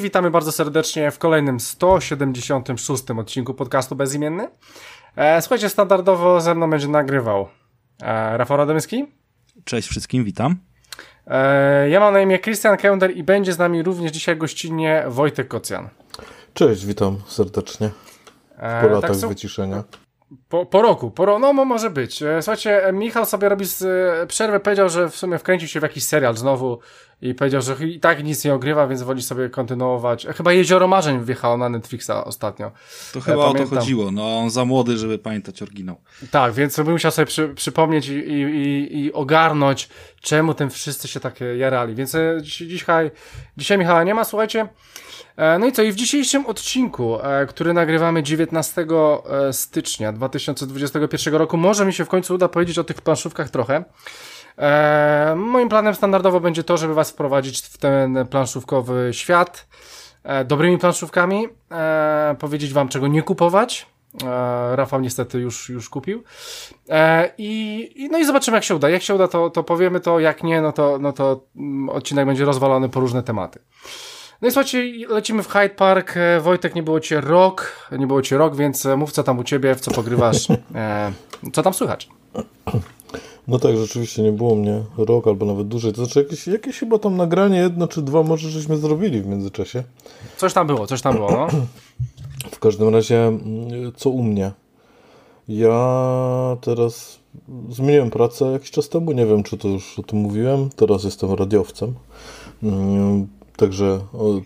witamy bardzo serdecznie w kolejnym 176 odcinku podcastu Bezimienny. E, słuchajcie, standardowo ze mną będzie nagrywał e, Rafał Radomyski. Cześć wszystkim, witam. E, ja mam na imię Christian Kender i będzie z nami również dzisiaj gościnnie Wojtek Kocjan. Cześć, witam serdecznie. E, po latach tak, wyciszenia. Po, po roku, po no może być. E, słuchajcie, Michał sobie robi z, e, przerwę, powiedział, że w sumie wkręcił się w jakiś serial znowu i powiedział, że i tak nic nie ogrywa, więc woli sobie kontynuować. E, chyba Jezioro Marzeń wjechało na Netflixa ostatnio. To chyba o to chodziło, no on za młody, żeby pamiętać oryginał. Tak, więc bym musiał sobie przy, przypomnieć i, i, i, ogarnąć, czemu tym wszyscy się tak jarali. Więc dzisiaj, dzisiaj Michała nie ma, słuchajcie. E, no i co, i w dzisiejszym odcinku, e, który nagrywamy 19 e, stycznia 2021 roku, może mi się w końcu uda powiedzieć o tych planszówkach trochę. Moim planem standardowo będzie to, żeby Was wprowadzić w ten planszówkowy świat dobrymi planszówkami, powiedzieć Wam, czego nie kupować. Rafał niestety już, już kupił. I, no i zobaczymy, jak się uda. Jak się uda, to, to powiemy to, jak nie, no to, no to mm, odcinek będzie rozwalony po różne tematy. No i słuchajcie, lecimy w Hyde Park. E, Wojtek, nie było cię rok, nie było cię rok, więc e, mów co tam u ciebie, w co pogrywasz, e, co tam słychać? No tak, rzeczywiście nie było mnie rok albo nawet dłużej. To znaczy jakieś, jakieś chyba tam nagranie jedno czy dwa może żeśmy zrobili w międzyczasie. Coś tam było, coś tam było, no. W każdym razie, mm, co u mnie? Ja teraz zmieniłem pracę jakiś czas temu, nie wiem czy to już o tym mówiłem. Teraz jestem radiowcem. Także o,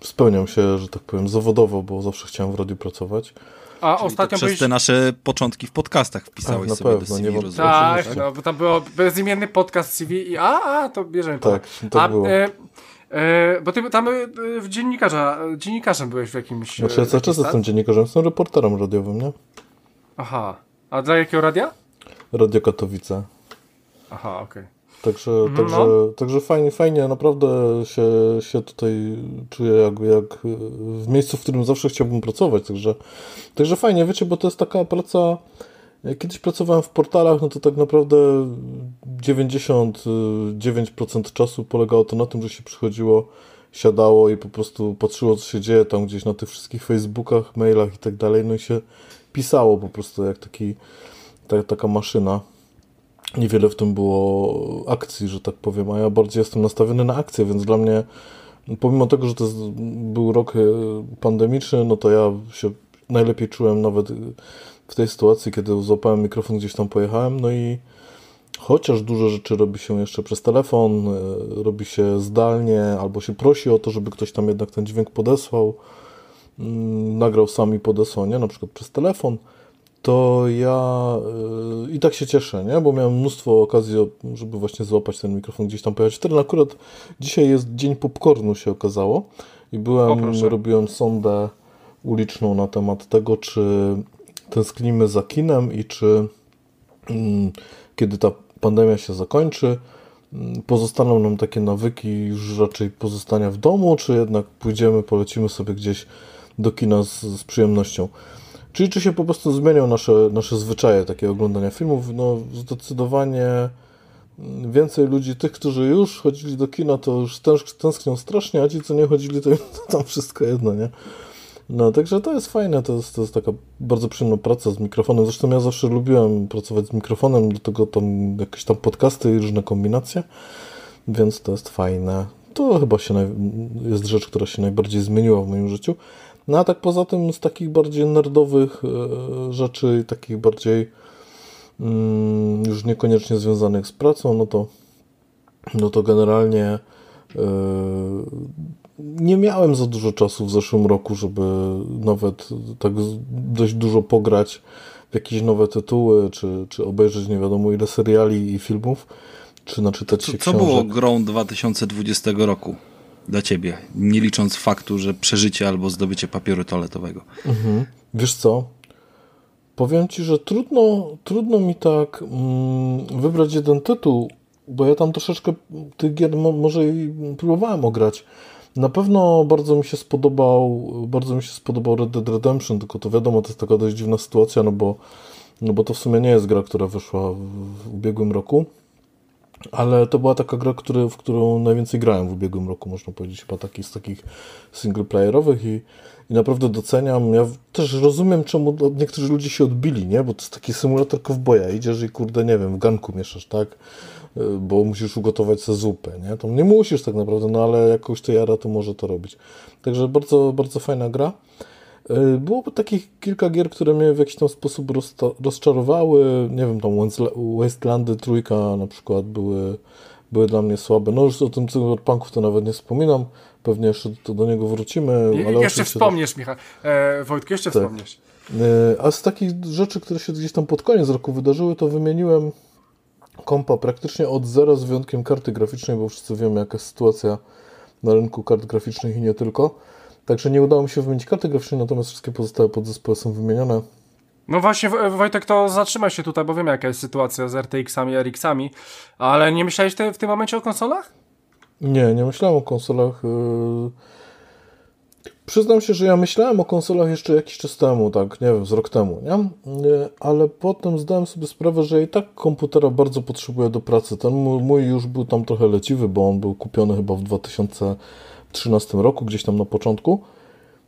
spełniam się, że tak powiem, zawodowo, bo zawsze chciałem w radiu pracować. A Czyli ostatnio przez byłeś... te nasze początki w podcastach wpisałeś tak, sobie pewno, CV, nie Tak, tak, no, bo tam było bezimienny podcast CV i a, a to bierzemy Tak, to a, było. E, e, bo ty tam e, w dziennikarza, dziennikarzem byłeś w jakimś... Znaczy ja cały czas jestem dziennikarzem, jestem reporterem radiowym, nie? Aha. A dla jakiego radia? Radio Katowice. Aha, okej. Okay. Także, mhm, także, no. także fajnie, fajnie, naprawdę się, się tutaj czuję jak, jak w miejscu, w którym zawsze chciałbym pracować. Także, także fajnie, wiecie, bo to jest taka praca. Kiedyś pracowałem w portalach, no to tak naprawdę 99% czasu polegało to na tym, że się przychodziło, siadało i po prostu patrzyło, co się dzieje tam gdzieś na tych wszystkich Facebookach, mailach i tak dalej, no i się pisało po prostu jak taki, ta, taka maszyna niewiele w tym było akcji, że tak powiem, a ja bardziej jestem nastawiony na akcję, więc dla mnie, pomimo tego, że to był rok e, pandemiczny, no to ja się najlepiej czułem nawet w tej sytuacji, kiedy złapałem mikrofon, gdzieś tam pojechałem, no i chociaż dużo rzeczy robi się jeszcze przez telefon, e, robi się zdalnie, albo się prosi o to, żeby ktoś tam jednak ten dźwięk podesłał, mm, nagrał sami podesłał, nie, na przykład przez telefon, to ja yy, i tak się cieszę, nie? bo miałem mnóstwo okazji, żeby właśnie złapać ten mikrofon gdzieś tam pojechać. Wtedy akurat dzisiaj jest dzień popcornu się okazało i byłem, robiłem sondę uliczną na temat tego, czy tęsknimy za kinem i czy yy, kiedy ta pandemia się zakończy, yy, pozostaną nam takie nawyki już raczej pozostania w domu, czy jednak pójdziemy, polecimy sobie gdzieś do kina z, z przyjemnością. Czyli czy się po prostu zmienią nasze, nasze zwyczaje takiego oglądania filmów? No zdecydowanie więcej ludzi, tych, którzy już chodzili do kina, to już tęsknią strasznie, a ci, co nie chodzili, to, to tam wszystko jedno, nie? No, także to jest fajne, to jest, to jest taka bardzo przyjemna praca z mikrofonem. Zresztą ja zawsze lubiłem pracować z mikrofonem, do tego tam jakieś tam podcasty i różne kombinacje, więc to jest fajne. To chyba się jest rzecz, która się najbardziej zmieniła w moim życiu. No a tak poza tym z takich bardziej nerdowych e, rzeczy, takich bardziej mm, już niekoniecznie związanych z pracą, no to, no to generalnie e, nie miałem za dużo czasu w zeszłym roku, żeby nawet tak dość dużo pograć w jakieś nowe tytuły, czy, czy obejrzeć nie wiadomo ile seriali i filmów, czy naczytać się co, co było grą 2020 roku? Dla ciebie, nie licząc faktu, że przeżycie albo zdobycie papieru toaletowego. Mhm. Wiesz co? Powiem ci, że trudno, trudno mi tak mm, wybrać jeden tytuł, bo ja tam troszeczkę tych gier może i próbowałem ograć. Na pewno bardzo mi się spodobał, bardzo mi się spodobał Red Dead Redemption, tylko to wiadomo, to jest taka dość dziwna sytuacja, no bo, no bo to w sumie nie jest gra, która wyszła w, w ubiegłym roku. Ale to była taka gra, który, w którą najwięcej grałem w ubiegłym roku, można powiedzieć, chyba taki z takich singleplayerowych i, i naprawdę doceniam. Ja też rozumiem, czemu niektórzy ludzie się odbili, nie? Bo to jest taki symulator kowboja. Idziesz i kurde, nie wiem, w ganku mieszasz, tak? Y, bo musisz ugotować sobie zupę, nie? To nie musisz tak naprawdę, no ale jakoś to jara, to może to robić. Także bardzo, bardzo fajna gra. Y, Byłoby takich kilka gier, które mnie w jakiś tam sposób rozczarowały. Nie wiem, tam Wastelandy trójka na przykład były, były dla mnie słabe. No już o tym Cyberpunku to nawet nie wspominam. Pewnie jeszcze to do niego wrócimy. Ale jeszcze wspomniesz, też... Michał. E, Wojtku, jeszcze tak. wspomniesz. E, a z takich rzeczy, które się gdzieś tam pod koniec roku wydarzyły, to wymieniłem kompa praktycznie od zera z wyjątkiem karty graficznej, bo wszyscy wiemy jaka jest sytuacja na rynku kart graficznych i nie tylko. Także nie udało mi się wymienić karty graficznej, natomiast wszystkie pozostałe podzespoły są wymienione. No właśnie, Wojtek, to zatrzymaj się tutaj, bo wiemy jaka jest sytuacja z RTX-ami, RX-ami, ale nie myślałeś w tym momencie o konsolach? Nie, nie myślałem o konsolach. Yy Przyznam się, że ja myślałem o konsolach jeszcze jakiś czas temu, tak, nie wiem, z rok temu, nie? Ale potem zdałem sobie sprawę, że i tak komputera bardzo potrzebuję do pracy. Ten mój już był tam trochę leciwy, bo on był kupiony chyba w 2013 roku, gdzieś tam na początku,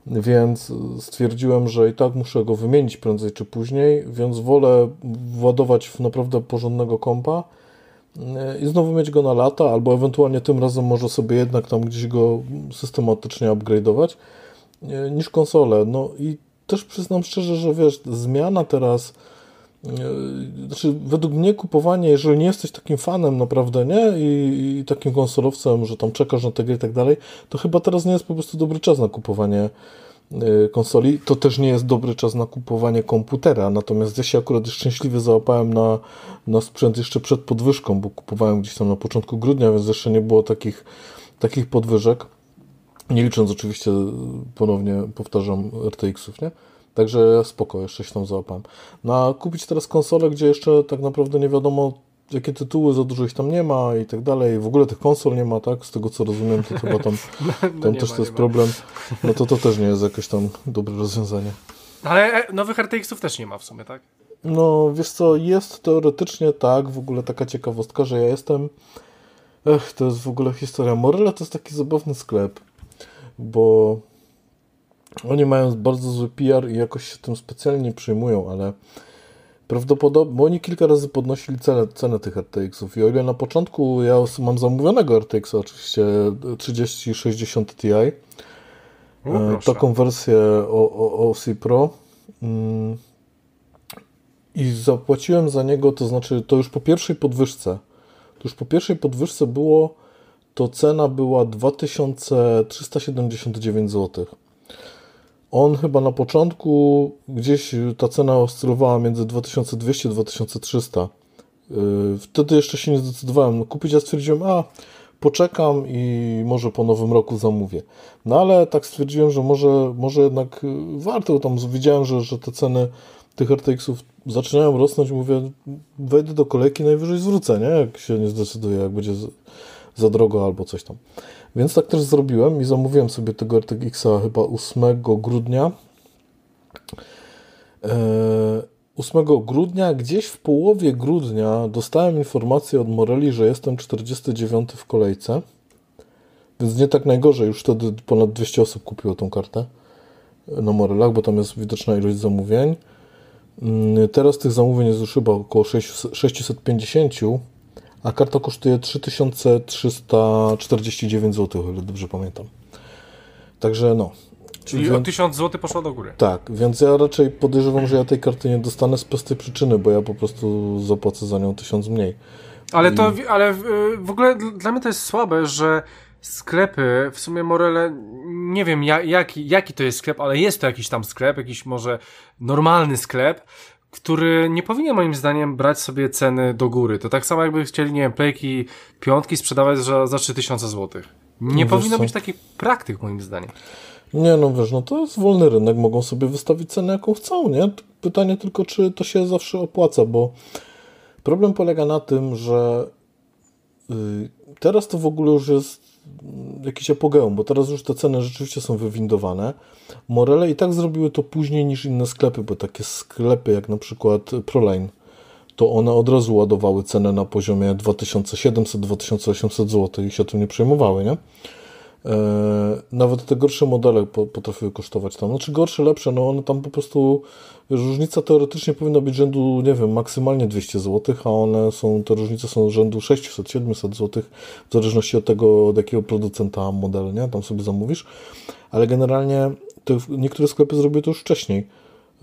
więc stwierdziłem, że i tak muszę go wymienić prędzej czy później, więc wolę władować w naprawdę porządnego kompa i znowu mieć go na lata, albo ewentualnie tym razem może sobie jednak tam gdzieś go systematycznie upgrade'ować niż konsole. No i też przyznam szczerze, że wiesz, zmiana teraz, e, znaczy według mnie kupowanie, jeżeli nie jesteś takim fanem naprawdę, nie, I, i takim konsolowcem, że tam czekasz na te gry i tak dalej, to chyba teraz nie jest po prostu dobry czas na kupowanie e, konsoli, to też nie jest dobry czas na kupowanie komputera, natomiast ja się akurat szczęśliwie załapałem na, na sprzęt jeszcze przed podwyżką, bo kupowałem gdzieś tam na początku grudnia, więc jeszcze nie było takich, takich podwyżek. Nie licząc oczywiście, ponownie powtarzam, RTX-ów, nie? Także spoko, jeszcze się tam załapałem. No a kupić teraz konsolę, gdzie jeszcze tak naprawdę nie wiadomo jakie tytuły, za dużo ich tam nie ma i tak dalej. W ogóle tych konsol nie ma, tak? Z tego co rozumiem, to chyba tam, no, tam no też ma, to jest problem. No to to też nie jest jakieś tam dobre rozwiązanie. Ale e, nowych RTX-ów też nie ma w sumie, tak? No, wiesz co, jest teoretycznie tak, w ogóle taka ciekawostka, że ja jestem... Ech, to jest w ogóle historia. Morella to jest taki zabawny sklep bo oni mają bardzo zły PR i jakoś się tym specjalnie nie przejmują, ale prawdopodobnie, bo oni kilka razy podnosili cenę, cenę tych RTX-ów i o ile na początku ja mam zamówionego RTX-a oczywiście 3060 Ti, no, taką wersję OC Pro mm, i zapłaciłem za niego, to znaczy to już po pierwszej podwyżce, to już po pierwszej podwyżce było to cena była 2379 zł. On chyba na początku gdzieś ta cena oscylowała między 2200 a 2300. Wtedy jeszcze się nie zdecydowałem kupić, ja stwierdziłem, a poczekam i może po nowym roku zamówię. No ale tak stwierdziłem, że może, może jednak warto, tam widziałem, że, że te ceny tych RTX-ów zaczynają rosnąć, mówię, wejdę do kolejki, najwyżej zwrócę, nie? Jak się nie zdecyduję, jak będzie za drogo albo coś tam. Więc tak też zrobiłem i zamówiłem sobie tego RTX-a chyba 8 grudnia. 8 e, grudnia, gdzieś w połowie grudnia dostałem informację od Morelli, że jestem 49 w kolejce. Więc nie tak najgorzej, już wtedy ponad 200 osób kupiło tą kartę na Morelach, bo tam jest widoczna ilość zamówień. Mm, teraz tych zamówień jest już chyba około 650, a karta kosztuje 3349 zł, o ile dobrze pamiętam. Także no. Czyli więc, o 1000 zł poszło do góry. Tak, więc ja raczej podejrzewam, że ja tej karty nie dostanę z prostej przyczyny, bo ja po prostu zapłacę za nią 1000 mniej. Ale to, ale w ogóle dla mnie to jest słabe, że sklepy, w sumie Morele, nie wiem jaki, jaki to jest sklep, ale jest to jakiś tam sklep, jakiś może normalny sklep, który nie powinien moim zdaniem brać sobie ceny do góry. To tak samo jakby chcieli, nie wiem, playki piątki sprzedawać za, za 3000 zł. Nie no powinno być takich praktyk moim zdaniem. Nie, no wiesz, no to jest wolny rynek, mogą sobie wystawić cenę jaką chcą, nie? Pytanie tylko, czy to się zawsze opłaca, bo problem polega na tym, że yy, teraz to w ogóle już jest jakiś apogeum, bo teraz już te ceny rzeczywiście są wywindowane. Morele i tak zrobiły to później niż inne sklepy, bo takie sklepy jak na przykład Proline, to one od razu ładowały cenę na poziomie 2700-2800 zł i się tym nie przejmowały, nie? E, nawet te gorsze modele potrafiły kosztować tam. Znaczy gorsze, lepsze, no one tam po prostu, różnica teoretycznie powinna być rzędu, nie wiem, maksymalnie 200 zł, a one są, te różnice są rzędu 600-700 zł, w zależności od tego, od jakiego producenta model, nie? Tam sobie zamówisz. Ale generalnie niektóre sklepy zrobiły to już wcześniej.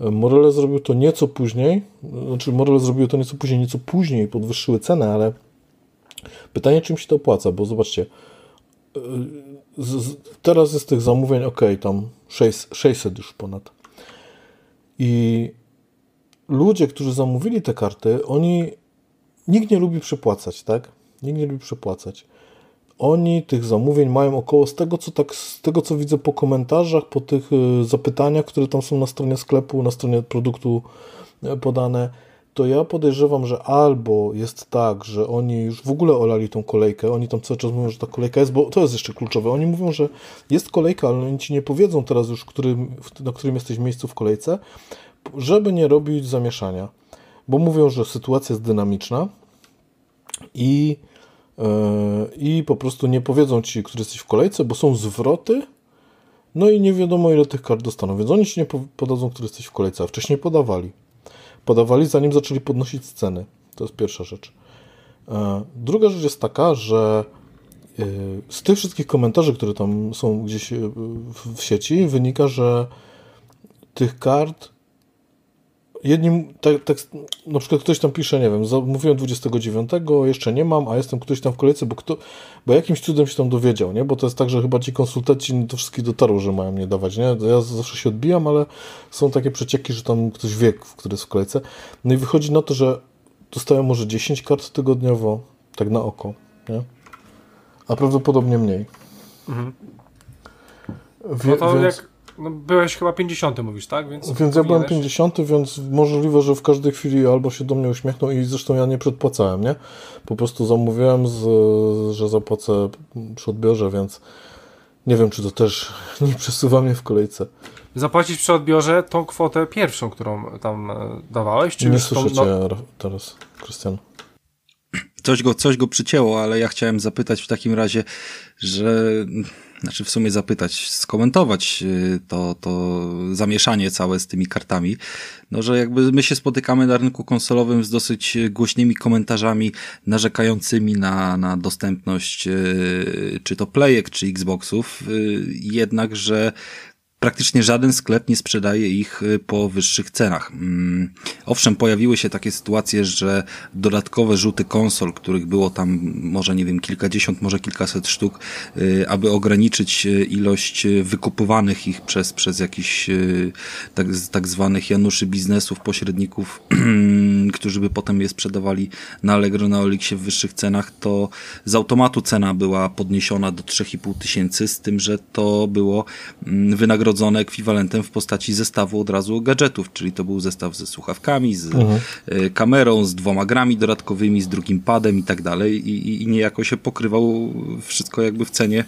Morele zrobił to nieco później, znaczy Morele zrobił to nieco później, nieco później podwyższyły cenę, ale pytanie, czym się to opłaca, bo zobaczcie, z, z, teraz jest tych zamówień, ok, tam 6, 600 już ponad. I ludzie, którzy zamówili te karty, oni, nikt nie lubi przepłacać, tak? Nikt nie lubi przepłacać. Oni tych zamówień mają około z tego, co tak, z tego, co widzę po komentarzach, po tych y, zapytaniach, które tam są na stronie sklepu, na stronie produktu y, podane, to ja podejrzewam, że albo jest tak, że oni już w ogóle olali tą kolejkę, oni tam cały czas mówią, że ta kolejka jest, bo to jest jeszcze kluczowe. Oni mówią, że jest kolejka, ale oni ci nie powiedzą teraz już, którym, na którym jesteś miejscu w kolejce, żeby nie robić zamieszania. Bo mówią, że sytuacja jest dynamiczna i, yy, i po prostu nie powiedzą ci, który jesteś w kolejce, bo są zwroty. No i nie wiadomo, ile tych kart dostaną, więc oni ci nie podadzą, który jesteś w kolejce, a wcześniej podawali podawali, zanim zaczęli podnosić ceny. To jest pierwsza rzecz. E, druga rzecz jest taka, że e, z tych wszystkich komentarzy, które tam są gdzieś e, w sieci, wynika, że tych kart jednym, tak, tak, na przykład ktoś tam pisze, nie wiem, mówiłem 29, jeszcze nie mam, a jestem ktoś tam w kolejce, bo, kto, bo jakimś cudem się tam dowiedział, nie? Bo to jest tak, że chyba ci konsultanci to wszystkich dotarło, że mają mnie dawać, nie? Ja zawsze się odbijam, ale są takie przecieki, że tam ktoś wie, który jest w kolejce. No i wychodzi na to, że dostają może 10 kart tygodniowo, tak na oko, nie? A prawdopodobnie mniej. Mhm. Wie, no to więc... jak no, byłeś chyba 50, mówisz, tak? Więc, więc ja byłem 50, więc możliwe, że w każdej chwili albo się do mnie uśmiechną i zresztą ja nie przedpłacałem, nie? Po prostu zamówiłem, z, że zapłacę przy odbiorze, więc nie wiem, czy to też nie przesuwa mnie w kolejce. Zapłacić przy odbiorze tą kwotę pierwszą, którą tam e, dawałeś? Czy nie słyszę tą, no... teraz, Krystian. Coś go, coś go przycięło, ale ja chciałem zapytać w takim razie, że znaczy w sumie zapytać, skomentować y, to, to zamieszanie całe z tymi kartami, no że jakby my się spotykamy na rynku konsolowym z dosyć głośnymi komentarzami narzekającymi na, na dostępność y, czy to playek, czy Xboxów, y, jednak, że praktycznie żaden sklep nie sprzedaje ich y, po wyższych cenach. Mm, owszem, pojawiły się takie sytuacje, że dodatkowe rzuty konsol, których było tam może nie wiem kilkadziesiąt, może kilkaset sztuk, y, aby ograniczyć y, ilość wykupywanych ich przez, przez jakichś tak, tak zwanych januszy biznesów, pośredników, którzy by potem je sprzedawali na Allegro, na Olixie w wyższych cenach, to z automatu cena była podniesiona do 3,5 tysięcy, z tym, że to było mm, wynagrodzone nagrodzone ekwiwalentem w postaci zestawu od razu gadżetów, czyli to był zestaw ze słuchawkami, z mhm. E, kamerą, z dwoma grami dodatkowymi, z drugim padem i tak dalej i, i niejako się pokrywał wszystko jakby w cenie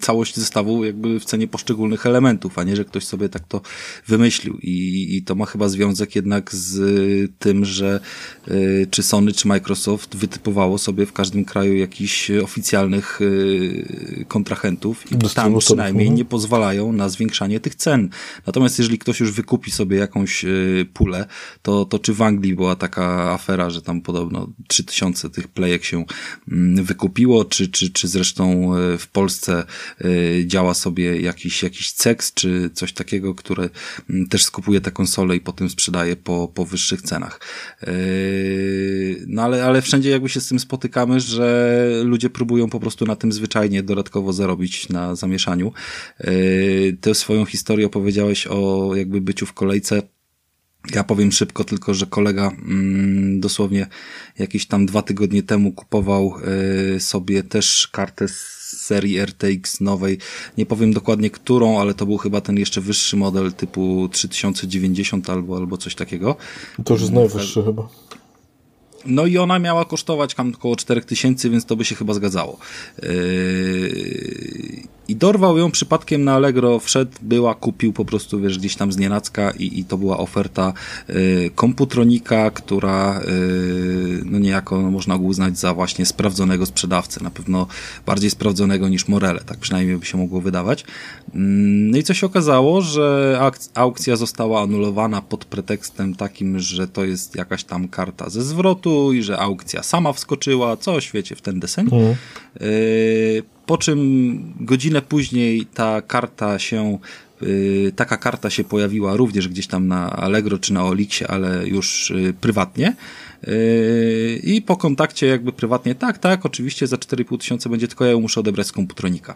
całość zestawu jakby w cenie poszczególnych elementów, a nie, że ktoś sobie tak to wymyślił. I, i to ma chyba związek jednak z tym, że y, czy Sony, czy Microsoft wytypowało sobie w każdym kraju jakichś oficjalnych y, kontrahentów i tam przynajmniej nie pozwalają na zwiększanie tych cen. Natomiast jeżeli ktoś już wykupi sobie jakąś y, pulę, to, to czy w Anglii była taka afera, że tam podobno 3000 tych plejek się mm, wykupiło, czy, czy, czy zresztą w Polsce y, działa sobie jakiś, jakiś CEX czy coś takiego, które mm, też skupuje te konsole i potem sprzedaje po, po wyższych cenach. Y, no ale, ale wszędzie jakby się z tym spotykamy, że ludzie próbują po prostu na tym zwyczajnie dodatkowo zarobić na zamieszaniu. Y, Tę swoją historię opowiedziałeś o jakby byciu w kolejce ja powiem szybko tylko, że kolega mm, dosłownie jakieś tam dwa tygodnie temu kupował y, sobie też kartę z serii RTX nowej. Nie powiem dokładnie którą, ale to był chyba ten jeszcze wyższy model typu 3090 albo, albo coś takiego. To już jest najwyższy chyba. No i ona miała kosztować tam około 4000, więc to by się chyba zgadzało. Yy i dorwał ją przypadkiem na Allegro, wszedł, była, kupił po prostu, wiesz, gdzieś tam z nienacka i, i to była oferta y, komputronika, która y, no niejako można go uznać za właśnie sprawdzonego sprzedawcę, na pewno bardziej sprawdzonego niż Morele, tak przynajmniej by się mogło wydawać. Mm, no i co się okazało, że aukcja została anulowana pod pretekstem takim, że to jest jakaś tam karta ze zwrotu i że aukcja sama wskoczyła, co świecie w ten deseń. Mhm. Y, po czym godzinę później ta karta się y, taka karta się pojawiła również gdzieś tam na Allegro czy na Olixie, ale już y, prywatnie. Yy, I po kontakcie jakby prywatnie, tak, tak, oczywiście za 4,5 tysiąca będzie, tylko ja ją muszę odebrać z komputronika.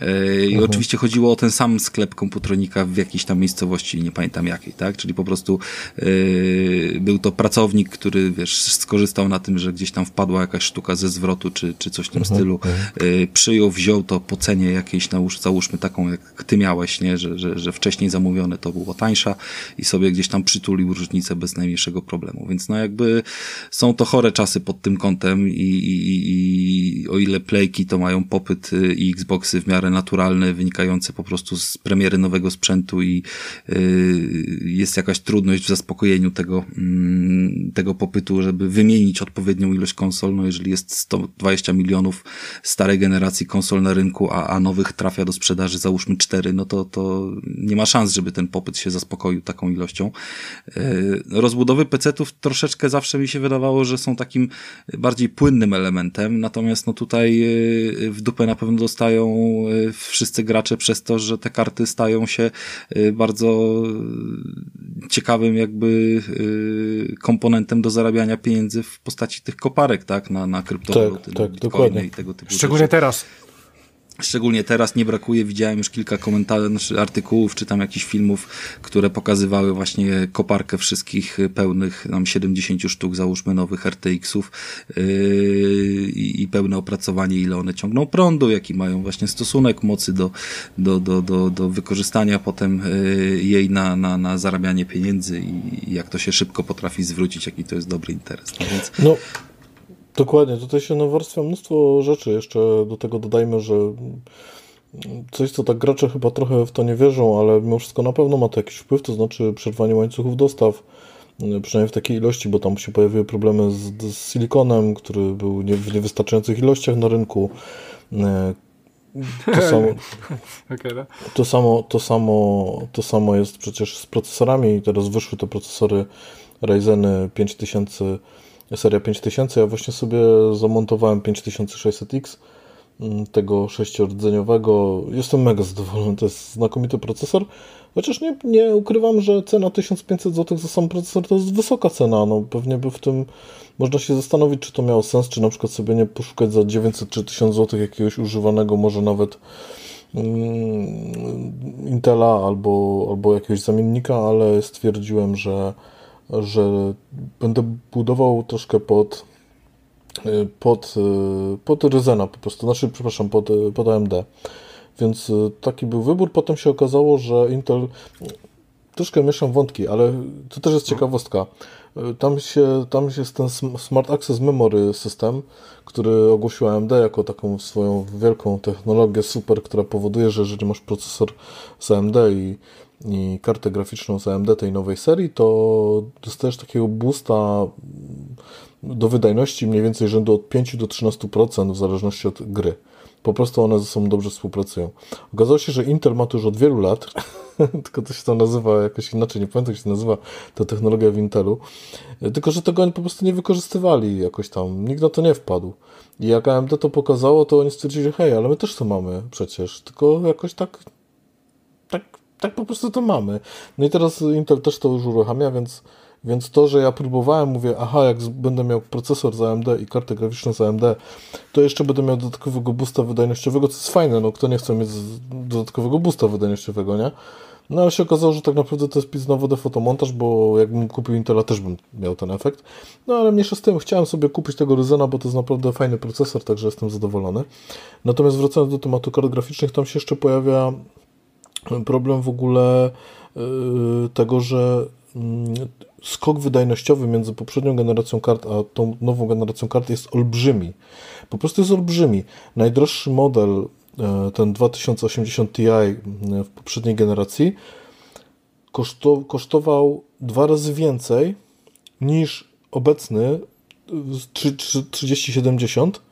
Yy, I mhm. oczywiście chodziło o ten sam sklep komputronika w jakiejś tam miejscowości, nie pamiętam jakiej, tak? Czyli po prostu yy, był to pracownik, który, wiesz, skorzystał na tym, że gdzieś tam wpadła jakaś sztuka ze zwrotu, czy, czy coś w tym mhm. stylu, mhm. przyjął, wziął to po cenie jakiejś, załóżmy taką, jak ty miałeś, nie? Że, że, że wcześniej zamówione to było tańsza i sobie gdzieś tam przytulił różnicę bez najmniejszego problemu. Więc no jakby są to chore czasy pod tym kątem i, i, i o ile playki to mają popyt y, i Xboxy w miarę naturalny, wynikający po prostu z premiery nowego sprzętu i y, jest jakaś trudność w zaspokojeniu tego, y, tego popytu, żeby wymienić odpowiednią ilość konsol, no jeżeli jest 120 milionów starej generacji konsol na rynku, a, a nowych trafia do sprzedaży załóżmy 4, no to, to nie ma szans, żeby ten popyt się zaspokoił taką ilością. Y, rozbudowy PC-ów troszeczkę zawsze mi się wydawało, że są takim bardziej płynnym elementem, natomiast no tutaj y, w dupę na pewno dostają y, wszyscy gracze przez to, że te karty stają się y, bardzo ciekawym jakby komponentem do zarabiania pieniędzy w postaci tych koparek, tak, na, na kryptowaluty, tak, tak, dokładnie. i tego typu Szczególnie rzeczy. teraz. Szczególnie teraz nie brakuje, widziałem już kilka komentarzy, znaczy artykułów, czy tam jakichś filmów, które pokazywały właśnie koparkę wszystkich pełnych, nam 70 sztuk, załóżmy nowych RTX-ów yy, i pełne opracowanie, ile one ciągną prądu, jaki mają właśnie stosunek mocy do, do, do, do, do wykorzystania potem yy, jej na, na, na zarabianie pieniędzy i jak to się szybko potrafi zwrócić, jaki to jest dobry interes. No, więc... no Dokładnie, tutaj się nawarstwia mnóstwo rzeczy. Jeszcze do tego dodajmy, że coś, co tak gracze chyba trochę w to nie wierzą, ale mimo wszystko na pewno ma to jakiś wpływ, to znaczy przerwanie łańcuchów dostaw, przynajmniej w takiej ilości, bo tam się pojawiły problemy z, z silikonem, który był nie, w niewystarczających ilościach na rynku. To samo, no. to, samo, to, samo, to samo jest przecież z procesorami. Teraz wyszły te procesory Ryzeny 5000 seria 5000. Ja właśnie sobie zamontowałem 5600X mm, tego sześciordzeniowego. Jestem mega zadowolony, to jest znakomity procesor. Chociaż nie, nie ukrywam, że cena 1500 zł za sam procesor to jest wysoka cena. No, pewnie by w tym można się zastanowić, czy to miało sens, czy na przykład sobie nie poszukać za 900 czy 1000 zł jakiegoś używanego, może nawet mm, Intela albo, albo jakiegoś zamiennika, ale stwierdziłem, że że będę budował troszkę pod y, pod, y, pod Ryzena po prostu, znaczy, przepraszam, pod, y, pod AMD. Więc taki był wybór. Potem się okazało, że Intel troszkę mieszam wątki, ale to też jest ciekawostka. Tam się, tam jest ten Smart Access Memory System, który ogłosił AMD jako taką swoją wielką technologię super, która powoduje, że jeżeli masz procesor z AMD i i kartę graficzną z AMD tej nowej serii, to dostajesz takiego boosta do wydajności mniej więcej rzędu od 5 do 13% w zależności od gry. Po prostu one ze sobą dobrze współpracują. Okazało się, że Intel ma to już od wielu lat, tylko to się to nazywa jakoś inaczej, nie pamiętam jak się nazywa ta technologia w Intelu, tylko że tego oni po prostu nie wykorzystywali jakoś tam, nikt na to nie wpadł. I jak AMD to pokazało, to oni stwierdzili, hej, ale my też to mamy przecież, tylko jakoś tak tak tak po prostu to mamy. No i teraz Intel też to już uruchamia, więc, więc to, że ja próbowałem, mówię, aha, jak będę miał procesor z AMD i kartę graficzną z AMD, to jeszcze będę miał dodatkowego boosta wydajnościowego, co jest fajne, no kto nie chce mieć dodatkowego boosta wydajnościowego, nie? No ale się okazało, że tak naprawdę to jest pis na wodę fotomontaż, bo jakbym kupił Intela też bym miał ten efekt. No ale mniejsza z tym, chciałem sobie kupić tego Ryzena, bo to jest naprawdę fajny procesor, także jestem zadowolony. Natomiast wracając do tematu kart graficznych, tam się jeszcze pojawia problem w ogóle y, tego, że mm, skok wydajnościowy między poprzednią generacją kart a tą nową generacją kart jest olbrzymi. Po prostu jest olbrzymi. Najdroższy model e, ten 2080 Ti w poprzedniej generacji kosztował dwa razy więcej niż obecny 3070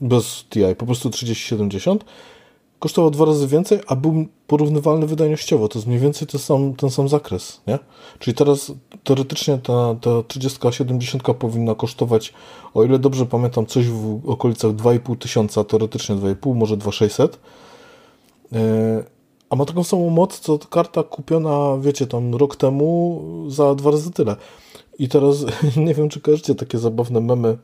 bez TI, po prostu 3070 kosztował dwa razy więcej, a był porównywalny wydajnościowo. To jest mniej więcej ten sam, ten sam zakres, nie? Czyli teraz teoretycznie ta, ta 3070 powinna kosztować, o ile dobrze pamiętam, coś w okolicach 2,5 tysiąca, teoretycznie 2,5, może 2,600. E, a ma taką samą moc, co karta kupiona, wiecie, tam rok temu za dwa razy tyle. I teraz nie wiem, czy kojarzycie takie zabawne memy e,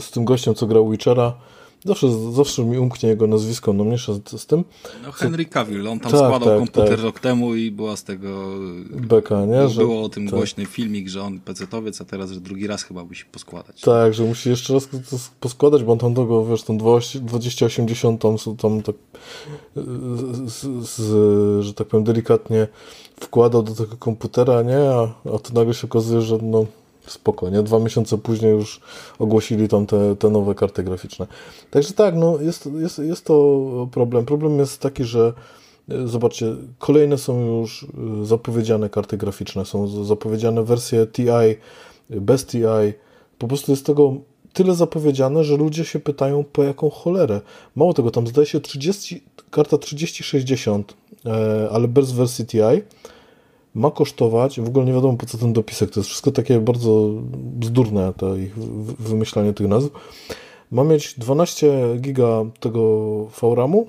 z tym gościem, co grał Witchera, Zawsze, zawsze mi umknie jego nazwisko, no mniejsza z, z tym. No Henry Cavill, on tam tak, składał tak, komputer tak. rok temu i była z tego... Beka, nie? Że, było o tym tak. głośny filmik, że on pecetowiec, a teraz, że drugi raz chyba musi poskładać. Tak, że musi jeszcze raz poskładać, bo on tam tego, wiesz, tą 2080 tam, tam tak, z, z, że tak powiem delikatnie wkładał do tego komputera, nie? A, a to nagle się okazuje, że no spoko, nie? Dwa miesiące później już ogłosili tam te, te nowe karty graficzne. Także tak, no jest, jest, jest to problem. Problem jest taki, że e, zobaczcie, kolejne są już e, zapowiedziane karty graficzne, są zapowiedziane wersje TI, bez TI. Po prostu jest tego tyle zapowiedziane, że ludzie się pytają po jaką cholerę. Mało tego, tam zdaje się 30, karta 3060, e, ale bez wersji TI ma kosztować, w ogóle nie wiadomo po co ten dopisek, to jest wszystko takie bardzo bzdurne, to ich wymyślanie tych nazw. Ma mieć 12 giga tego VRAMu,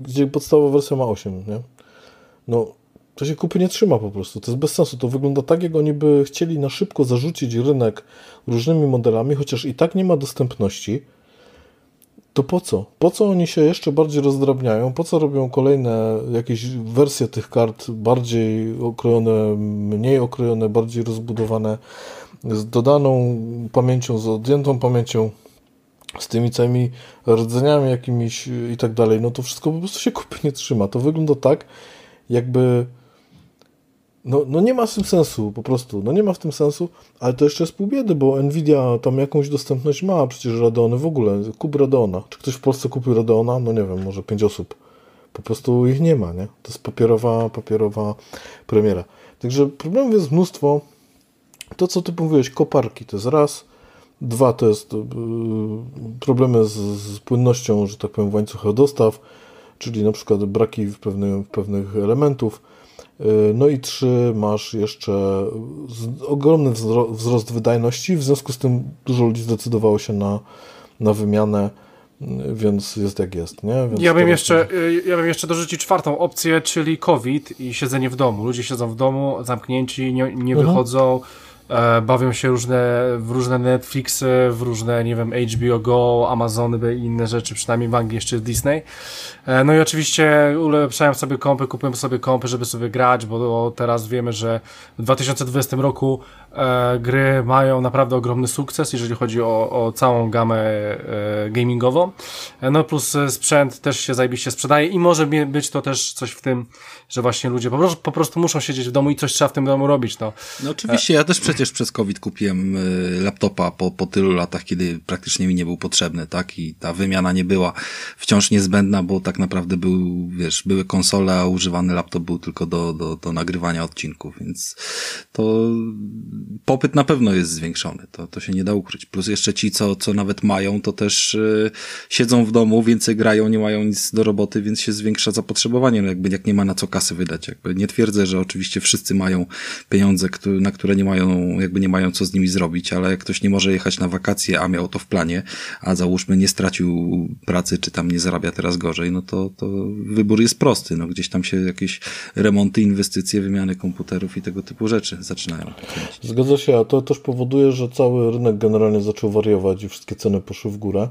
gdzie podstawowa wersja ma 8, nie? No, to się kupy nie trzyma po prostu, to jest bez sensu, to wygląda tak, jak oni by chcieli na szybko zarzucić rynek różnymi modelami, chociaż i tak nie ma dostępności, to po co? Po co oni się jeszcze bardziej rozdrabniają? Po co robią kolejne jakieś wersje tych kart bardziej okrojone, mniej okrojone, bardziej rozbudowane, z dodaną pamięcią, z odjętą pamięcią, z tymi całymi rdzeniami jakimiś i tak dalej? No to wszystko po prostu się kupy nie trzyma. To wygląda tak, jakby no, no nie ma w tym sensu, po prostu. No nie ma w tym sensu, ale to jeszcze jest pół biedy, bo Nvidia tam jakąś dostępność ma, przecież Radeony w ogóle. Kup Radeona. Czy ktoś w Polsce kupił Radeona? No nie wiem, może pięć osób. Po prostu ich nie ma, nie? To jest papierowa, papierowa premiera. Także problemów jest mnóstwo. To, co ty mówiłeś, koparki to jest raz. Dwa to jest yy, problemy z, z, płynnością, że tak powiem, w łańcuchach dostaw, czyli na przykład braki w, pewnych, w pewnych elementów no i trzy, masz jeszcze ogromny wzrost wydajności, w związku z tym dużo ludzi zdecydowało się na, na wymianę, y, więc jest jak jest, nie? Więc ja, bym jeszcze, y, ja bym jeszcze dorzucił czwartą opcję, czyli COVID i siedzenie w domu. Ludzie siedzą w domu, zamknięci, nie, nie mhm. wychodzą, bawią się różne, w różne Netflixy, w różne, nie wiem, HBO Go, Amazony i inne rzeczy, przynajmniej w Anglii jeszcze Disney. E, no i oczywiście ulepszają sobie kompy, kupują sobie kompy, żeby sobie grać, bo teraz wiemy, że w 2020 roku e, gry mają naprawdę ogromny sukces, jeżeli chodzi o, o całą gamę e, gamingową. E, no plus sprzęt też się zajebiście sprzedaje i może być to też coś w tym, że właśnie ludzie po prostu, po prostu muszą siedzieć w domu i coś trzeba w tym domu robić. No, no oczywiście, ja też przecież przez COVID kupiłem y, laptopa po, po tylu latach, kiedy praktycznie mi nie był potrzebny, tak? I ta wymiana nie była wciąż niezbędna, bo tak naprawdę był, wiesz, były konsole, a używany laptop był tylko do, do, do nagrywania odcinków, więc to popyt na pewno jest zwiększony, to, to się nie da ukryć. Plus jeszcze ci, co, co nawet mają, to też yy, siedzą w domu, więcej grają, nie mają nic do roboty, więc się zwiększa zapotrzebowanie, no jakby jak nie ma na co kasy wydać, jakby nie twierdzę, że oczywiście wszyscy mają pieniądze, na które nie mają jakby nie mają co z nimi zrobić, ale jak ktoś nie może jechać na wakacje, a miał to w planie, a załóżmy nie stracił pracy, czy tam nie zarabia teraz gorzej, no to, to wybór jest prosty, no gdzieś tam się jakieś remonty, inwestycje, wymiany komputerów i tego typu rzeczy zaczynają. Zgadza się, a to też powoduje, że cały rynek generalnie zaczął wariować i wszystkie ceny poszły w górę.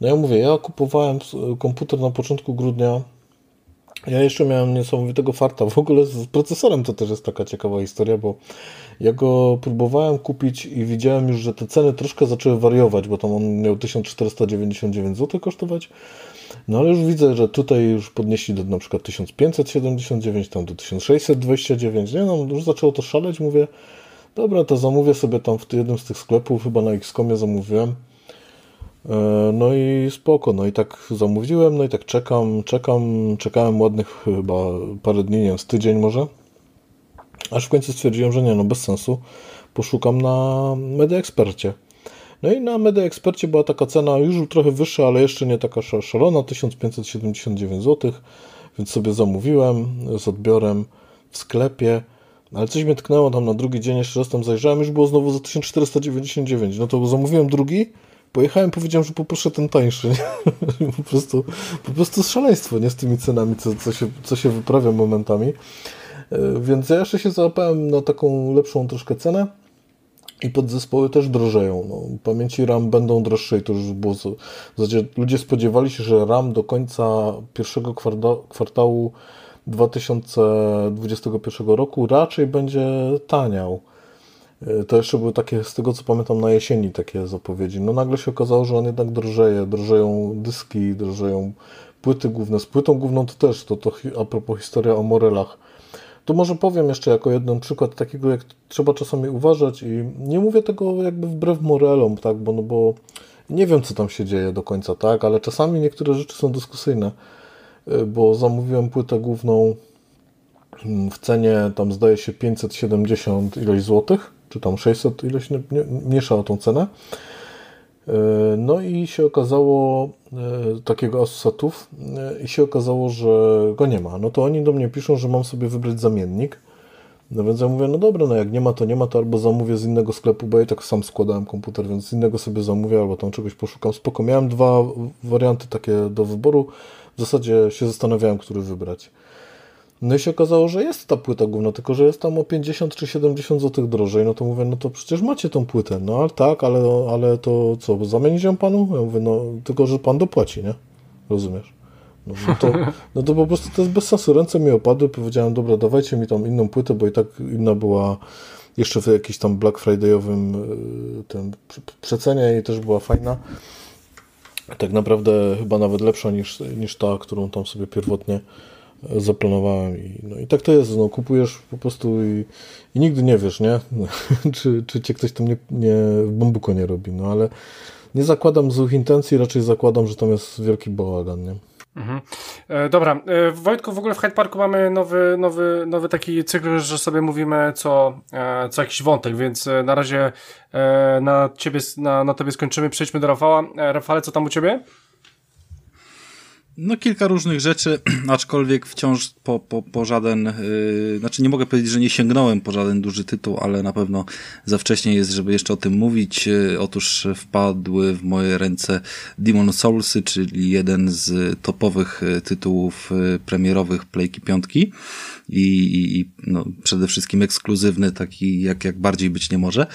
No ja mówię, ja kupowałem komputer na początku grudnia ja jeszcze miałem niesamowitego farta. W ogóle z procesorem to też jest taka ciekawa historia, bo ja go próbowałem kupić i widziałem już, że te ceny troszkę zaczęły wariować, bo tam on miał 1499 zł kosztować. No ale już widzę, że tutaj już podnieśli do na przykład 1579, tam do 1629, nie no, już zaczęło to szaleć, mówię, dobra, to zamówię sobie tam w jednym z tych sklepów, chyba na Xcomie zamówiłem. E, no i spoko, no i tak zamówiłem, no i tak czekam, czekam, czekałem ładnych chyba parę dni, nie wiem, z tydzień może. Aż w końcu stwierdziłem, że nie, no bez sensu. Poszukam na Media Expercie. No i na Media Expercie była taka cena już trochę wyższa, ale jeszcze nie taka szalona, 1579 zł, więc sobie zamówiłem z odbiorem w sklepie. Ale coś mnie tknęło tam na drugi dzień, jeszcze raz tam zajrzałem, już było znowu za 1499. No to zamówiłem drugi, pojechałem, powiedziałem, że poproszę ten tańszy. po, prostu, po prostu szaleństwo, nie z tymi cenami, co, co, się, co się wyprawia momentami. E, więc ja jeszcze się załapałem na taką lepszą troszkę cenę i podzespoły też drożeją. No, pamięci RAM będą droższe i to już było. Zasadzie ludzie spodziewali się, że RAM do końca pierwszego kwartału 2021 roku raczej będzie taniał. E, to jeszcze były takie, z tego co pamiętam, na jesieni takie zapowiedzi. No nagle się okazało, że on jednak drożeje. Drożeją dyski, drożeją płyty główne. Z płytą główną to też, to, to a propos historia o Morelach. Tu może powiem jeszcze jako jeden przykład takiego, jak trzeba czasami uważać i nie mówię tego jakby wbrew Morelom, tak, bo, no bo nie wiem, co tam się dzieje do końca, tak, ale czasami niektóre rzeczy są dyskusyjne, e, bo zamówiłem płytę główną mm, w cenie tam zdaje się 570 ileś złotych, czy tam 600 ileś, nie, nie, miesza tą cenę. E, no i się okazało, e, takiego Asusatów, e, i się okazało, że go nie ma. No to oni do mnie piszą, że mam sobie wybrać zamiennik. No więc ja mówię, no dobra, no jak nie ma, to nie ma, to albo zamówię z innego sklepu, bo ja tak sam składałem komputer, więc z innego sobie zamówię, albo tam czegoś poszukam. Spoko, miałem dwa warianty takie do wyboru. W zasadzie się zastanawiałem, który wybrać. No i się okazało, że jest ta płyta główna, tylko że jest tam o 50 czy 70 zł drożej. No to mówię, no to przecież macie tą płytę. No ale tak, ale, ale to co, zamienić ją panu? Ja mówię, no tylko, że pan dopłaci, nie? Rozumiesz? No, no, to, no to po prostu to jest bez sensu. Ręce mi opadły, powiedziałem, dobra, dawajcie mi tam inną płytę, bo i tak inna była jeszcze w jakimś tam Black Friday'owym y, tym przecenie i też była fajna. Tak naprawdę chyba nawet lepsza niż, niż ta, którą tam sobie pierwotnie zaplanowałem i, no i tak to jest, no kupujesz po prostu i, i nigdy nie wiesz, nie? czy, czy cię ktoś tam nie, nie w bambuko nie robi, no ale nie zakładam złych intencji, raczej zakładam, że tam jest wielki bałagan, nie? Mhm. E, dobra, e, Wojtku, w ogóle w Hyde Parku mamy nowy, nowy, nowy taki cykl, że sobie mówimy co, e, co jakiś wątek, więc e, na razie e, na ciebie, na, na tobie skończymy, przejdźmy do Rafała. E, Rafale, co tam u ciebie? No kilka różnych rzeczy, aczkolwiek wciąż po, po, po żaden, yy, znaczy nie mogę powiedzieć, że nie sięgnąłem po żaden duży tytuł, ale na pewno za wcześnie jest, żeby jeszcze o tym mówić. Yy, otóż wpadły w moje ręce Demon Soulsy, czyli jeden z topowych y, tytułów y, premierowych Playki Piątki i, i no, przede wszystkim ekskluzywny, taki jak, jak bardziej być nie może,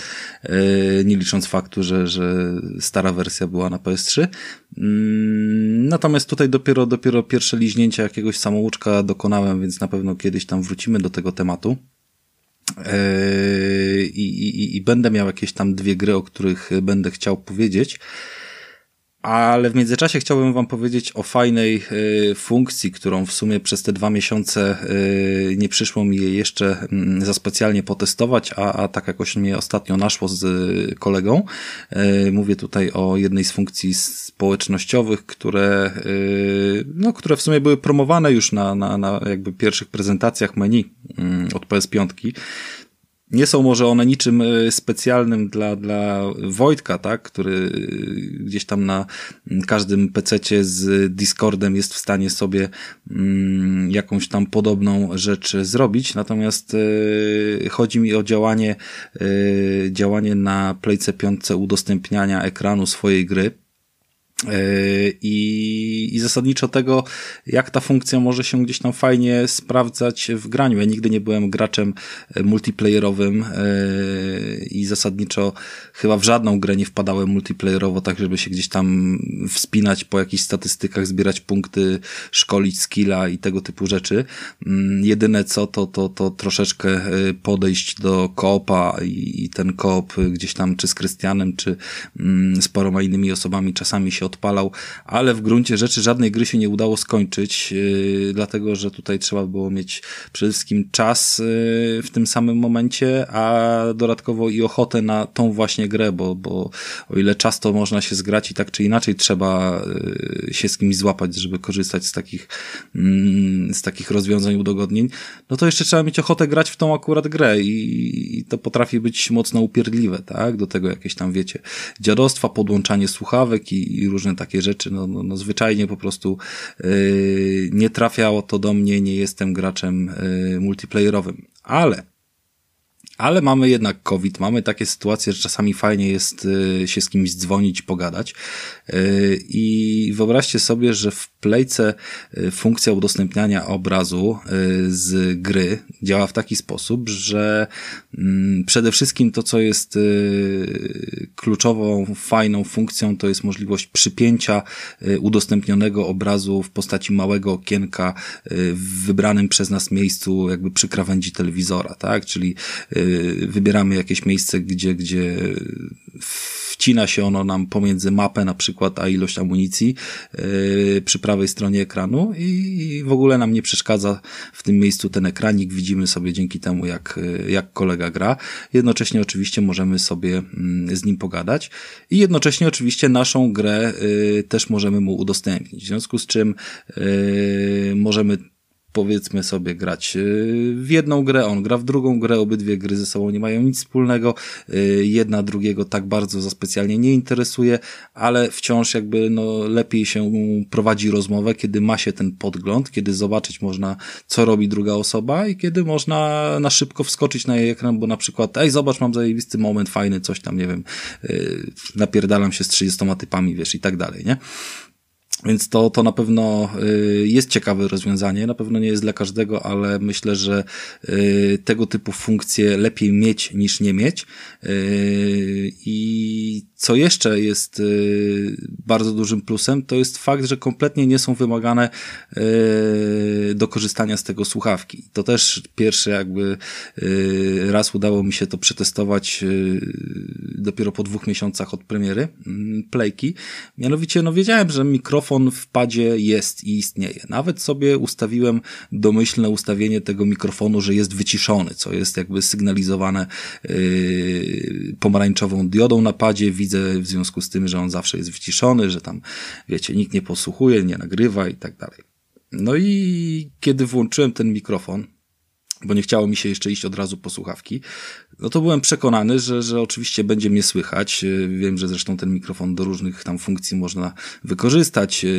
yy, nie licząc faktu, że, że stara wersja była na PS3. Mm, natomiast tutaj dopiero, dopiero pierwsze liźnięcia jakiegoś samouczka dokonałem, więc na pewno kiedyś tam wrócimy do tego tematu. Yy, I, i, I będę miał jakieś tam dwie gry, o których będę chciał powiedzieć. Ale w międzyczasie chciałbym Wam powiedzieć o fajnej y, funkcji, którą w sumie przez te dwa miesiące y, nie przyszło mi jej jeszcze y, za specjalnie potestować, a, a tak jakoś mnie ostatnio naszło z y, kolegą. Mówię tutaj o jednej z funkcji społecznościowych, które, no, które w sumie były promowane już na, na, na jakby pierwszych prezentacjach menu od PS5 nie są może one niczym e, specjalnym dla, dla Wojtka, tak, który e, gdzieś tam na każdym pececie z Discordem jest w stanie sobie mm, jakąś tam podobną rzecz zrobić. Natomiast e, chodzi mi o działanie, działanie na Playce 5 udostępniania ekranu swojej gry. Yy, I, I zasadniczo tego, jak ta funkcja może się gdzieś tam fajnie sprawdzać w graniu. Ja nigdy nie byłem graczem e, multiplayerowym yy, i zasadniczo chyba w żadną grę nie wpadałem multiplayerowo, tak żeby się gdzieś tam wspinać po jakichś statystykach, zbierać punkty, szkolić skilla i tego typu rzeczy. Yy, jedyne co, to, to, to troszeczkę e, podejść do koopa i, i ten koop gdzieś tam, czy z Krystianem, czy mm, z paroma innymi osobami czasami się odpalał, ale w gruncie rzeczy żadnej gry się nie udało skończyć, yy, dlatego, że tutaj trzeba było mieć przede wszystkim czas yy, w tym samym momencie, a dodatkowo i ochotę na tą właśnie grę, bo, bo o ile czas to można się zgrać i tak czy inaczej trzeba yy, się z kimś złapać, żeby korzystać z takich, mm, z takich rozwiązań udogodnień, no to jeszcze trzeba mieć ochotę grać w tą akurat grę i, i to potrafi być mocno upierdliwe, tak? Do tego jakieś tam, wiecie, dziadostwa, podłączanie słuchawek i, i różne takie rzeczy, no, no, no zwyczajnie po prostu yy, nie trafiało to do mnie, nie jestem graczem yy, multiplayerowym. Ale ale mamy jednak COVID, mamy takie sytuacje, że czasami fajnie jest y, się z kimś dzwonić, pogadać. Y, I wyobraźcie sobie, że w Playce y, funkcja udostępniania obrazu z gry działa w taki sposób, że mm, przede wszystkim to, co jest kluczową, fajną funkcją, to jest możliwość przypięcia udostępnionego obrazu w postaci małego okienka w wybranym przez nas miejscu, jakby przy krawędzi telewizora, tak? Czyli wybieramy jakieś miejsce, gdzie, gdzie wcina się ono nam pomiędzy mapę na przykład, a ilość amunicji yy, przy prawej stronie ekranu i w ogóle nam nie przeszkadza w tym miejscu ten ekranik. Widzimy sobie dzięki temu, jak, jak kolega gra. Jednocześnie oczywiście możemy sobie mm, z nim pogadać i jednocześnie oczywiście naszą grę yy, też możemy mu udostępnić. W związku z czym yy, możemy powiedzmy sobie grać y, w jedną grę, on gra w drugą grę, obydwie gry ze sobą nie mają nic wspólnego, y, jedna drugiego tak bardzo za specjalnie nie interesuje, ale wciąż jakby no lepiej się prowadzi rozmowę, kiedy ma się ten podgląd, kiedy zobaczyć można, co robi druga osoba i kiedy można na szybko wskoczyć na jej ekran, bo na przykład, ej, zobacz, mam zajebisty moment, fajny, coś tam, nie wiem, y, napierdalam się z 30 typami, wiesz, i tak dalej, nie? Więc to, to na pewno y, jest ciekawe rozwiązanie, na pewno nie jest dla każdego, ale myślę, że y, tego typu funkcje lepiej mieć niż nie mieć. Y, I co jeszcze jest bardzo dużym plusem, to jest fakt, że kompletnie nie są wymagane do korzystania z tego słuchawki. To też pierwszy jakby raz udało mi się to przetestować dopiero po dwóch miesiącach od premiery mm, Playki. Mianowicie, no wiedziałem, że mikrofon w padzie jest i istnieje. Nawet sobie ustawiłem domyślne ustawienie tego mikrofonu, że jest wyciszony, co jest jakby sygnalizowane pomarańczową diodą na padzie. Widzę w związku z tym, że on zawsze jest wyciszony, że tam, wiecie, nikt nie posłuchuje, nie nagrywa i tak dalej. No i kiedy włączyłem ten mikrofon, bo nie chciało mi się jeszcze iść od razu po słuchawki, no to byłem przekonany, że, że oczywiście będzie mnie słychać. E, wiem, że zresztą ten mikrofon do różnych tam funkcji można wykorzystać, e,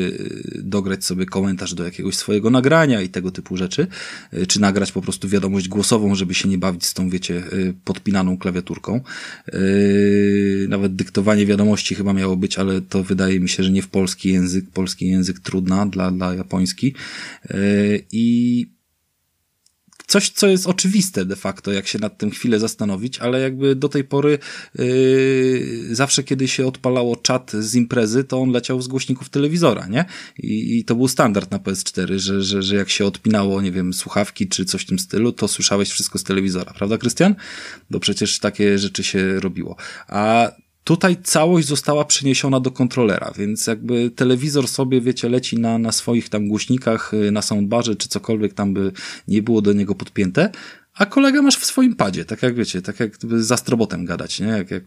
dograć sobie komentarz do jakiegoś swojego nagrania i tego typu rzeczy, e, czy nagrać po prostu wiadomość głosową, żeby się nie bawić z tą, wiecie, podpinaną klawiaturką. Nawet dyktowanie wiadomości chyba miało być, ale to wydaje mi się, że nie w polski język. Polski język trudna dla, dla japoński. I coś, co jest oczywiste de facto, jak się nad tym chwilę zastanowić, ale jakby do tej pory yy, zawsze kiedy się odpalało czat z imprezy, to on leciał z głośników telewizora, nie? I, i to był standard na PS4, że, że, że jak się odpinało, nie wiem, słuchawki czy coś w tym stylu, to słyszałeś wszystko z telewizora, prawda, Krystian? Bo przecież takie rzeczy się robiło. A Tutaj całość została przeniesiona do kontrolera, więc jakby telewizor sobie, wiecie, leci na, na swoich tam głośnikach, y, na soundbarze, czy cokolwiek tam by nie było do niego podpięte, a kolega masz w swoim padzie, tak jak wiecie, tak jak za strobotem gadać, nie? Jak, jak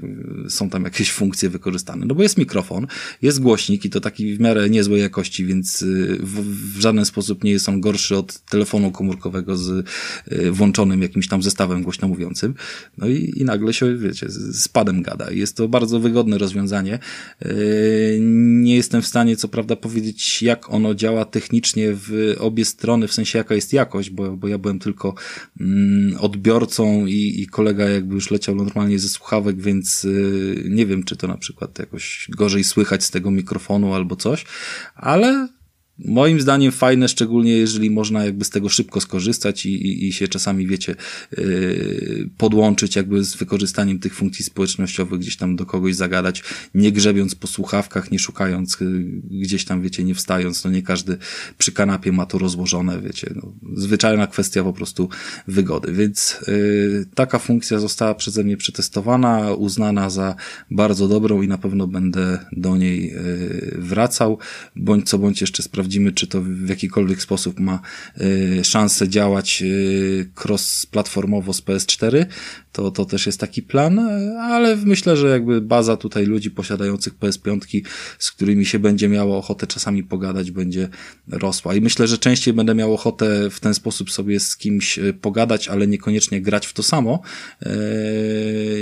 są tam jakieś funkcje wykorzystane. No bo jest mikrofon, jest głośnik i to taki w miarę niezłej jakości, więc y, w, w żaden sposób nie jest on gorszy od telefonu komórkowego z y, włączonym jakimś tam zestawem głośno mówiącym. No i, i nagle się, wiecie, z padem gada. Jest to bardzo wygodne rozwiązanie. Y, nie jestem w stanie, co prawda, powiedzieć, jak ono działa technicznie w obie strony, w sensie jaka jest jakość, bo, bo ja byłem tylko Mm, odbiorcą i, i kolega jakby już leciał normalnie ze słuchawek, więc y, nie wiem, czy to na przykład jakoś gorzej słychać z tego mikrofonu albo coś, ale moim zdaniem fajne, szczególnie jeżeli można jakby z tego szybko skorzystać i, i, i się czasami, wiecie, yy, podłączyć jakby z wykorzystaniem tych funkcji społecznościowych, gdzieś tam do kogoś zagadać, nie grzebiąc po słuchawkach, nie szukając yy, gdzieś tam, wiecie, nie wstając, no nie każdy przy kanapie ma to rozłożone, wiecie, no, zwyczajna kwestia po prostu wygody, więc yy, taka funkcja została przeze mnie przetestowana, uznana za bardzo dobrą i na pewno będę do niej yy, wracał, bądź co bądź jeszcze sprawdzić sprawdzimy, czy to w jakikolwiek sposób ma y, szansę działać y, cross-platformowo z PS4. To, to też jest taki plan, ale myślę, że jakby baza tutaj ludzi posiadających PS5, z którymi się będzie miało ochotę czasami pogadać, będzie rosła. I myślę, że częściej będę miał ochotę w ten sposób sobie z kimś y, pogadać, ale niekoniecznie grać w to samo,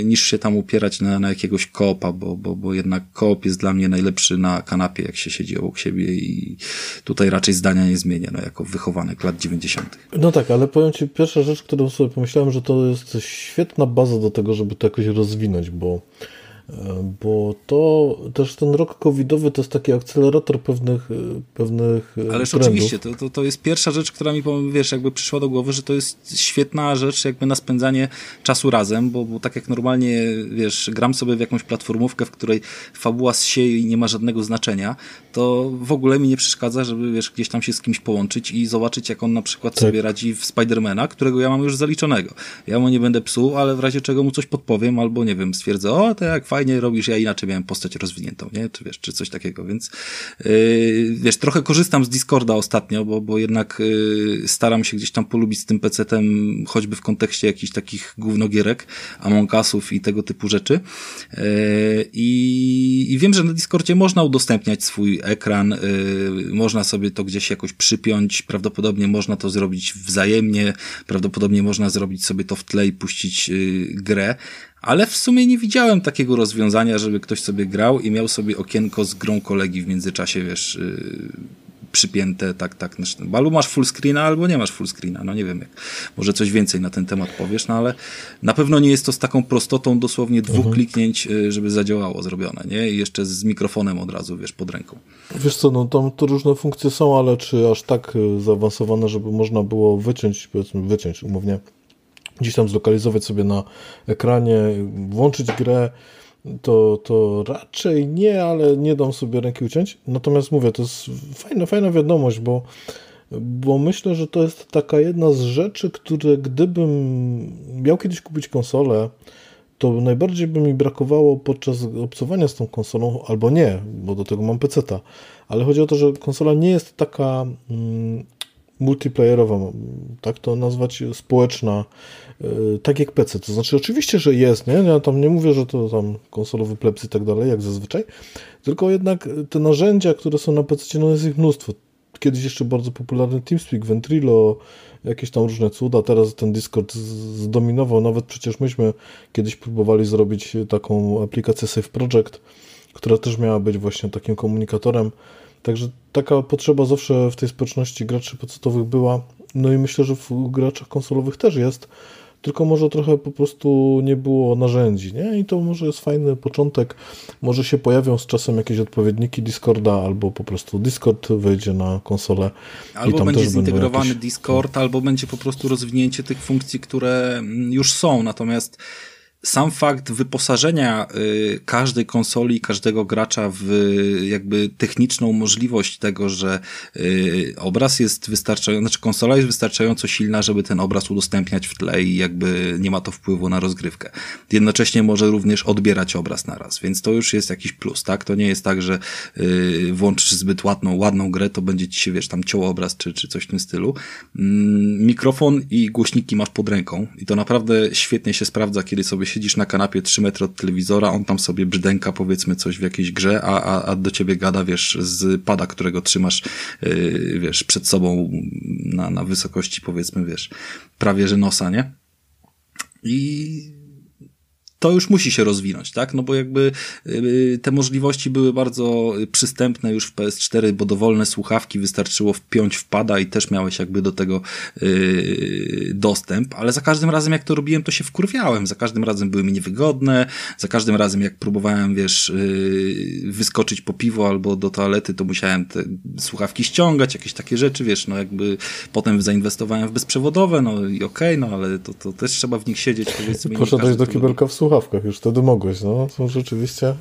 niż się tam upierać na, na jakiegoś koopa, bo, bo, bo jednak koop jest dla mnie najlepszy na kanapie, jak się siedzi obok siebie i tutaj raczej zdania nie zmienię, no jako wychowanek lat 90. No tak, ale powiem Ci, pierwsza rzecz, którą sobie pomyślałem, że to jest świetna baza do tego, żeby to jakoś rozwinąć, bo bo to też ten rok covidowy to jest taki akcelerator pewnych, pewnych Ależ trendów. oczywiście, to, to, to jest pierwsza rzecz, która mi, wiesz, jakby przyszła do głowy, że to jest świetna rzecz jakby na spędzanie czasu razem, bo, bo tak jak normalnie, wiesz, gram sobie w jakąś platformówkę, w której fabuła sieje i nie ma żadnego znaczenia, to w ogóle mi nie przeszkadza, żeby, wiesz, gdzieś tam się z kimś połączyć i zobaczyć, jak on na przykład tak. sobie radzi w Spidermana, którego ja mam już zaliczonego. Ja mu nie będę psuł, ale w razie czego mu coś podpowiem, albo nie wiem, stwierdzę, o, to jak fajnie robisz, ja inaczej miałem postać rozwiniętą, nie? Czy wiesz, czy coś takiego, więc yy, wiesz, trochę korzystam z Discorda ostatnio, bo, bo jednak yy, staram się gdzieś tam polubić z tym PC-tem, choćby w kontekście jakichś takich gównogierek, Among i tego typu rzeczy. Yy, i, I wiem, że na Discordzie można udostępniać swój ekran, yy, można sobie to gdzieś jakoś przypiąć, prawdopodobnie można to zrobić wzajemnie, prawdopodobnie można zrobić sobie to w tle i puścić yy, grę, ale w sumie nie widziałem takiego rozwiązania, żeby ktoś sobie grał i miał sobie okienko z grą kolegi w międzyczasie, wiesz, yy, przypięte, tak, tak. Balu masz full screena albo nie masz full screena, no nie wiem, jak, może coś więcej na ten temat powiesz, no ale na pewno nie jest to z taką prostotą dosłownie dwóch mhm. kliknięć, żeby zadziałało zrobione, nie? I jeszcze z mikrofonem od razu, wiesz, pod ręką. Wiesz co, no tam to różne funkcje są, ale czy aż tak y, zaawansowane, żeby można było wyciąć, powiedzmy, wyciąć umownie gdzieś tam zlokalizować sobie na ekranie, włączyć grę, to, to raczej nie, ale nie dam sobie ręki uciąć. Natomiast mówię, to jest fajna, fajna wiadomość, bo, bo myślę, że to jest taka jedna z rzeczy, które gdybym miał kiedyś kupić konsolę, to najbardziej by mi brakowało podczas obcowania z tą konsolą, albo nie, bo do tego mam PC-ta, ale chodzi o to, że konsola nie jest taka mm, multiplayerowa, tak to nazwać, społeczna, E, tak jak PC. To znaczy, oczywiście, że jest, nie? Ja tam nie mówię, że to tam konsolowy plebs i tak dalej, jak zazwyczaj, tylko jednak te narzędzia, które są na PC, no jest ich mnóstwo. Kiedyś jeszcze bardzo popularny TeamSpeak, Ventrilo, jakieś tam różne cuda. Teraz ten Discord zdominował. Nawet przecież myśmy kiedyś próbowali zrobić taką aplikację Safe Project, która też miała być właśnie takim komunikatorem. Także taka potrzeba zawsze w tej społeczności graczy pecetowych była. No i myślę, że w graczach konsolowych też jest tylko może trochę po prostu nie było narzędzi, nie? I to może jest fajny początek. Może się pojawią z czasem jakieś odpowiedniki Discorda, albo po prostu Discord wejdzie na konsolę. Albo i tam będzie zintegrowany jakieś... Discord, albo będzie po prostu rozwinięcie tych funkcji, które już są. Natomiast sam fakt wyposażenia y, każdej konsoli, każdego gracza w jakby techniczną możliwość tego, że y, obraz jest wystarczająco, znaczy konsola jest wystarczająco silna, żeby ten obraz udostępniać w tle i jakby nie ma to wpływu na rozgrywkę. Jednocześnie może również odbierać obraz naraz, więc to już jest jakiś plus, tak? To nie jest tak, że y, włączysz zbyt ładną, ładną grę, to będzie ci się, wiesz, tam ciął obraz czy, czy coś w tym stylu. Mm, mikrofon i głośniki masz pod ręką i to naprawdę świetnie się sprawdza, kiedy sobie siedzisz na kanapie 3 metry od telewizora, on tam sobie brzdęka powiedzmy coś w jakiejś grze, a, a, a do ciebie gada, wiesz, z pada, którego trzymasz, yy, wiesz, przed sobą na, na wysokości powiedzmy, wiesz, prawie że nosa, nie? I to już musi się rozwinąć, tak? No bo jakby y, te możliwości były bardzo przystępne już w PS4, bo dowolne słuchawki wystarczyło wpiąć wpada i też miałeś jakby do tego y, dostęp, ale za każdym razem jak to robiłem, to się wkurwiałem. Za każdym razem były mi niewygodne, za każdym razem jak próbowałem, wiesz, y, wyskoczyć po piwo albo do toalety, to musiałem te słuchawki ściągać, jakieś takie rzeczy, wiesz, no jakby potem zainwestowałem w bezprzewodowe, no i okej, okay, no ale to, to też trzeba w nich siedzieć, powiedzmy. Poszedłeś do kibelka w słuchawkach, już wtedy mogłeś, no to rzeczywiście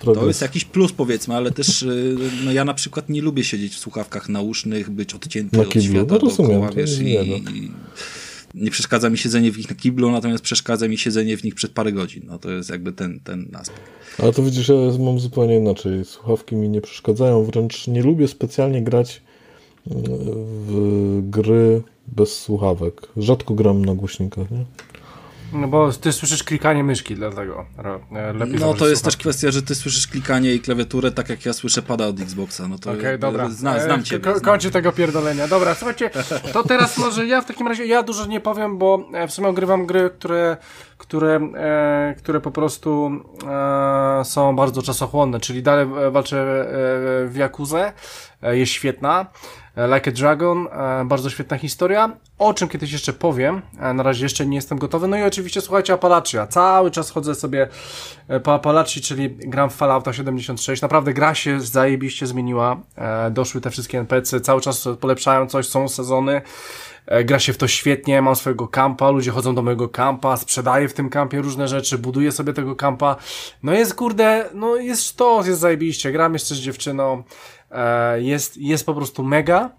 progres. To jest jakiś plus powiedzmy, ale też y, no ja na przykład nie lubię siedzieć w słuchawkach nausznych, być odcięty od świata no, rozumiem, dookoła, wiesz, i, i, nie przeszkadza mi siedzenie w nich na kiblu, natomiast przeszkadza mi siedzenie w nich przed parę godzin. No to jest jakby ten, ten aspekt. Ale to widzisz, ja mam zupełnie inaczej. Słuchawki mi nie przeszkadzają, wręcz nie lubię specjalnie grać y, w gry bez słuchawek. Rzadko gram na głośnikach, nie? No bo ty słyszysz klikanie myszki, dlatego e, lepiej No to jest też kwestia, że ty słyszysz klikanie i klawiaturę tak jak ja słyszę pada od Xboxa. No to Okej, okay, dobra. Zna, znam e, cię. Ko kończę tego pierdolenia. Dobra, słuchajcie, to teraz może ja w takim razie, ja dużo nie powiem, bo e, w sumie ogrywam gry, które, które, e, które po prostu e, są bardzo czasochłonne, czyli dalej walczę w Jakuzę, jest świetna. Like a Dragon, e, bardzo świetna historia, o czym kiedyś jeszcze powiem, e, na razie jeszcze nie jestem gotowy, no i oczywiście słuchajcie Appalachia, cały czas chodzę sobie e, po Appalachii, czyli gram w Fallouta 76, naprawdę gra się zajebiście zmieniła, doszły te wszystkie NPC, cały czas polepszają coś, są sezony, gra się w to świetnie, mam swojego kampa, ludzie chodzą do mojego kampa, sprzedaję w tym kampie różne rzeczy, buduję sobie tego kampa, no jest kurde, no jest to, jest zajebiście, gram jeszcze z dziewczyną, E, jest, jest po prostu mega.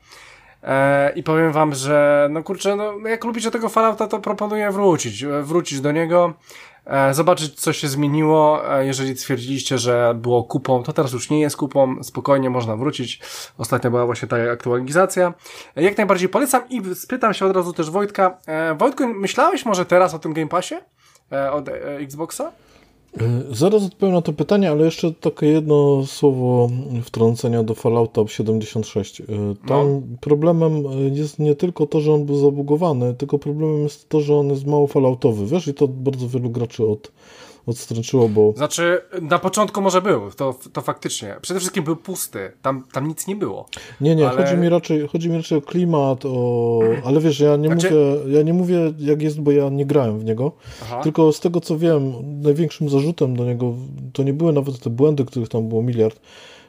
E, I powiem wam, że no kurczę, no jak lubicie tego Fallouta, to proponuję wrócić, e, wrócić do niego, zobaczyć co się zmieniło. Jeżeli twierdziliście, że było kupą, to teraz już nie jest kupą, spokojnie można wrócić. Ostatnio była właśnie ta aktualizacja. Jak najbardziej polecam i spytam się od razu też Wojtka. Wojtku, myślałeś może teraz o tym Game Passie od Xboxa? E, zaraz odpowiem na to pytanie, ale jeszcze takie jedno słowo wtrącenia do Fallouta 76. E, tam no. problemem jest nie tylko to, że on był zabugowany, tylko problemem jest to, że on jest mało falloutowy. Wiesz, i to bardzo wielu graczy od odstręczyło, bo... Znaczy, na początku może był, to, to faktycznie. Przede wszystkim był pusty, tam, tam nic nie było. Nie, nie, ale... chodzi, mi raczej, chodzi mi raczej o klimat, o... ale wiesz, ja nie, znaczy... mówię, ja nie mówię jak jest, bo ja nie grałem w niego, Aha. tylko z tego co wiem, największym zarzutem do niego to nie były nawet te błędy, których tam było miliard,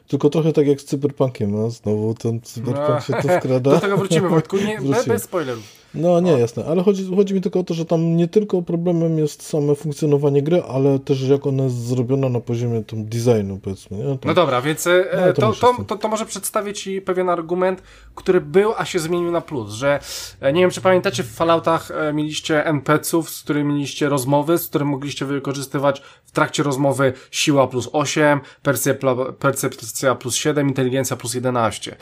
tylko trochę tak jak z Cyberpunkiem, no, znowu ten Cyberpunk no, się tu wkrada. Do tego wrócimy, Wojtku, nie, bez spoilerów. No nie, jasne, ale chodzi, chodzi mi tylko o to, że tam nie tylko problemem jest same funkcjonowanie gry, ale też jak ona jest zrobiona na poziomie tam designu, powiedzmy. Nie? No dobra, więc e, no, to, to, to, to, to może przedstawię Ci pewien argument, który był, a się zmienił na plus, że e, nie wiem, czy pamiętacie, w Falloutach e, mieliście NPC-ów, z którymi mieliście rozmowy, z którymi mogliście wykorzystywać w trakcie rozmowy siła plus 8, percepcja plus 7, inteligencja plus 11.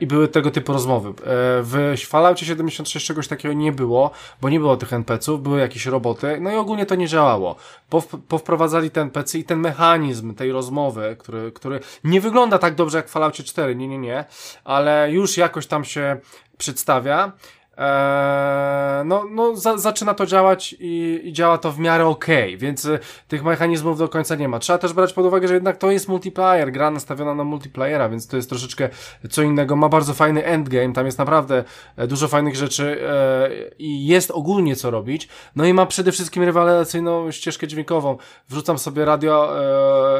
I były tego typu rozmowy. W Falloutie 76 czegoś takiego nie było, bo nie było tych NPC-ów, były jakieś roboty, no i ogólnie to nie działało. powprowadzali ten NPC i ten mechanizm tej rozmowy, który, który nie wygląda tak dobrze jak w Falloutie 4, nie, nie, nie, ale już jakoś tam się przedstawia. Eee, no, no za, zaczyna to działać i, i, działa to w miarę okej, okay, więc y, tych mechanizmów do końca nie ma. Trzeba też brać pod uwagę, że jednak to jest multiplayer, gra nastawiona na multiplayera, więc to jest troszeczkę co innego. Ma bardzo fajny endgame, tam jest naprawdę e, dużo fajnych rzeczy e, i jest ogólnie co robić. No i ma przede wszystkim rewelacyjną ścieżkę dźwiękową. Wrzucam sobie radio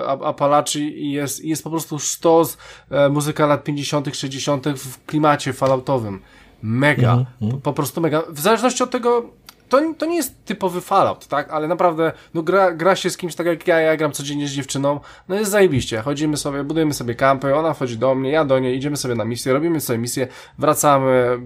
e, Appalachii i jest, jest po prostu sztos e, muzyka lat 50., 60. w klimacie falloutowym. Mega. -hmm. po, po, prostu mega. W zależności od tego, to, to nie jest typowy Fallout, tak? Ale naprawdę, no gra, gra się z kimś tak jak ja, ja gram codziennie z dziewczyną, no jest zajebiście. Chodzimy sobie, budujemy sobie kampy, ona wchodzi do mnie, ja do niej, idziemy sobie na misję, robimy sobie misję, wracamy,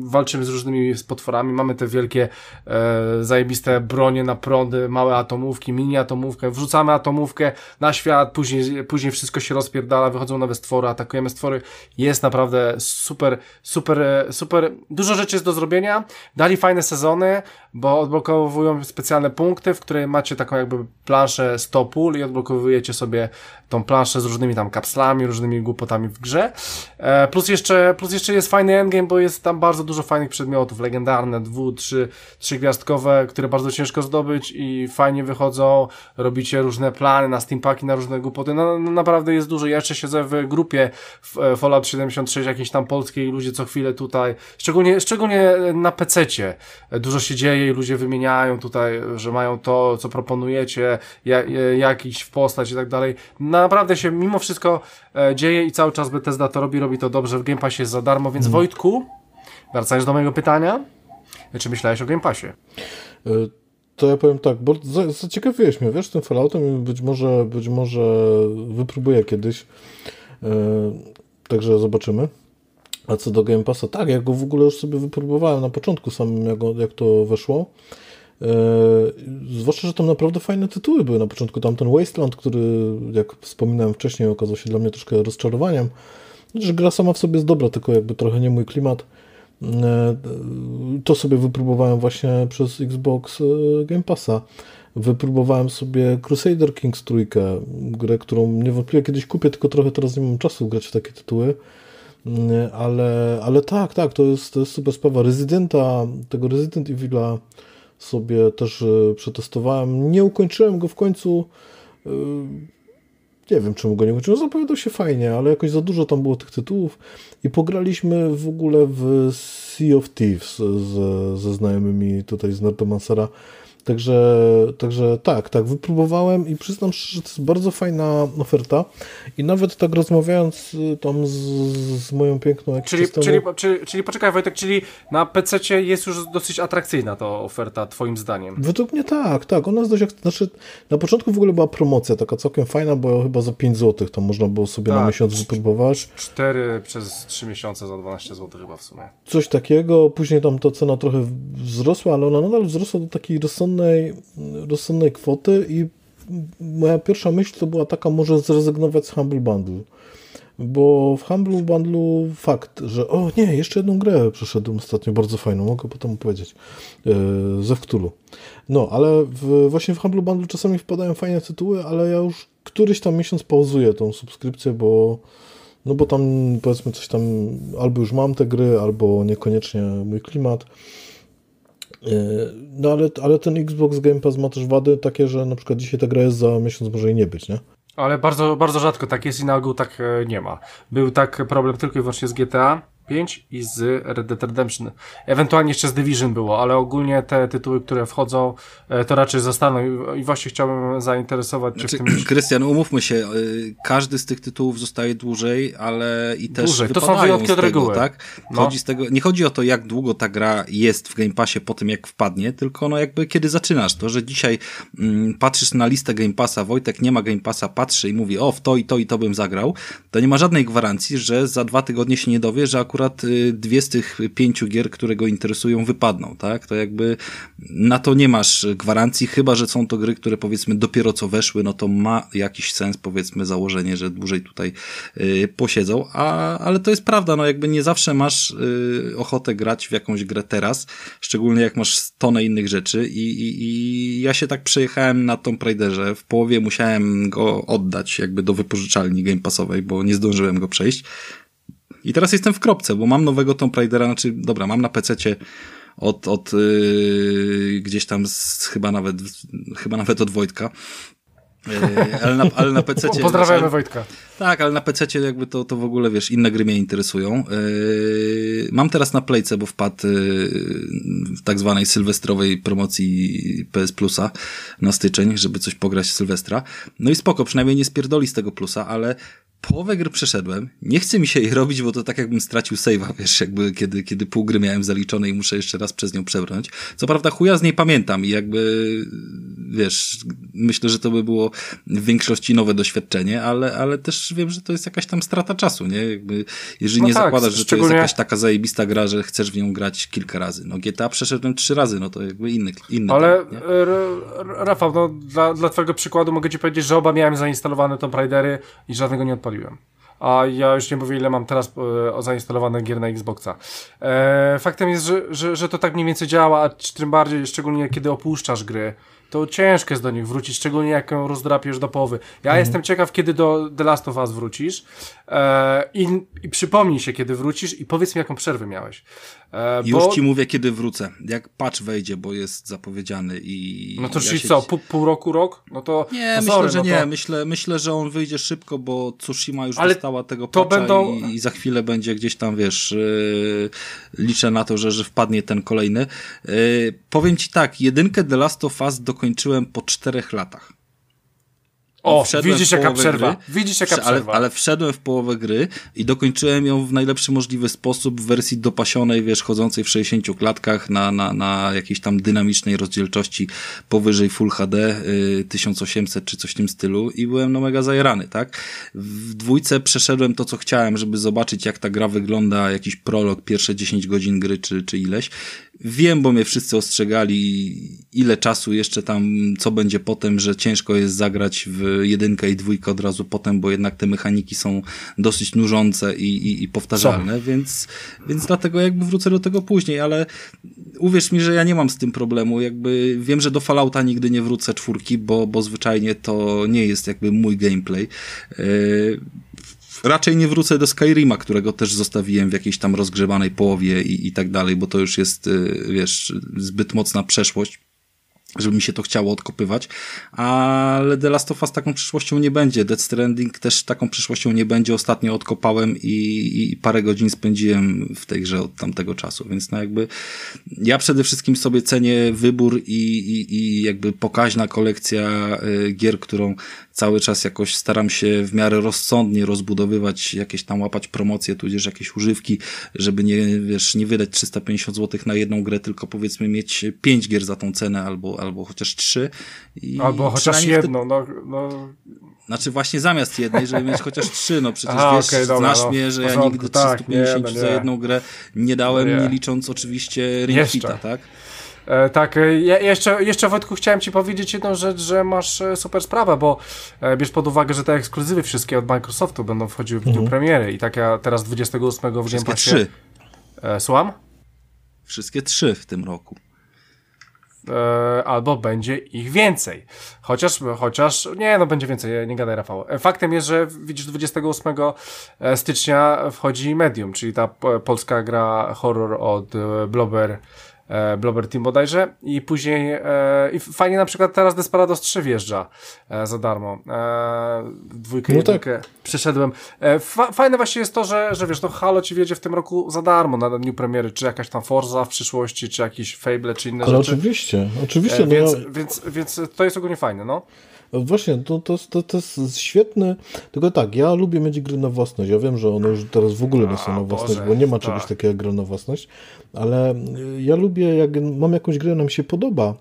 walczymy z różnymi potworami, mamy te wielkie, e, zajebiste bronie na prądy, małe atomówki, mini atomówkę, wrzucamy atomówkę na świat, później, później wszystko się rozpierdala, wychodzą nowe stwory, atakujemy stwory. Jest naprawdę super, super, super, dużo rzeczy jest do zrobienia, dali fajne sezony, bo odblokowują specjalne punkty, w której macie taką jakby planszę stopul i odblokowujecie sobie tą planszę z różnymi tam kapslami, różnymi głupotami w grze. E, plus jeszcze, plus jeszcze jest fajny endgame, bo jest tam bardzo dużo fajnych przedmiotów, legendarne, dwu, trzy, trzy gwiazdkowe, które bardzo ciężko zdobyć i fajnie wychodzą, robicie różne plany na steampaki, na różne głupoty, no, no naprawdę jest dużo. Ja jeszcze siedzę w grupie e, Fallout 76, jakiejś tam polskiej, ludzie co chwilę tutaj, szczególnie, szczególnie na PC-cie dużo się dzieje i ludzie wymieniają tutaj, że mają to, co proponujecie, jak, jakiś w postać i tak dalej. Naprawdę się mimo wszystko e, dzieje i cały czas Bethesda to robi, robi to dobrze, w Game Passie jest za darmo, więc Mhm. Wojtku, wracając do mojego pytania, czy myślałeś o Game Passie? E, To ja powiem tak, bo za- zaciekawiłeś mnie, wiesz, tym Falloutem i być może, być może wypróbuję kiedyś. E, Także zobaczymy. A co do Game Passa, tak, ja go w ogóle już sobie wypróbowałem na początku samym, jak, jak to weszło. E, zwłaszcza, że tam naprawdę fajne tytuły były na początku. Tam ten Wasteland, który, jak wspominałem wcześniej, okazał się dla mnie troszkę rozczarowaniem. Że gra sama w sobie jest dobra, tylko jakby trochę nie mój klimat. E, To sobie wypróbowałem właśnie przez Xbox e, Game Passa. Wypróbowałem sobie Crusader Kings trójkę, grę, którą niewątpliwie kiedyś kupię, tylko trochę teraz nie mam czasu grać w takie tytuły. Ale, ale tak, tak, to jest, to jest super sprawa. Rezydenta, tego Resident Evil'a sobie też e, przetestowałem. Nie ukończyłem go w końcu. e, Nie wiem, czemu go nie ukończyłem. Zapowiadał się fajnie, ale jakoś za dużo tam było tych tytułów. I pograliśmy w ogóle w Sea of Thieves ze znajomymi tutaj z Nerdomancera. Także, także tak, tak, wypróbowałem i przyznam szczerze, że to jest bardzo fajna oferta. I nawet tak rozmawiając y, tam z, z moją piękną jakiś Czyli, czyli, czyli, czyli poczekaj Wojtek, czyli na PC jest już dosyć atrakcyjna ta oferta, twoim zdaniem. Według mnie tak, tak. Ona jest dość. Znaczy, na początku w ogóle była promocja, taka całkiem fajna, bo chyba za 5 zł tam można było sobie na Tak. miesiąc wypróbować. 4 przez 3 miesiące za 12 zł chyba w sumie. Coś takiego. Później tam ta cena trochę wzrosła, ale ona nadal wzrosła do takiej rozsądnej, rozsądnej kwoty i moja pierwsza myśl to była taka, może zrezygnować z Humble Bundle. Bo w Humble Bundle fakt, że o nie, jeszcze jedną grę przeszedłem ostatnio, bardzo fajną, mogę potem opowiedzieć, yy, ze Wktulu. No, ale w, właśnie w Humble Bundle czasami wpadają fajne tytuły, ale ja już któryś tam miesiąc pauzuję tą subskrypcję, bo no bo tam powiedzmy coś tam, albo już mam te gry, albo niekoniecznie mój klimat. Yy, No ale, ale ten Xbox Game Pass ma też wady takie, że na przykład dzisiaj ta gra jest za miesiąc może i nie być, nie? Ale bardzo, bardzo rzadko tak jest i na ogół tak e, nie ma. Był tak problem tylko i wyłącznie z GTA 5 i z Red Dead Redemption. Ewentualnie jeszcze z Division było, ale ogólnie te tytuły, które wchodzą, e, to raczej zostaną i, właśnie chciałbym zainteresować Znaczy, tym... Krystian, umówmy się, y, każdy z tych tytułów zostaje dłużej, ale i też Dłużej. To są wyjątki od reguły. tak? No. Chodzi z tego, nie chodzi o to, jak długo ta gra jest w Game Passie po tym, jak wpadnie, tylko no jakby kiedy zaczynasz. To, że dzisiaj mm, patrzysz na listę Game Passa, Wojtek nie ma Game Passa, patrzy i mówi, o, w to i to i to bym zagrał, to nie ma żadnej gwarancji, że za dwa tygodnie się nie dowie, że akurat y, dwie z tych pięciu gier, które go interesują, wypadną, tak? To jakby na to nie masz gwarancji, chyba, że są to gry, które powiedzmy dopiero co weszły, no to ma jakiś sens, powiedzmy, założenie, że dłużej tutaj y, posiedzą, a, ale to jest prawda, no jakby nie zawsze masz y, ochotę grać w jakąś grę teraz, szczególnie jak masz tonę innych rzeczy. I, i, i ja się tak przejechałem na Tomb Raiderze, w połowie musiałem go oddać jakby do wypożyczalni Game Passowej, bo nie zdążyłem go przejść, i teraz jestem w kropce, bo mam nowego Tomb Raidera, znaczy, dobra, mam na PC-cie od, od yy, gdzieś tam z, chyba nawet, chyba nawet od Wojtka. Yy, ale na, ale na PC. Pozdrawiamy Wojtka. Tak, ale na PC jakby to, to w ogóle, wiesz, inne gry mnie interesują. Yy, mam teraz na Playce, bo wpadł yy, w tak zwanej sylwestrowej promocji PS Plusa na styczeń, żeby coś pograć w Sylwestra. No i spoko, przynajmniej nie spierdoli z tego plusa, ale połowę gry przeszedłem. Nie chce mi się jej robić, bo to tak jakbym stracił save'a, wiesz, jakby kiedy, kiedy pół gry miałem zaliczone i muszę jeszcze raz przez nią przebrnąć. Co prawda chuja z niej pamiętam i jakby, wiesz, myślę, że to by było w większości nowe doświadczenie, ale, ale też wiem, że to jest jakaś tam strata czasu, nie? Jakby, jeżeli No nie tak, zakładasz, że to jest jakaś taka zajebista gra, że chcesz w nią grać kilka razy. No GTA przeszedłem trzy razy, no to jakby inny, inny Ale temat, e, Rafał, no dla, dla twojego przykładu mogę ci powiedzieć, że oba miałem zainstalowane Tomb Raidery i żadnego nie odpaliłem. a ja już nie mówię ile mam teraz e, zainstalowane gier na Xboxa. E, faktem jest, że, że, że to tak mniej więcej działa, a tym bardziej, szczególnie kiedy opuszczasz gry, to ciężko jest do nich wrócić, szczególnie jak ją rozdrapiesz do połowy. Ja Mhm. jestem ciekaw, kiedy do The Last of Us wrócisz e, i, i przypomnij się, kiedy wrócisz i powiedz mi, jaką przerwę miałeś. E, Już bo, ci mówię, kiedy wrócę. Jak patch wejdzie, bo jest zapowiedziany i... no to ja czyli się- co, pół, pół roku, rok? No to Nie, no myślę, sorry, że no nie. To, Myślę, myślę, że on wyjdzie szybko, bo Tsushima już Ale dostała tego to będą- i, i za chwilę będzie gdzieś tam, wiesz, yy, liczę na to, że, że wpadnie ten kolejny. Yy, powiem ci tak, jedynkę The Last of Us dokończyłem po czterech latach. O, widzisz jaka przerwa. gry, Widzisz jaka ale, przerwa. ale wszedłem w połowę gry i dokończyłem ją w najlepszy możliwy sposób w wersji dopasionej, wiesz, chodzącej w 60 klatkach na, na, na jakiejś tam dynamicznej rozdzielczości powyżej Full HD y, 1800 czy coś w tym stylu i byłem no mega zajerany, tak? W dwójce przeszedłem to, co chciałem, żeby zobaczyć, jak ta gra wygląda, jakiś prolog, pierwsze 10 godzin gry czy, czy ileś. Wiem, bo mnie wszyscy ostrzegali, ile czasu jeszcze tam, co będzie potem, że ciężko jest zagrać w jedynkę i dwójkę od razu potem, bo jednak te mechaniki są dosyć nużące i, i, i powtarzalne, więc, więc dlatego jakby wrócę do tego później, ale uwierz mi, że ja nie mam z tym problemu, jakby wiem, że do Fallouta nigdy nie wrócę czwórki, bo, bo zwyczajnie to nie jest jakby mój gameplay. Yy, Raczej nie wrócę do Skyrima, którego też zostawiłem w jakiejś tam rozgrzebanej połowie i, i tak dalej, bo to już jest, y, wiesz, zbyt mocna przeszłość żeby mi się to chciało odkopywać, ale The Last of Us taką przyszłością nie będzie. Death Stranding też taką przyszłością nie będzie. Ostatnio odkopałem i, i parę godzin spędziłem w tej grze od tamtego czasu, więc no jakby ja przede wszystkim sobie cenię wybór i, i, i jakby pokaźna kolekcja y, gier, którą cały czas jakoś staram się w miarę rozsądnie rozbudowywać, jakieś tam łapać promocje, tudzież jakieś używki, żeby nie, wiesz, nie wydać 350 zł na jedną grę, tylko powiedzmy mieć 5 gier za tą cenę albo, albo chociaż 3. I Albo chociaż jedną, no, no znaczy właśnie zamiast jednej, żeby mieć chociaż trzy, no przecież Aha, wiesz, okej, dobra, znasz no, mnie, że ja porządku, nigdy tak, 350 nie, no za nie. jedną grę nie dałem, Nie. nie, licząc oczywiście Ring Jeszcze. Fita, tak? E, tak, e, ja, jeszcze, jeszcze Wojtku chciałem Ci powiedzieć jedną rzecz, że masz e, super sprawę, bo e, bierz pod uwagę, że te ekskluzywy wszystkie od Microsoftu będą wchodziły w dniu premiery i tak ja teraz 28 w Wszystkie Passie... trzy. E, słucham? Wszystkie trzy w tym roku. E, albo będzie ich więcej. Chociaż, chociaż, nie, no będzie więcej, nie gadaj Rafał. Faktem jest, że widzisz 28 stycznia wchodzi Medium, czyli ta po- polska gra horror od Blobber, e, Blobber Team bodajże i później e, i fajnie na przykład teraz Desperados 3 wjeżdża e, za darmo. E, dwójkę, No no tak. przeszedłem. E, fa fajne właśnie jest to, że, że wiesz, to Halo ci wiedzie w tym roku za darmo na dniu premiery, czy jakaś tam Forza w przyszłości, czy jakiś Fable, czy inne Ale rzeczy. oczywiście, oczywiście. E, no więc, więc, więc to jest ogólnie fajne, no. Właśnie, to, to, to, to jest świetne. Tylko tak, ja lubię mieć gry na własność. Ja wiem, że one już teraz w ogóle nie są na własność, Boże, bo nie ma tak. czegoś takiego jak gra na własność. Ale y, ja lubię, jak mam jakąś grę, ona mi się podoba,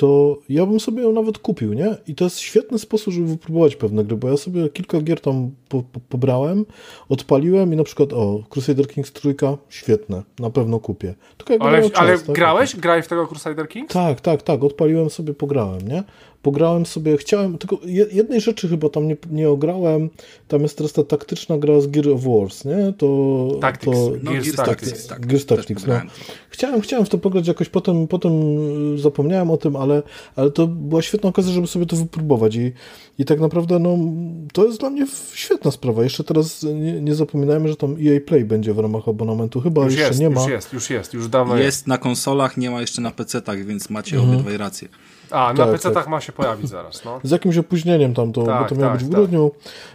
to ja bym sobie ją nawet kupił, nie? I to jest świetny sposób, żeby wypróbować pewne gry, bo ja sobie kilka gier tam po, po, pobrałem, odpaliłem i na przykład, o, Crusader Kings trójka, świetne, na pewno kupię. Tylko jak Ale, ale czas, tak? grałeś? Grałeś w tego Crusader Kings? Tak, tak, tak, odpaliłem sobie, pograłem, nie? Pograłem sobie, chciałem, tylko je- jednej rzeczy chyba tam nie, nie ograłem, tam jest teraz ta taktyczna gra z Gear of Wars, nie? To... Tactics. To, No, Gears Gears Tactics, Tactics. tak. Gears też Tactics, no. Chciałem, chciałem w to pograć jakoś, potem, potem y, zapomniałem o tym, ale, ale to była świetna okazja, żeby sobie to wypróbować i, i tak naprawdę, no, to jest dla mnie świetna sprawa. Jeszcze teraz nie, nie zapominajmy, że tam EA Play będzie w ramach abonamentu, chyba Już jeszcze jest, nie ma. już jest, już jest, już dawno jest. Jest na konsolach, nie ma jeszcze na PC-tach, więc macie Mhm. obydwaj rację. A, na Tak, PC-tach tak. ma się pojawić zaraz, no. Z jakimś opóźnieniem tam to, Tak, bo to miało tak, być w tak. grudniu.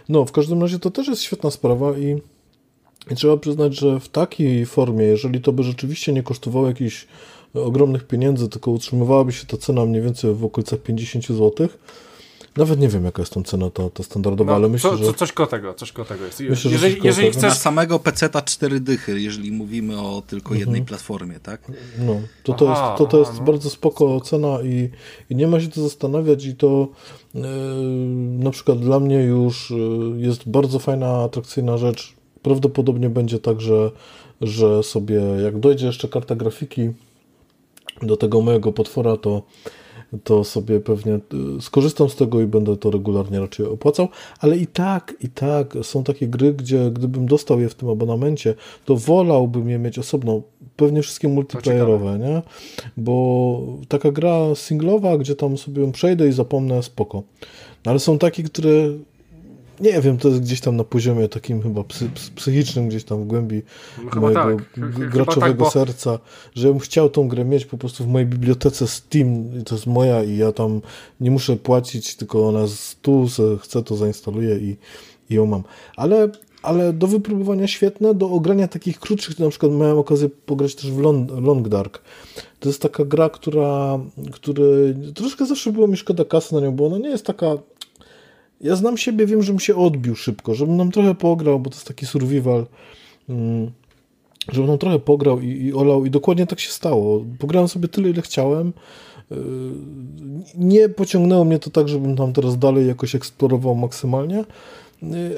No, w każdym razie to też jest świetna sprawa i, i trzeba przyznać, że w takiej formie, jeżeli to by rzeczywiście nie kosztowało jakichś ogromnych pieniędzy, tylko utrzymywałaby się ta cena mniej więcej w okolicach 50 zł, nawet nie wiem jaka jest tam cena ta, ta standardowa, no ale myślę, co, że... co, coś koło tego, coś koło tego jest. Myślę, że jeżeli jeżeli tego. Na chcesz... samego PC-ta cztery dychy, jeżeli mówimy o tylko Mhm. jednej platformie, tak? No, to to Aha, jest, to, to jest aha, no. bardzo spoko cena i, i nie ma się to zastanawiać i to yy, na przykład dla mnie już yy, jest bardzo fajna, atrakcyjna rzecz. Prawdopodobnie będzie tak, że, że sobie jak dojdzie jeszcze karta grafiki do tego mojego potwora, to to sobie pewnie y, skorzystam z tego i będę to regularnie raczej opłacał, ale i tak, i tak są takie gry, gdzie gdybym dostał je w tym abonamencie, to wolałbym je mieć osobno, pewnie wszystkie multiplayerowe, nie? Bo taka gra singlowa, gdzie tam sobie ją przejdę i zapomnę, spoko. No, ale są takie, które nie wiem, to jest gdzieś tam na poziomie takim chyba psy, psychicznym, gdzieś tam w głębi No mojego tak. graczowego tak, bo- serca, że bym chciał tą grę mieć po prostu w mojej bibliotece Steam to jest moja i ja tam nie muszę płacić, tylko ona jest tu, chcę to zainstaluję i, i ją mam. Ale, ale do wypróbowania świetne, do ogrania takich krótszych, na przykład miałem okazję pograć też w Long, Long Dark. To jest taka gra, która, który troszkę zawsze było mi szkoda kasy na nią, bo ona nie jest taka ja znam siebie, wiem, żebym się odbił szybko, żebym nam trochę pograł, bo to jest taki survival, mm, żebym nam trochę pograł i, i olał i dokładnie tak się stało. Pograłem sobie tyle, ile chciałem. Yy, Nie pociągnęło mnie to tak, żebym tam teraz dalej jakoś eksplorował maksymalnie,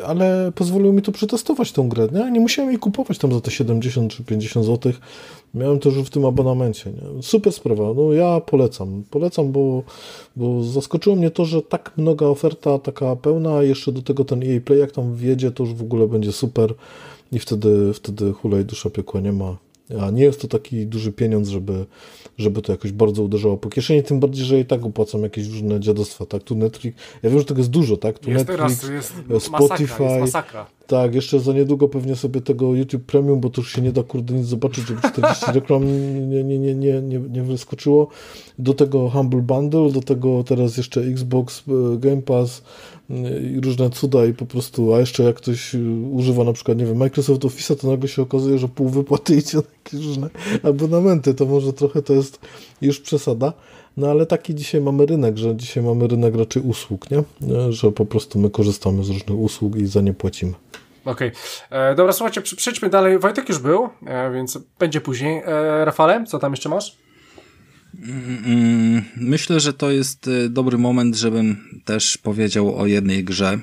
ale pozwoliło mi to przetestować tą grę. Nie, nie musiałem jej kupować tam za te 70 czy 50 zł. Miałem to już w tym abonamencie. Nie? Super sprawa. No ja polecam. Polecam, bo, bo zaskoczyło mnie to, że tak mnoga oferta, taka pełna, a jeszcze do tego ten EA Play, jak tam wjedzie, to już w ogóle będzie super i wtedy, wtedy hulaj dusza piekła nie ma. A nie jest to taki duży pieniądz, żeby, żeby to jakoś bardzo uderzało po kieszeni, tym bardziej, że i tak opłacam jakieś różne dziadostwa, tak? Tu Netflix, ja wiem, że tego jest dużo, tak? Tu Jest Netflix, teraz, jest Spotify, masakra, jest masakra. tak, jeszcze za niedługo pewnie sobie tego YouTube Premium, bo to już się nie da kurde nic zobaczyć, żeby 40 reklam nie, nie, nie, nie, nie, nie wyskoczyło. Do tego Humble Bundle, do tego teraz jeszcze Xbox e, Game Pass i różne cuda i po prostu, a jeszcze jak ktoś e, używa na przykład, nie wiem, Microsoft Office'a, to nagle się okazuje, że pół wypłaty idzie na jakieś różne abonamenty, to może trochę to jest już przesada. No ale taki dzisiaj mamy rynek, że dzisiaj mamy rynek raczej usług, nie? Że po prostu my korzystamy z różnych usług i za nie płacimy. Okej. E, Dobra, słuchajcie, przejdźmy dalej. Wojtek już był, e, więc będzie później. E, Rafale, co tam jeszcze masz? Mm, Myślę, że to jest y, dobry moment, żebym też powiedział o jednej grze,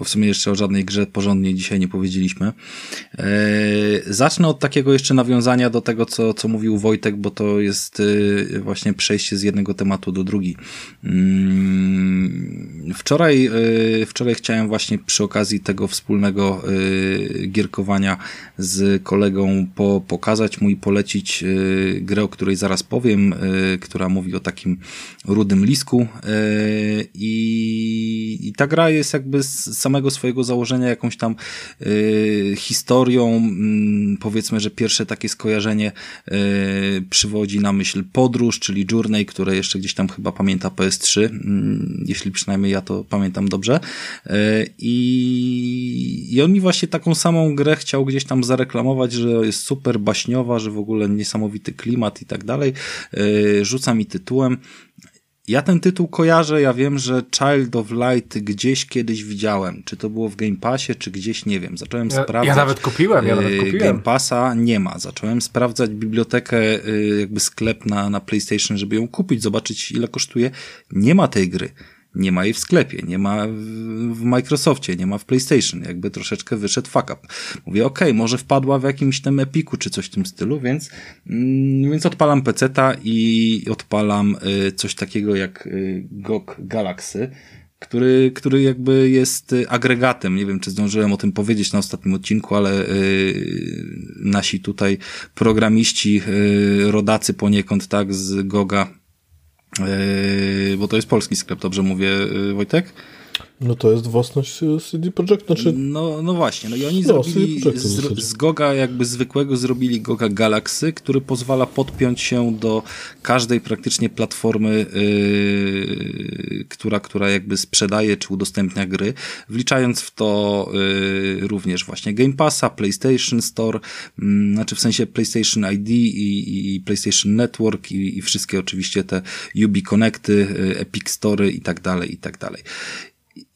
bo w sumie jeszcze o żadnej grze porządnie dzisiaj nie powiedzieliśmy. E, zacznę od takiego jeszcze nawiązania do tego, co, co mówił Wojtek, bo to jest y, właśnie przejście z jednego tematu do drugi. Mm, Wczoraj, y, wczoraj chciałem właśnie przy okazji tego wspólnego gierkowania z kolegą po, pokazać mu i polecić grę, o której zaraz powiem, która mówi o takim rudym lisku i, i ta gra jest jakby z samego swojego założenia jakąś tam y, historią, mm, powiedzmy, że pierwsze takie skojarzenie y, przywodzi na myśl podróż, czyli Journey, które jeszcze gdzieś tam chyba pamięta PS3, mm, jeśli przynajmniej ja to pamiętam dobrze. Y, I, I on mi właśnie taką samą grę chciał gdzieś tam zareklamować, że jest super baśniowa, że w ogóle niesamowity klimat i tak dalej. Y, Rzuca mi tytułem. Ja ten tytuł kojarzę, ja wiem, że Child of Light gdzieś kiedyś widziałem. Czy to było w Game Passie, czy gdzieś, nie wiem. Zacząłem Ja, sprawdzać. ja nawet kupiłem, ja nawet Yy, kupiłem. Game Passa nie ma. Zacząłem sprawdzać bibliotekę, yy, jakby sklep na, na PlayStation, żeby ją kupić, zobaczyć ile kosztuje. Nie ma tej gry. Nie ma jej w sklepie, nie ma w, Microsoftie, nie ma w PlayStation. Jakby troszeczkę wyszedł fuck up. Mówię, okej, może wpadła w jakimś tym Epiku czy coś w tym stylu, więc, mm, więc odpalam peceta i odpalam y, coś takiego jak y, GOG Galaxy który, który jakby jest y, agregatem. Nie wiem, czy zdążyłem o tym powiedzieć na ostatnim odcinku, ale y, nasi tutaj programiści, y, rodacy poniekąd, tak, z Goga, bo to jest polski sklep, dobrze mówię, y, Wojtek? No to jest własność e, CD Projekt, znaczy No, no właśnie, no i oni No, zrobili z, z Goga jakby zwykłego zrobili Goga Galaxy, który pozwala podpiąć się do każdej praktycznie platformy, yy, która, która jakby sprzedaje czy udostępnia gry, wliczając w to yy, również właśnie Game Passa, PlayStation Store, mm, znaczy w sensie PlayStation ID i, i PlayStation Network i, i wszystkie oczywiście te Ubi Connecty, yy, Epic Story i tak dalej, i tak dalej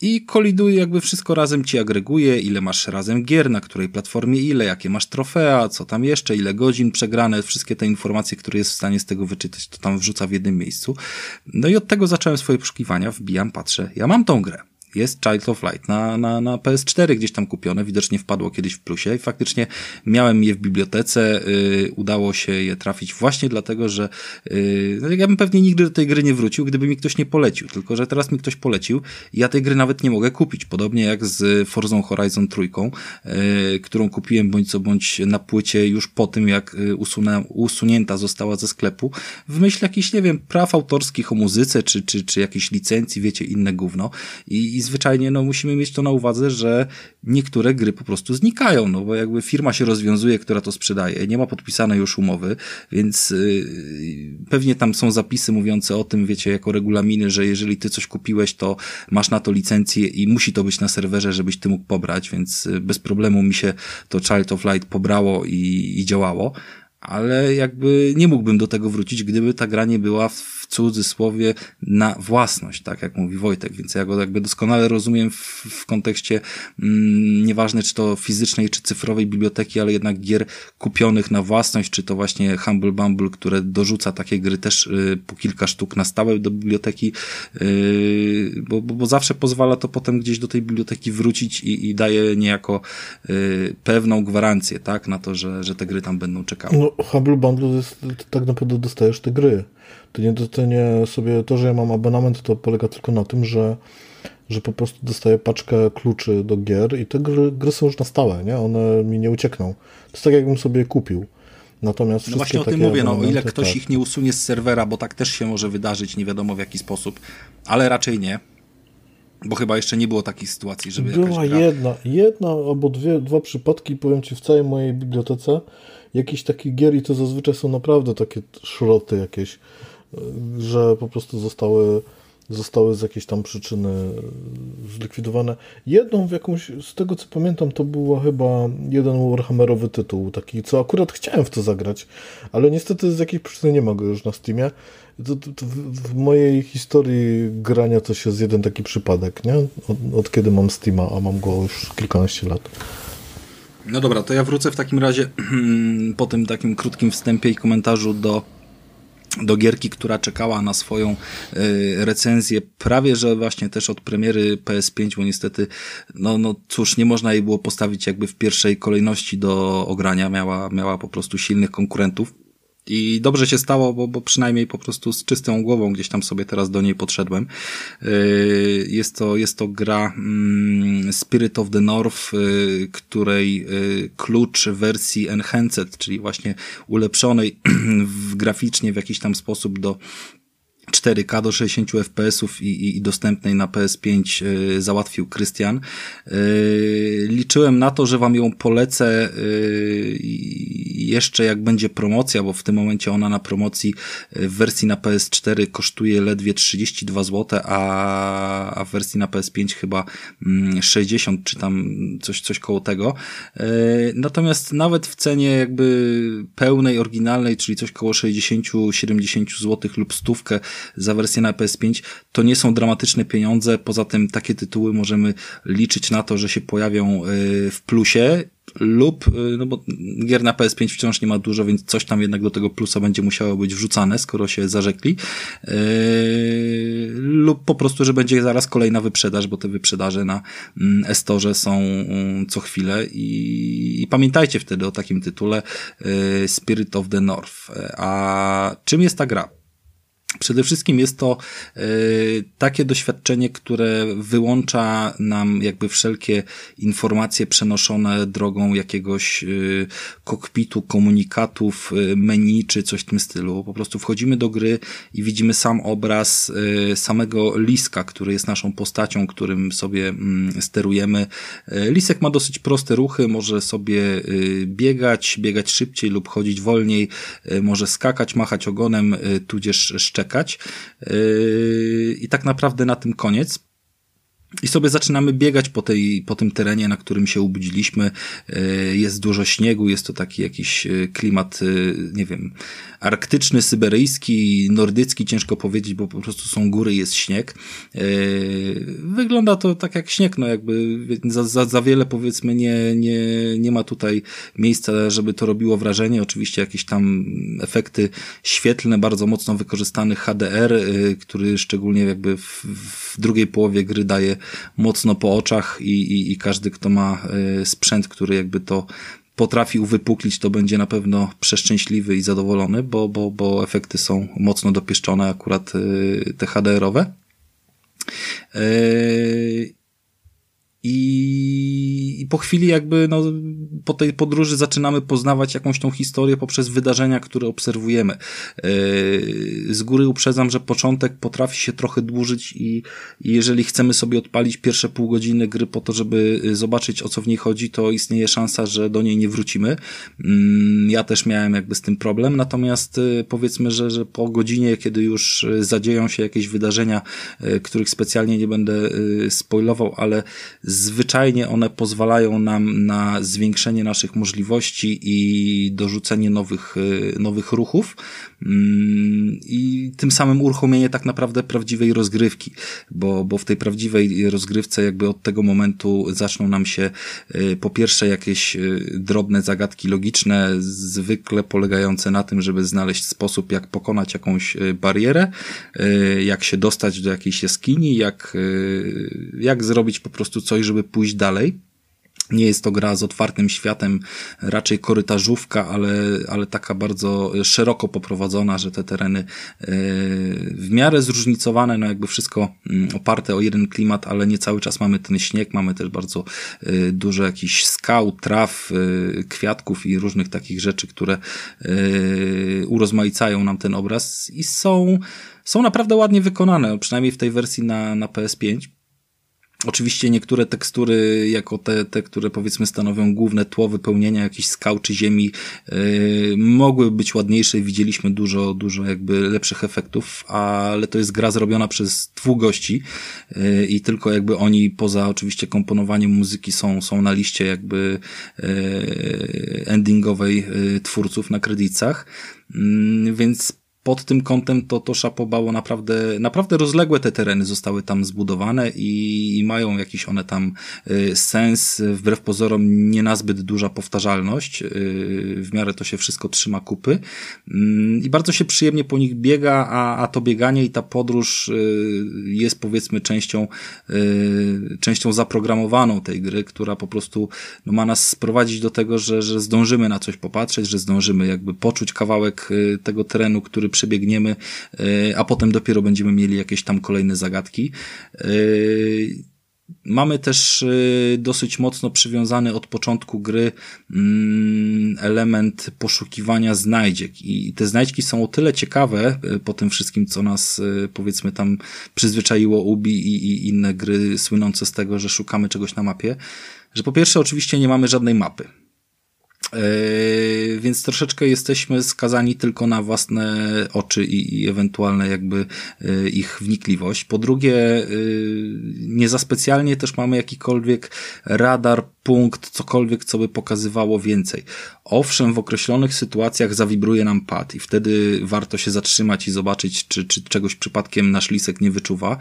i koliduje jakby wszystko razem ci agreguje, ile masz razem gier, na której platformie ile, jakie masz trofea, co tam jeszcze, ile godzin przegrane, wszystkie te informacje, które jest w stanie z tego wyczytać, to tam wrzuca w jednym miejscu. No i od tego zacząłem swoje poszukiwania, wbijam, patrzę, ja mam tą grę. Jest Child of Light na, na, na PS4 gdzieś tam kupione, widocznie wpadło kiedyś w plusie i faktycznie miałem je w bibliotece, yy, udało się je trafić właśnie dlatego, że yy, ja bym pewnie nigdy do tej gry nie wrócił, gdyby mi ktoś nie polecił, tylko że teraz mi ktoś polecił. I ja tej gry nawet nie mogę kupić, podobnie jak z Forza Horizon trójką, yy, którą kupiłem bądź co bądź na płycie już po tym, jak y, usunę, usunięta została ze sklepu, w myśl jakichś, nie wiem, praw autorskich o muzyce, czy, czy, czy jakiejś licencji, wiecie, inne gówno. I, i zwyczajnie no, musimy mieć to na uwadze, że niektóre gry po prostu znikają, no bo jakby firma się rozwiązuje, która to sprzedaje, nie ma podpisanej już umowy, więc yy, pewnie tam są zapisy mówiące o tym, wiecie, jako regulaminy, że jeżeli ty coś kupiłeś, to masz na to licencję i musi to być na serwerze, żebyś ty mógł pobrać, więc y, bez problemu mi się to Child of Light pobrało i, i działało. Ale jakby nie mógłbym do tego wrócić, gdyby ta gra nie była w cudzysłowie na własność, tak jak mówi Wojtek, więc ja go jakby doskonale rozumiem w, w kontekście mm, nieważne czy to fizycznej czy cyfrowej biblioteki, ale jednak gier kupionych na własność, czy to właśnie Humble Bumble, które dorzuca takie gry też y, po kilka sztuk na stałe do biblioteki, y, bo, bo, bo, zawsze pozwala to potem gdzieś do tej biblioteki wrócić i, i daje niejako y, pewną gwarancję, tak, na to, że, że te gry tam będą czekały. No, Humble Bundle jest, tak naprawdę dostajesz te gry. To nie, nie sobie, to, że ja mam abonament, to polega tylko na tym, że, że po prostu dostaję paczkę kluczy do gier i te gry, gry są już na stałe, nie? One mi nie uciekną. To jest tak, jakbym sobie kupił. Natomiast no właśnie o tym mówię, no o ile ktoś tak. ich nie usunie z serwera, bo tak też się może wydarzyć, nie wiadomo w jaki sposób, ale raczej nie. Bo chyba jeszcze nie było takiej sytuacji, żeby Była gra... jedna, jedna albo dwie, dwa przypadki, powiem Ci, w całej mojej bibliotece jakichś takich gier i to zazwyczaj są naprawdę takie szroty jakieś, że po prostu zostały, zostały z jakiejś tam przyczyny zlikwidowane. Jedną w jakąś, z tego co pamiętam, to była chyba jeden Warhammerowy tytuł, taki, co akurat chciałem w to zagrać, ale niestety z jakiejś przyczyny nie mogę już na Steamie. To, to, to w mojej historii grania to się jest jeden taki przypadek, nie? Od, od kiedy mam Steama, a mam go już kilkanaście lat. No dobra, to ja wrócę w takim razie po tym takim krótkim wstępie i komentarzu do do gierki, która czekała na swoją y, recenzję prawie, że właśnie też od premiery PS5, bo niestety, no, no cóż, nie można jej było postawić jakby w pierwszej kolejności do ogrania, miała, miała po prostu silnych konkurentów. I dobrze się stało, bo, bo przynajmniej po prostu z czystą głową gdzieś tam sobie teraz do niej podszedłem. Yy, jest to, jest to gra mm, Spirit of the North, yy, której yy, klucz wersji Enhanced, czyli właśnie ulepszonej graficznie w jakiś tam sposób do 4K do 60 fps i, i, i dostępnej na PS5 y, załatwił Krystian. Y, liczyłem na to, że wam ją polecę y, jeszcze jak będzie promocja, bo w tym momencie ona na promocji w wersji na PS4 kosztuje ledwie 32 zł, a, a w wersji na PS5 chyba 60 mm, czy tam coś, coś koło tego. Natomiast nawet w cenie jakby pełnej, oryginalnej, czyli coś koło 60-70 zł lub stówkę za wersję na PS5 to nie są dramatyczne pieniądze. Poza tym takie tytuły możemy liczyć na to, że się pojawią y, w plusie lub, y, no bo gier na PS5 wciąż nie ma dużo, więc coś tam jednak do tego plusa będzie musiało być wrzucane, skoro się zarzekli. Yy, lub po prostu, że będzie zaraz kolejna wyprzedaż, bo te wyprzedaże na mm, Estorze są mm, co chwilę i, i pamiętajcie wtedy o takim tytule Spirit of the North. A czym jest ta gra? Przede wszystkim jest to y, takie doświadczenie, które wyłącza nam jakby wszelkie informacje przenoszone drogą jakiegoś y, kokpitu, komunikatów, y, menu czy coś w tym stylu. Po prostu wchodzimy do gry i widzimy sam obraz samego liska, który jest naszą postacią, którym sobie mm, sterujemy. Lisek ma dosyć proste ruchy, może sobie biegać, biegać szybciej lub chodzić wolniej, może skakać, machać ogonem, tudzież szczekać czekać. Yy, I tak naprawdę na tym koniec. I sobie zaczynamy biegać po, tej, po tym terenie, na którym się ubudziliśmy. Yy, jest dużo śniegu, jest to taki jakiś yy, klimat, nie wiem, arktyczny, syberyjski, nordycki, ciężko powiedzieć, bo po prostu są góry, jest śnieg. Wygląda to tak jak śnieg, no jakby za, za, za wiele powiedzmy nie, nie, nie ma tutaj miejsca, żeby to robiło wrażenie. Oczywiście jakieś tam efekty świetlne, bardzo mocno wykorzystany HDR, który szczególnie jakby w, w drugiej połowie gry daje mocno po oczach i, i, i każdy, kto ma sprzęt, który jakby to potrafi uwypuklić, to będzie na pewno przeszczęśliwy i zadowolony, bo, bo, bo efekty są mocno dopieszczone, akurat te HDR-owe. I, I, po chwili jakby no, po tej podróży zaczynamy poznawać jakąś tą historię poprzez wydarzenia, które obserwujemy. Yy, z góry uprzedzam, że początek potrafi się trochę dłużyć i, i jeżeli chcemy sobie odpalić pierwsze pół godziny gry po to, żeby zobaczyć o co w niej chodzi, to istnieje szansa, że do niej nie wrócimy. Yy, ja też miałem jakby z tym problem, natomiast yy, powiedzmy, że, że po godzinie, kiedy już zadzieją się jakieś wydarzenia, których specjalnie nie będę spoilował, ale zwyczajnie one pozwalają nam na zwiększenie naszych możliwości i dorzucenie nowych, y, nowych ruchów mm, i tym samym uruchomienie tak naprawdę prawdziwej rozgrywki, bo, bo w tej prawdziwej rozgrywce jakby od tego momentu zaczną nam się y, po pierwsze jakieś y, drobne zagadki logiczne, zwykle polegające na tym, żeby znaleźć sposób, jak pokonać jakąś barierę, jak się dostać do jakiejś jaskini, jak, jak zrobić po prostu coś, żeby pójść dalej. Nie jest to gra z otwartym światem, raczej korytarzówka, ale, ale taka bardzo szeroko poprowadzona, że te tereny e, w miarę zróżnicowane, no jakby wszystko mm, oparte o jeden klimat, ale nie cały czas mamy ten śnieg, mamy też bardzo e, dużo jakichś skał, traw, e, kwiatków i różnych takich rzeczy, które urozmaicają nam ten obraz i są, są naprawdę ładnie wykonane, przynajmniej w tej wersji na, na PS5. Oczywiście niektóre tekstury, jako te, te, które powiedzmy stanowią główne tło wypełnienia jakichś skał czy ziemi, yy, mogły być ładniejsze widzieliśmy dużo, dużo jakby lepszych efektów, ale to jest gra zrobiona przez dwóch gości yy, i tylko jakby oni poza oczywiście komponowaniem muzyki są, są na liście jakby yy, endingowej yy, twórców na kredytach, yy, więc pod tym kątem to, to szapobało naprawdę, naprawdę rozległe te tereny zostały tam zbudowane i, i mają jakiś one tam y, sens, wbrew pozorom nie nazbyt duża powtarzalność, y, w miarę to się wszystko trzyma kupy. Y, i bardzo się przyjemnie po nich biega, a, a to bieganie i ta podróż y, jest powiedzmy częścią, częścią zaprogramowaną tej gry, która po prostu no, ma nas sprowadzić do tego, że, że zdążymy na coś popatrzeć, że zdążymy jakby poczuć kawałek tego terenu, który przebiegniemy, e, a potem dopiero będziemy mieli jakieś tam kolejne zagadki. E, mamy też e, dosyć mocno przywiązany od początku gry mm, element poszukiwania znajdziek i te znajdźki są o tyle ciekawe po tym wszystkim, co nas powiedzmy tam przyzwyczaiło Ubi i inne gry słynące z tego, że szukamy czegoś na mapie, że po pierwsze oczywiście nie mamy żadnej mapy. Yy, więc troszeczkę jesteśmy skazani tylko na własne oczy i, i ewentualne jakby yy, ich wnikliwość. Po drugie, yy, nie za specjalnie też mamy jakikolwiek radar punkt, cokolwiek, co by pokazywało więcej. Owszem, w określonych sytuacjach zawibruje nam pad i wtedy warto się zatrzymać i zobaczyć, czy, czy czegoś przypadkiem nasz lisek nie wyczuwa.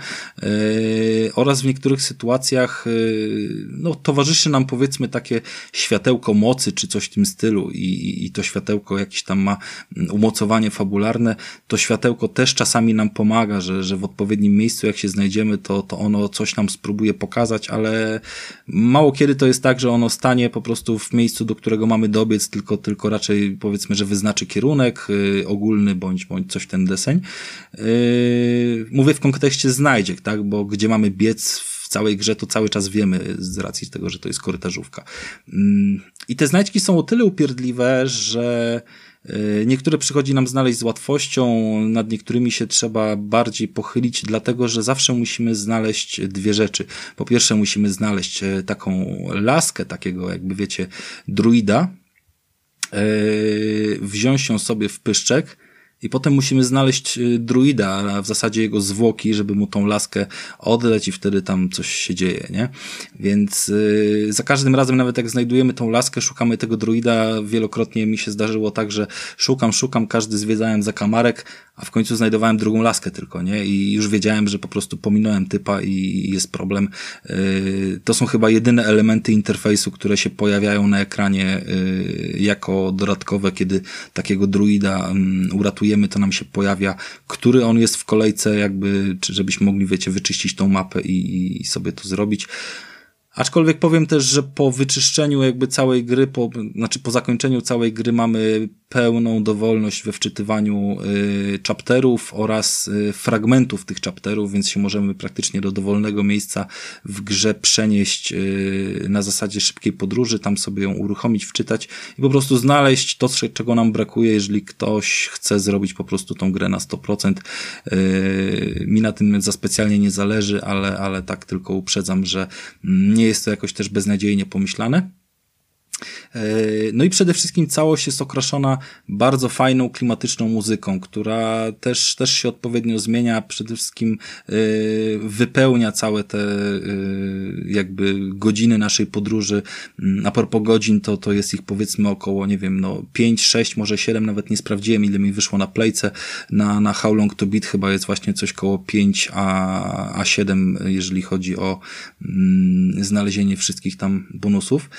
Oraz w niektórych sytuacjach no, towarzyszy nam powiedzmy takie światełko mocy, czy coś w tym stylu i, i to światełko jakieś tam ma umocowanie fabularne. To światełko też czasami nam pomaga, że, że w odpowiednim miejscu jak się znajdziemy, to, to ono coś nam spróbuje pokazać, ale mało kiedy to jest tak, że ono stanie po prostu w miejscu, do którego mamy dobiec, tylko, tylko raczej powiedzmy, że wyznaczy kierunek yy, ogólny bądź, bądź coś w ten deseń. Yy, mówię w kontekście znajdziek, tak, bo gdzie mamy biec w całej grze, to cały czas wiemy z racji tego, że to jest korytarzówka. Yy, I te znajdźki są o tyle upierdliwe, że E, niektóre przychodzi nam znaleźć z łatwością, nad niektórymi się trzeba bardziej pochylić, dlatego że zawsze musimy znaleźć dwie rzeczy. Po pierwsze, musimy znaleźć e, taką laskę, takiego, jakby wiecie, druida, e, wziąć ją sobie w pyszczek, i potem musimy znaleźć y, druida, a w zasadzie jego zwłoki, żeby mu tą laskę oddać i wtedy tam coś się dzieje, nie? Więc yy, za każdym razem, nawet jak znajdujemy tą laskę, szukamy tego druida, wielokrotnie mi się zdarzyło tak, że szukam, szukam, każdy zwiedzałem za kamarek, a w końcu znajdowałem drugą laskę tylko, nie? I już wiedziałem, że po prostu pominąłem typa i jest problem. Yy, to są chyba jedyne elementy interfejsu, które się pojawiają na ekranie yy, jako dodatkowe, kiedy takiego druida yy, uratujemy bijemy, to nam się pojawia, który on jest w kolejce, jakby, czy żebyśmy mogli, wiecie, wyczyścić tą mapę i, i sobie to zrobić. Aczkolwiek powiem też, że po wyczyszczeniu jakby całej gry, po, znaczy po zakończeniu całej gry mamy pełną dowolność we wczytywaniu y, chapterów oraz y, fragmentów tych chapterów, więc się możemy praktycznie do dowolnego miejsca w grze przenieść y, na zasadzie szybkiej podróży, tam sobie ją uruchomić, wczytać i po prostu znaleźć to, czego nam brakuje, jeżeli ktoś chce zrobić po prostu tą grę na 100%. Y, mi na tym za specjalnie nie zależy, ale, ale tak tylko uprzedzam, że nie jest to jakoś też beznadziejnie pomyślane. E, no i przede wszystkim całość jest okraszona bardzo fajną, klimatyczną muzyką, która też, też się odpowiednio zmienia, przede wszystkim e, wypełnia całe te e, jakby godziny naszej podróży. Mm, a propos godzin, to, to jest ich powiedzmy około, nie wiem, no 5, 6, może 7, nawet nie sprawdziłem ile mi wyszło na playce. Na, na How Long To Beat chyba jest właśnie coś koło 5, a, a 7, jeżeli chodzi o mm, znalezienie wszystkich tam bonusów.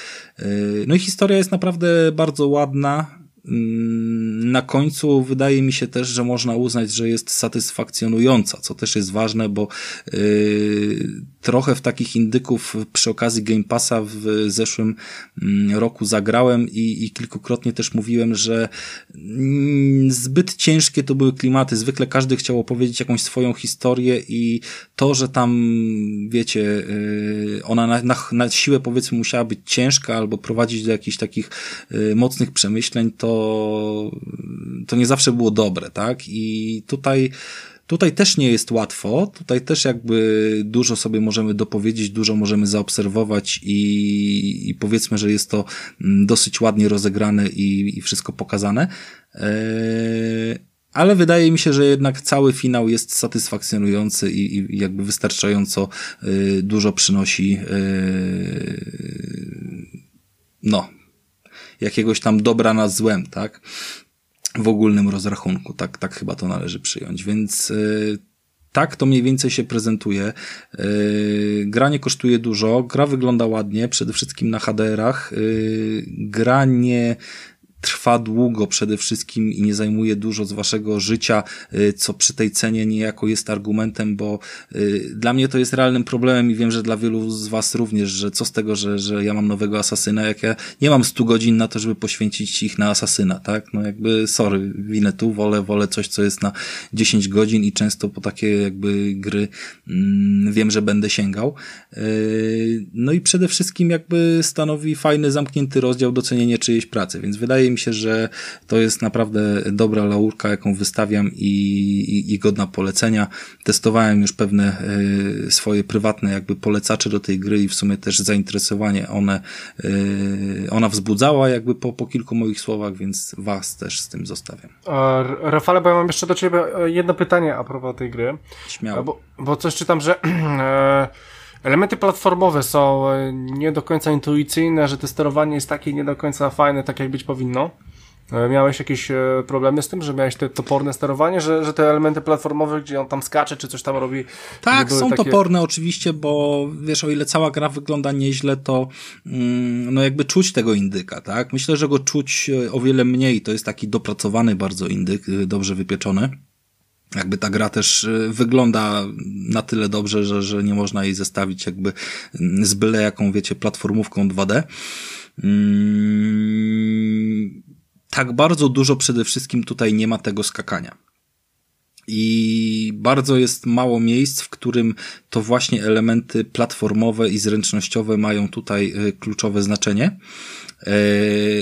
No i historia jest naprawdę bardzo ładna. Mm, na końcu wydaje mi się też, że można uznać, że jest satysfakcjonująca, co też jest ważne, bo yy, trochę w takich indyków przy okazji Game Passa w zeszłym mm, roku zagrałem i, i kilkukrotnie też mówiłem, że mm, zbyt ciężkie to były klimaty. Zwykle każdy chciał opowiedzieć jakąś swoją historię i to, że tam, wiecie, yy, ona na, na, na siłę powiedzmy musiała być ciężka albo prowadzić do jakichś takich yy, mocnych przemyśleń, to to, nie zawsze było dobre, tak? I tutaj, tutaj też nie jest łatwo, tutaj też jakby dużo sobie możemy dopowiedzieć, dużo możemy zaobserwować i, i powiedzmy, że jest to mm, dosyć ładnie rozegrane i, i wszystko pokazane. Eee, ale wydaje mi się, że jednak cały finał jest satysfakcjonujący i, i jakby wystarczająco y, dużo przynosi y, no, jakiegoś tam dobra nad złem, tak? W ogólnym rozrachunku, tak, tak chyba to należy przyjąć, więc yy, tak to mniej więcej się prezentuje. Yy, gra nie kosztuje dużo, gra wygląda ładnie, przede wszystkim na HDR-ach. Yy, gra nie trwa długo przede wszystkim i nie zajmuje dużo z waszego życia, y, co przy tej cenie niejako jest argumentem, bo y, dla mnie to jest realnym problemem i wiem, że dla wielu z was również, że co z tego, że, że ja mam nowego asasyna, jak ja nie mam 100 godzin na to, żeby poświęcić ich na asasyna, tak? No jakby, sorry, winę tu, wolę, wolę coś, co jest na 10 godzin i często po takie jakby gry mm, wiem, że będę sięgał. Y, no i przede wszystkim jakby stanowi fajny, zamknięty rozdział docenienie czyjejś pracy, więc wydaje mi mi się, że to jest naprawdę dobra laurka, jaką wystawiam i, i, i godna polecenia. Testowałem już pewne y, swoje prywatne jakby polecacze do tej gry i w sumie też zainteresowanie one, y, ona wzbudzała jakby po, po kilku moich słowach, więc was też z tym zostawiam. Rafale, bo ja mam jeszcze do ciebie e, jedno pytanie a propos tej gry. Śmiało. Bo, bo coś czytam, że Elementy platformowe są e, nie do końca intuicyjne, że to sterowanie jest takie nie do końca fajne, tak jak być powinno. E, miałeś jakieś e, problemy z tym, że miałeś te toporne sterowanie, że, że te elementy platformowe, gdzie on tam skacze, czy coś tam robi? Tak, są takie... toporne oczywiście, bo wiesz, o ile cała gra wygląda nieźle, to mm, no jakby czuć tego indyka, tak? Myślę, że go czuć o wiele mniej. To jest taki dopracowany bardzo indyk, dobrze wypieczony jakby ta gra też y, wygląda na tyle dobrze, że, że nie można jej zestawić jakby mm, z byle jaką, wiecie, platformówką 2D. Mm, tak bardzo dużo przede wszystkim tutaj nie ma tego skakania. I bardzo jest mało miejsc, w którym to właśnie elementy platformowe i zręcznościowe mają tutaj y, kluczowe znaczenie. E,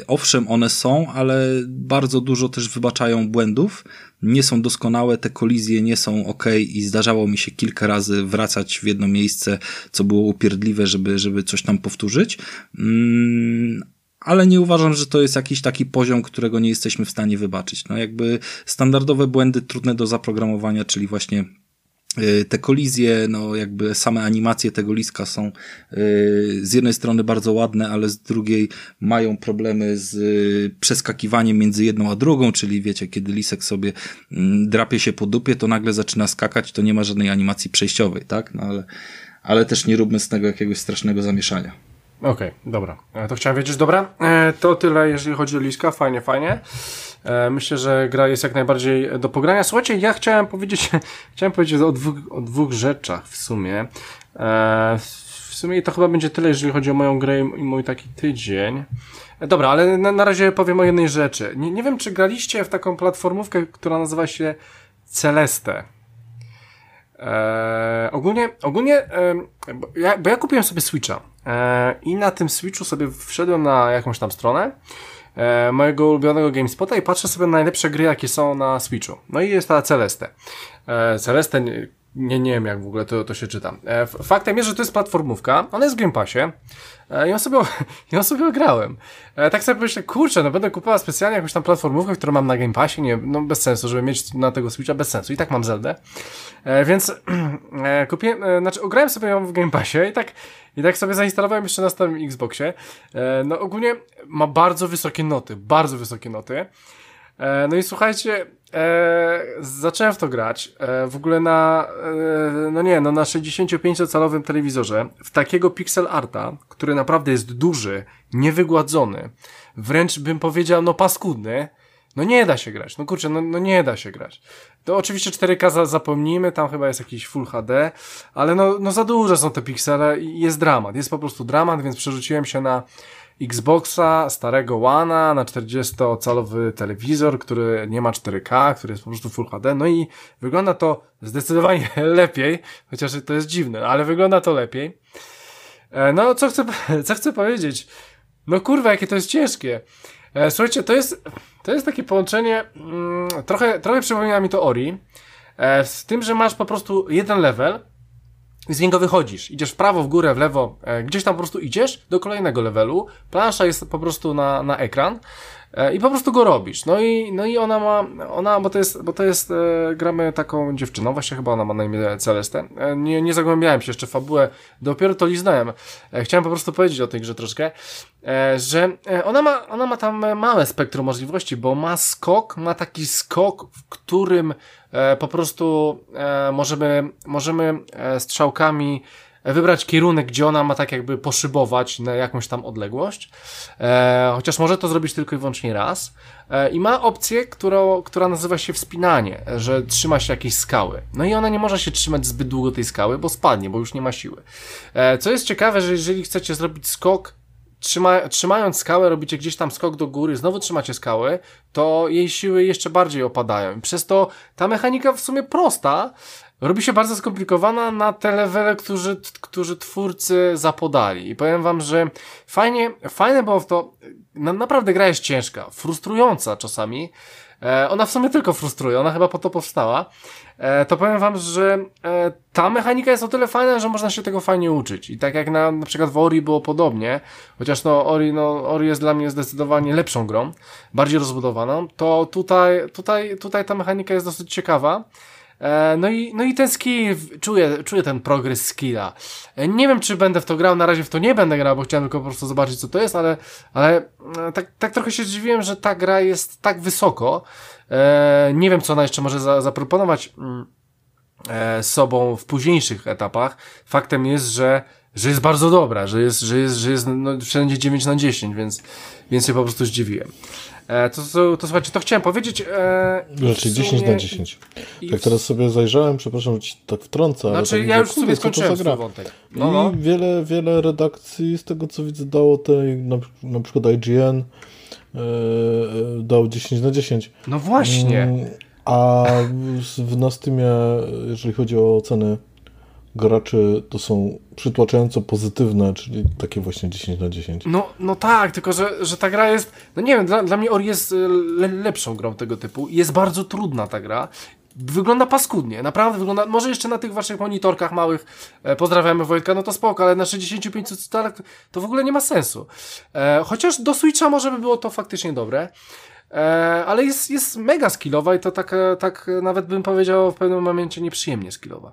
owszem, one są, ale bardzo dużo też wybaczają błędów. Nie są doskonałe, te kolizje nie są ok i zdarzało mi się kilka razy wracać w jedno miejsce, co było upierdliwe, żeby, żeby coś tam powtórzyć. Mm, ale nie uważam, że to jest jakiś taki poziom, którego nie jesteśmy w stanie wybaczyć. No jakby standardowe błędy trudne do zaprogramowania, czyli właśnie te kolizje, no jakby same animacje tego liska są y, z jednej strony bardzo ładne, ale z drugiej mają problemy z y, przeskakiwaniem między jedną a drugą, czyli wiecie, kiedy lisek sobie mm, drapie się po dupie, to nagle zaczyna skakać, to nie ma żadnej animacji przejściowej, tak? No ale, ale też nie róbmy z tego jakiegoś strasznego zamieszania. Okej, dobra. E, To chciałem wiedzieć, dobra. E, To tyle, jeżeli chodzi o Liska. Fajnie, fajnie. E, Myślę, że gra jest jak najbardziej do pogrania. Słuchajcie, ja chciałem powiedzieć, chciałem powiedzieć o dwóch, o dwóch rzeczach w sumie. E, W sumie to chyba będzie tyle, jeżeli chodzi o moją grę i mój taki tydzień. E, Dobra, ale na, na razie powiem o jednej rzeczy. Nie, nie wiem, czy graliście w taką platformówkę, która nazywa się Celeste. Ogólnie, ogólnie, em, bo, ja, bo ja kupiłem sobie Switcha i na tym Switchu sobie wszedłem na jakąś tam stronę e, mojego ulubionego GameSpota i patrzę sobie na najlepsze gry, jakie są na Switchu. No i jest ta Celeste. E, Celeste, nie, nie, wiem jak w ogóle to, to się czyta. E, faktem jest, że to jest platformówka, ona jest w Game Passie e, i ją sobie, ją sobie grałem. E, tak sobie myślę, kurczę, no będę kupował specjalnie jakąś tam platformówkę, którą mam na Game Passie, nie, no bez sensu, żeby mieć na tego Switcha, bez sensu. I tak mam Zeldę. E, więc e, kupiłem, e, znaczy ograłem sobie ją w Game Passie i tak, i tak sobie zainstalowałem jeszcze na starym Xboxie. E, no ogólnie ma bardzo wysokie noty, bardzo wysokie noty. E, no i słuchajcie, e, zacząłem w to grać. E, w ogóle na, e, no nie, no na 65-calowym telewizorze, w takiego pixel arta, który naprawdę jest duży, niewygładzony, wręcz bym powiedział, no paskudny, no nie da się grać. No kurczę, no, no nie da się grać. To oczywiście 4K za, zapomnijmy, tam chyba jest jakiś Full HD, ale no, no za duże są te piksele i jest dramat. Jest po prostu dramat, więc przerzuciłem się na Xboxa, starego One'a, na 40-calowy telewizor, który nie ma 4K, który jest po prostu Full HD, no i wygląda to zdecydowanie lepiej, chociaż to jest dziwne, ale wygląda to lepiej. E, No, co chcę, co chcę powiedzieć? No kurwa, jakie to jest ciężkie. E, Słuchajcie, to jest, to jest takie połączenie, mm, trochę, trochę przypomina mi to Ori, e, z tym, że masz po prostu jeden level z niego wychodzisz. Idziesz w prawo, w górę, w lewo, e, gdzieś tam po prostu idziesz do kolejnego levelu, plansza jest po prostu na, na ekran i po prostu go robisz. No i, no i ona ma, ona, bo to jest, bo to jest, e, gramy taką dziewczyną, właśnie chyba ona ma na imię Celeste. E, nie, nie zagłębiałem się jeszcze w fabułę, dopiero to liznałem. E, chciałem po prostu powiedzieć o tej grze troszkę, e, że e, ona ma, ona ma tam e, małe spektrum możliwości, bo ma skok, ma taki skok, w którym e, po prostu e, możemy, możemy e, strzałkami wybrać kierunek, gdzie ona ma tak jakby poszybować na jakąś tam odległość. E, chociaż może to zrobić tylko i wyłącznie raz. E, I ma opcję, którą, która nazywa się wspinanie, że trzyma się jakiejś skały. No i ona nie może się trzymać zbyt długo tej skały, bo spadnie, bo już nie ma siły. E, co jest ciekawe, że jeżeli chcecie zrobić skok trzyma, trzymając skałę, robicie gdzieś tam skok do góry, znowu trzymacie skały, to jej siły jeszcze bardziej opadają. Przez to ta mechanika w sumie prosta, robi się bardzo skomplikowana na te levele, którzy, którzy twórcy zapodali. I powiem wam, że fajnie, fajne było w to, na, naprawdę gra jest ciężka, frustrująca czasami. E, ona w sumie tylko frustruje, ona chyba po to powstała. E, to powiem wam, że e, ta mechanika jest o tyle fajna, że można się tego fajnie uczyć. I tak jak na, na przykład w Ori było podobnie, chociaż no Ori, no Ori jest dla mnie zdecydowanie lepszą grą, bardziej rozbudowaną, to tutaj, tutaj, tutaj ta mechanika jest dosyć ciekawa. E, No i, no i ten skill, czuję, czuję ten progres skilla. E, Nie wiem, czy będę w to grał, na razie w to nie będę grał, bo chciałem tylko po prostu zobaczyć, co to jest, ale, ale e, tak, tak trochę się zdziwiłem, że ta gra jest tak wysoko. Nie wiem, co ona jeszcze może za, zaproponować mm, sobą w późniejszych etapach. Faktem jest, że, że jest bardzo dobra, że jest, że jest, że jest no, wszędzie 9 na 10, więc, więc się po prostu zdziwiłem. E, to, to, to słuchajcie, to chciałem powiedzieć. E, Znaczy 10 sumie- na 10. i Tak teraz sobie zajrzałem, przepraszam, że ci tak wtrącę, ale Znaczy, tak ja już to skończyłem swój wątek. No, no. I wiele, wiele redakcji z tego co widzę dało tej, na, na przykład IGN e, e, dał 10 na 10. No właśnie. Mm, A w, w, na Steamie, jeżeli chodzi o oceny graczy, to są przytłaczająco pozytywne, czyli takie właśnie 10 na 10. No, no tak, tylko że, że ta gra jest. No nie wiem, dla, dla mnie Ori jest e, le, lepszą grą tego typu. Jest bardzo trudna ta gra. Wygląda paskudnie, naprawdę wygląda. Może jeszcze na tych waszych monitorkach małych, e, pozdrawiamy Wojtka, no to spoko, ale na 65 calach to w ogóle nie ma sensu. E, chociaż do Switcha może by było to faktycznie dobre. E, ale jest, jest mega skillowa i to tak, tak nawet bym powiedział w pewnym momencie nieprzyjemnie skillowa.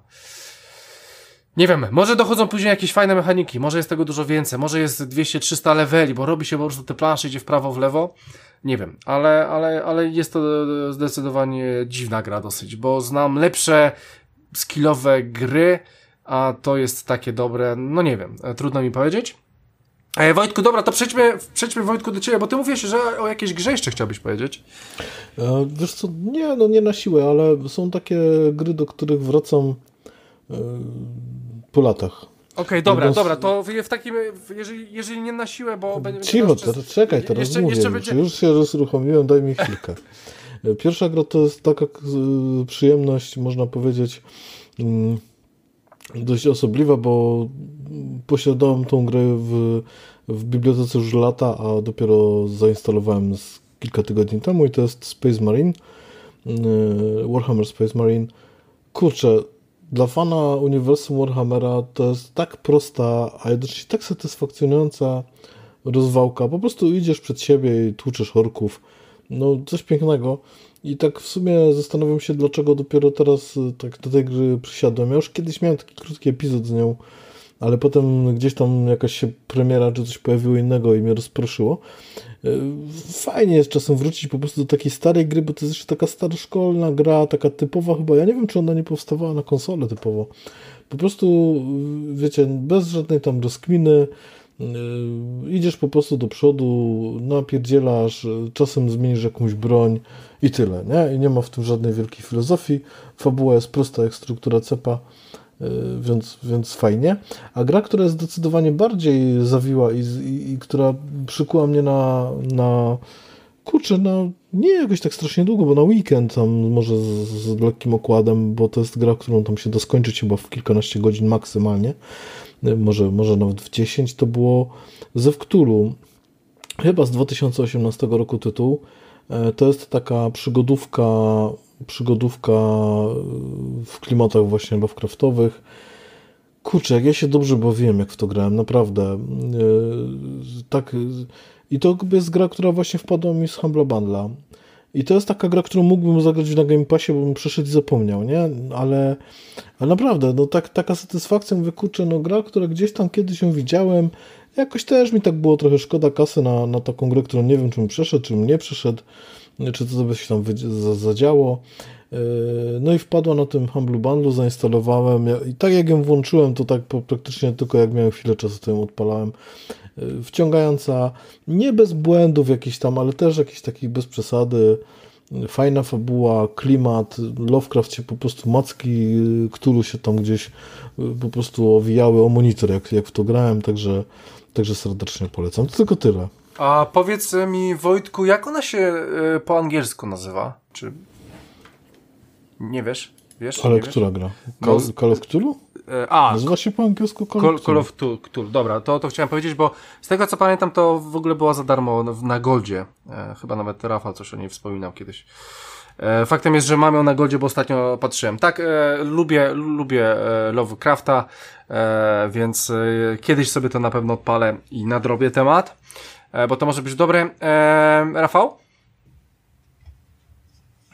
Nie wiem, może dochodzą później jakieś fajne mechaniki, może jest tego dużo więcej, może jest 200-300 leveli, bo robi się po prostu te plansze, idzie w prawo, w lewo. Nie wiem, ale, ale, ale jest to zdecydowanie dziwna gra dosyć, bo znam lepsze skillowe gry, a to jest takie dobre, no nie wiem, trudno mi powiedzieć. E, Wojtku, dobra, to przejdźmy, przejdźmy Wojtku do ciebie, bo ty mówisz, że o jakiejś grze jeszcze chciałbyś powiedzieć. E, wiesz co, nie, no nie na siłę, ale są takie gry, do których wracam po latach. Okej, okay, dobra, dobra, to w, takim, jeżeli, jeżeli nie na siłę, bo. Cicho, teraz, czekaj, teraz jeszcze, mówię. jeszcze już, będzie... już się rozruchomiłem, daj mi chwilkę. Pierwsza gra to jest taka przyjemność, można powiedzieć, mm, dość osobliwa, bo posiadałem tą grę w, w bibliotece już lata, a dopiero zainstalowałem z kilka tygodni temu i to jest Space Marine, mm, Warhammer Space Marine. Kurczę, dla fana uniwersum Warhammera to jest tak prosta, a jednocześnie tak satysfakcjonująca rozwałka. Po prostu idziesz przed siebie i tłuczesz orków. No, coś pięknego. I tak w sumie zastanawiam się, dlaczego dopiero teraz y, tak do tej gry przysiadłem. Ja już kiedyś miałem taki krótki epizod z nią, ale potem gdzieś tam jakaś się premiera czy coś pojawiło innego i mnie rozproszyło. Y, Fajnie jest czasem wrócić po prostu do takiej starej gry, bo to jest jeszcze taka staroszkolna gra, taka typowa chyba. Ja nie wiem, czy ona nie powstawała na konsolę typowo. Po prostu, y, wiecie, bez żadnej tam rozkminy, Yy, idziesz po prostu do przodu, napierdzielasz, czasem zmienisz jakąś broń i tyle, nie? I nie ma w tym żadnej wielkiej filozofii. Fabuła jest prosta jak struktura cepa, więc, więc fajnie. A gra, która jest zdecydowanie bardziej zawiła i, i, i która przykuła mnie na, na kurczę, no nie jakoś tak strasznie długo, bo na weekend tam może z, z lekkim okładem, bo to jest gra, którą tam się da skończyć chyba w kilkanaście godzin maksymalnie, Y, może, może nawet w 10, to było ze Wktulu, chyba z 2018 roku tytuł. E, To jest taka przygodówka, przygodówka y, w klimatach właśnie Lovecraftowych. Kurczę, jak ja się dobrze bawiłem, jak w to grałem, naprawdę. Yy, tak. I to jest gra, która właśnie wpadła mi z Humble Bundla. I to jest taka gra, którą mógłbym zagrać na Game Passie, bo bym przeszedł i zapomniał, nie? Ale, ale naprawdę, no tak, taka satysfakcja, mówię, kurczę, no gra, która gdzieś tam kiedyś ją widziałem, jakoś też mi tak było trochę szkoda kasy na, na taką grę, którą nie wiem, czy przeszedł, czy nie przeszedł, czy to by się tam zadziało. Yy, No i wpadła na tym Humble Bundle, zainstalowałem i tak jak ją włączyłem, to tak praktycznie tylko jak miałem chwilę czasu, to ją odpalałem. Yy, Wciągająca, nie bez błędów jakichś tam, ale też jakichś takich bez przesady. Fajna fabuła, klimat, Lovecraft się po prostu macki, yy, któru się tam gdzieś po prostu owijały o monitor, jak, jak w to grałem, także, także serdecznie polecam. To tylko tyle. A powiedz mi, Wojtku, jak ona się y, po angielsku nazywa? Czy... Nie wiesz? Wiesz? Ale nie wiesz? która gra? Call, No, Call of Cthulhu? E, A, Nazywa się po angielsku Call, Call, Call of Cthulhu. Dobra, to, to chciałem powiedzieć, bo z tego co pamiętam, to w ogóle była za darmo w- na Goldzie. E, chyba nawet Rafał coś o niej wspominał kiedyś. E, faktem jest, że mam ją na Goldzie, bo ostatnio patrzyłem. Tak, e, lubię, lubię e, Lovecrafta, e, więc e, kiedyś sobie to na pewno odpalę i nadrobię temat, e, bo to może być dobre. E, Rafał?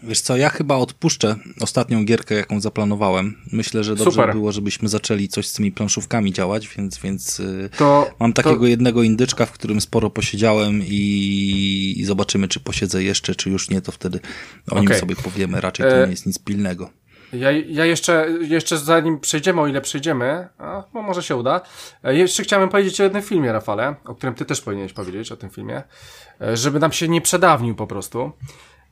Wiesz co, ja chyba odpuszczę ostatnią gierkę, jaką zaplanowałem. Myślę, że dobrze Super. było, żebyśmy zaczęli coś z tymi planszówkami działać, więc, więc y, To, mam to- takiego jednego indyczka, w którym sporo posiedziałem i, i zobaczymy, czy posiedzę jeszcze, czy już nie, to wtedy o nim sobie powiemy. Raczej to E, nie jest nic pilnego. Ja, ja jeszcze, jeszcze zanim przejdziemy, o ile przejdziemy, a, no może się uda, e, jeszcze chciałem powiedzieć o jednym filmie, Rafale, o którym ty też powinieneś powiedzieć, o tym filmie, e, żeby nam się nie przedawnił po prostu.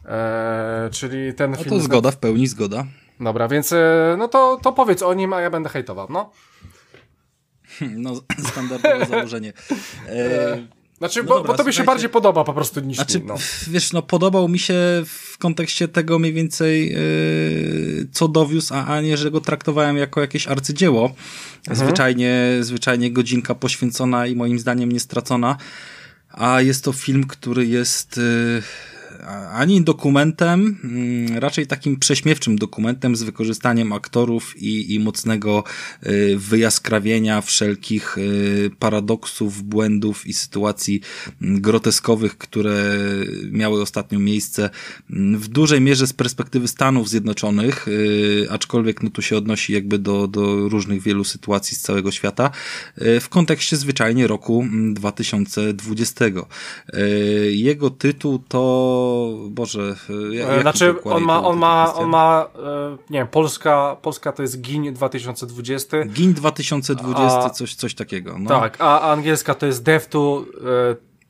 E, czyli ten No film... to zgoda, w pełni zgoda. Dobra, więc e, no to, to powiedz o nim, a ja będę hejtował, no. No, standardowe założenie. E, Znaczy, No bo, dobra, bo tobie się bardziej podoba po prostu niż Znaczy, mi, no. wiesz, no podobał mi się w kontekście tego mniej więcej, yy, co dowiózł, a, a nie, że go traktowałem jako jakieś arcydzieło. Zwyczajnie, zwyczajnie godzinka poświęcona i moim zdaniem nie stracona. A jest to film, który jest yy, ani dokumentem, mm, raczej takim prześmiewczym dokumentem z wykorzystaniem aktorów i, i mocnego y, wyjaskrawienia wszelkich y, paradoksów, błędów i sytuacji mm, groteskowych, które miały ostatnio miejsce mm, w dużej mierze z perspektywy Stanów Zjednoczonych, y, aczkolwiek no tu się odnosi jakby do, do różnych wielu sytuacji z całego świata, w kontekście zwyczajnie roku mm, 2020. Y, Jego tytuł to Boże. Jak znaczy, on ma, on ma, on ma, nie wiem, Polska, Polska to jest GIN 2020. GIN 2020, a, coś, coś takiego. No. Tak, a angielska to jest Dev2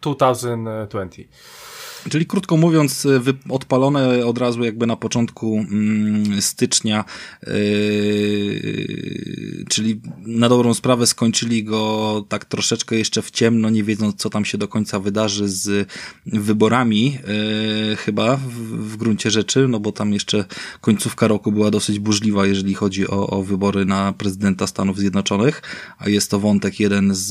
2020. Czyli krótko mówiąc, e, odpalone od razu jakby na początku mm, stycznia, yy, czyli na dobrą sprawę skończyli go tak troszeczkę jeszcze w ciemno, nie wiedząc co tam się do końca wydarzy z wyborami, chyba w, w gruncie rzeczy, no bo tam jeszcze końcówka roku była dosyć burzliwa, jeżeli chodzi o, o wybory na prezydenta Stanów Zjednoczonych, a jest to wątek jeden z,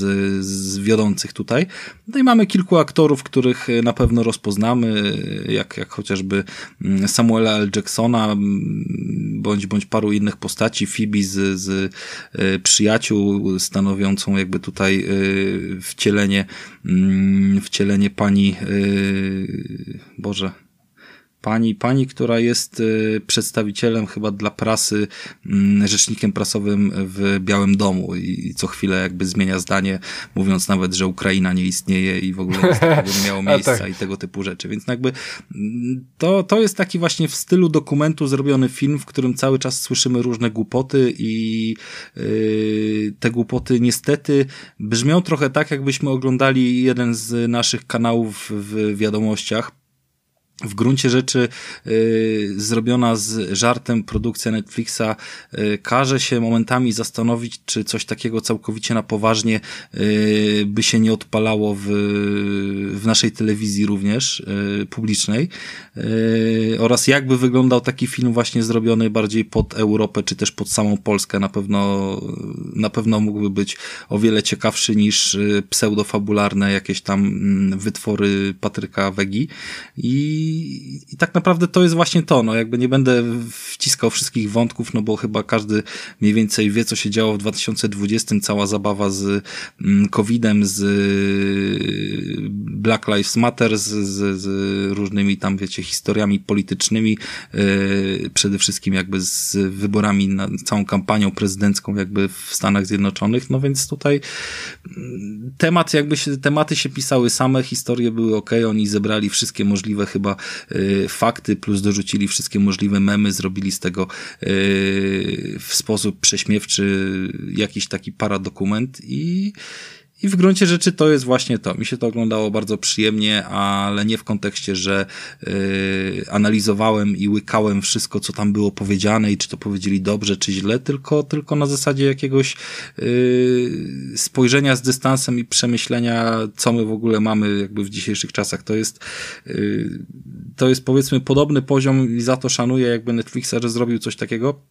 z wiodących tutaj. No i mamy kilku aktorów, których na pewno rozpoznamy znamy, jak, jak chociażby mm, Samuela L. Jacksona, mm, bądź, bądź paru innych postaci, Phoebe z, z e, przyjaciół, stanowiącą jakby tutaj e, wcielenie, mm, wcielenie pani, e, Boże, pani, pani, która jest y, przedstawicielem chyba dla prasy, mm, rzecznikiem prasowym w Białym Domu i co chwilę jakby zmienia zdanie, mówiąc nawet, że Ukraina nie istnieje i w ogóle nie miało miejsca tak. i tego typu rzeczy. Więc jakby mm, to, to jest taki właśnie w stylu dokumentu zrobiony film, w którym cały czas słyszymy różne głupoty i yy, te głupoty niestety brzmią trochę tak, jakbyśmy oglądali jeden z naszych kanałów w wiadomościach, w gruncie rzeczy y, zrobiona z żartem produkcja Netflixa y, każe się momentami zastanowić, czy coś takiego całkowicie na poważnie y, by się nie odpalało w, w naszej telewizji również y, publicznej y, oraz jakby wyglądał taki film właśnie zrobiony bardziej pod Europę, czy też pod samą Polskę. Na pewno, na pewno mógłby być o wiele ciekawszy niż y, pseudofabularne jakieś tam mm, wytwory Patryka Wegi. I i, tak naprawdę to jest właśnie to, no jakby nie będę wciskał wszystkich wątków, no bo chyba każdy mniej więcej wie, co się działo w 2020, cała zabawa z mm, COVID-em, z Black Lives Matter, z, z, z różnymi tam, wiecie, historiami politycznymi, yy, przede wszystkim jakby z wyborami na całą kampanią prezydencką jakby w Stanach Zjednoczonych, no więc tutaj mm, temat jakby się, tematy się pisały same, historie były ok, oni zebrali wszystkie możliwe chyba Y, fakty, plus dorzucili wszystkie możliwe memy, zrobili z tego y, w sposób prześmiewczy jakiś taki paradokument i i w gruncie rzeczy to jest właśnie to. Mi się to oglądało bardzo przyjemnie, ale nie w kontekście, że yy, analizowałem i łykałem wszystko, co tam było powiedziane i czy to powiedzieli dobrze, czy źle, tylko, tylko na zasadzie jakiegoś yy, spojrzenia z dystansem i przemyślenia, co my w ogóle mamy jakby w dzisiejszych czasach. To jest, yy, to jest powiedzmy podobny poziom i za to szanuję jakby Netflixa, że zrobił coś takiego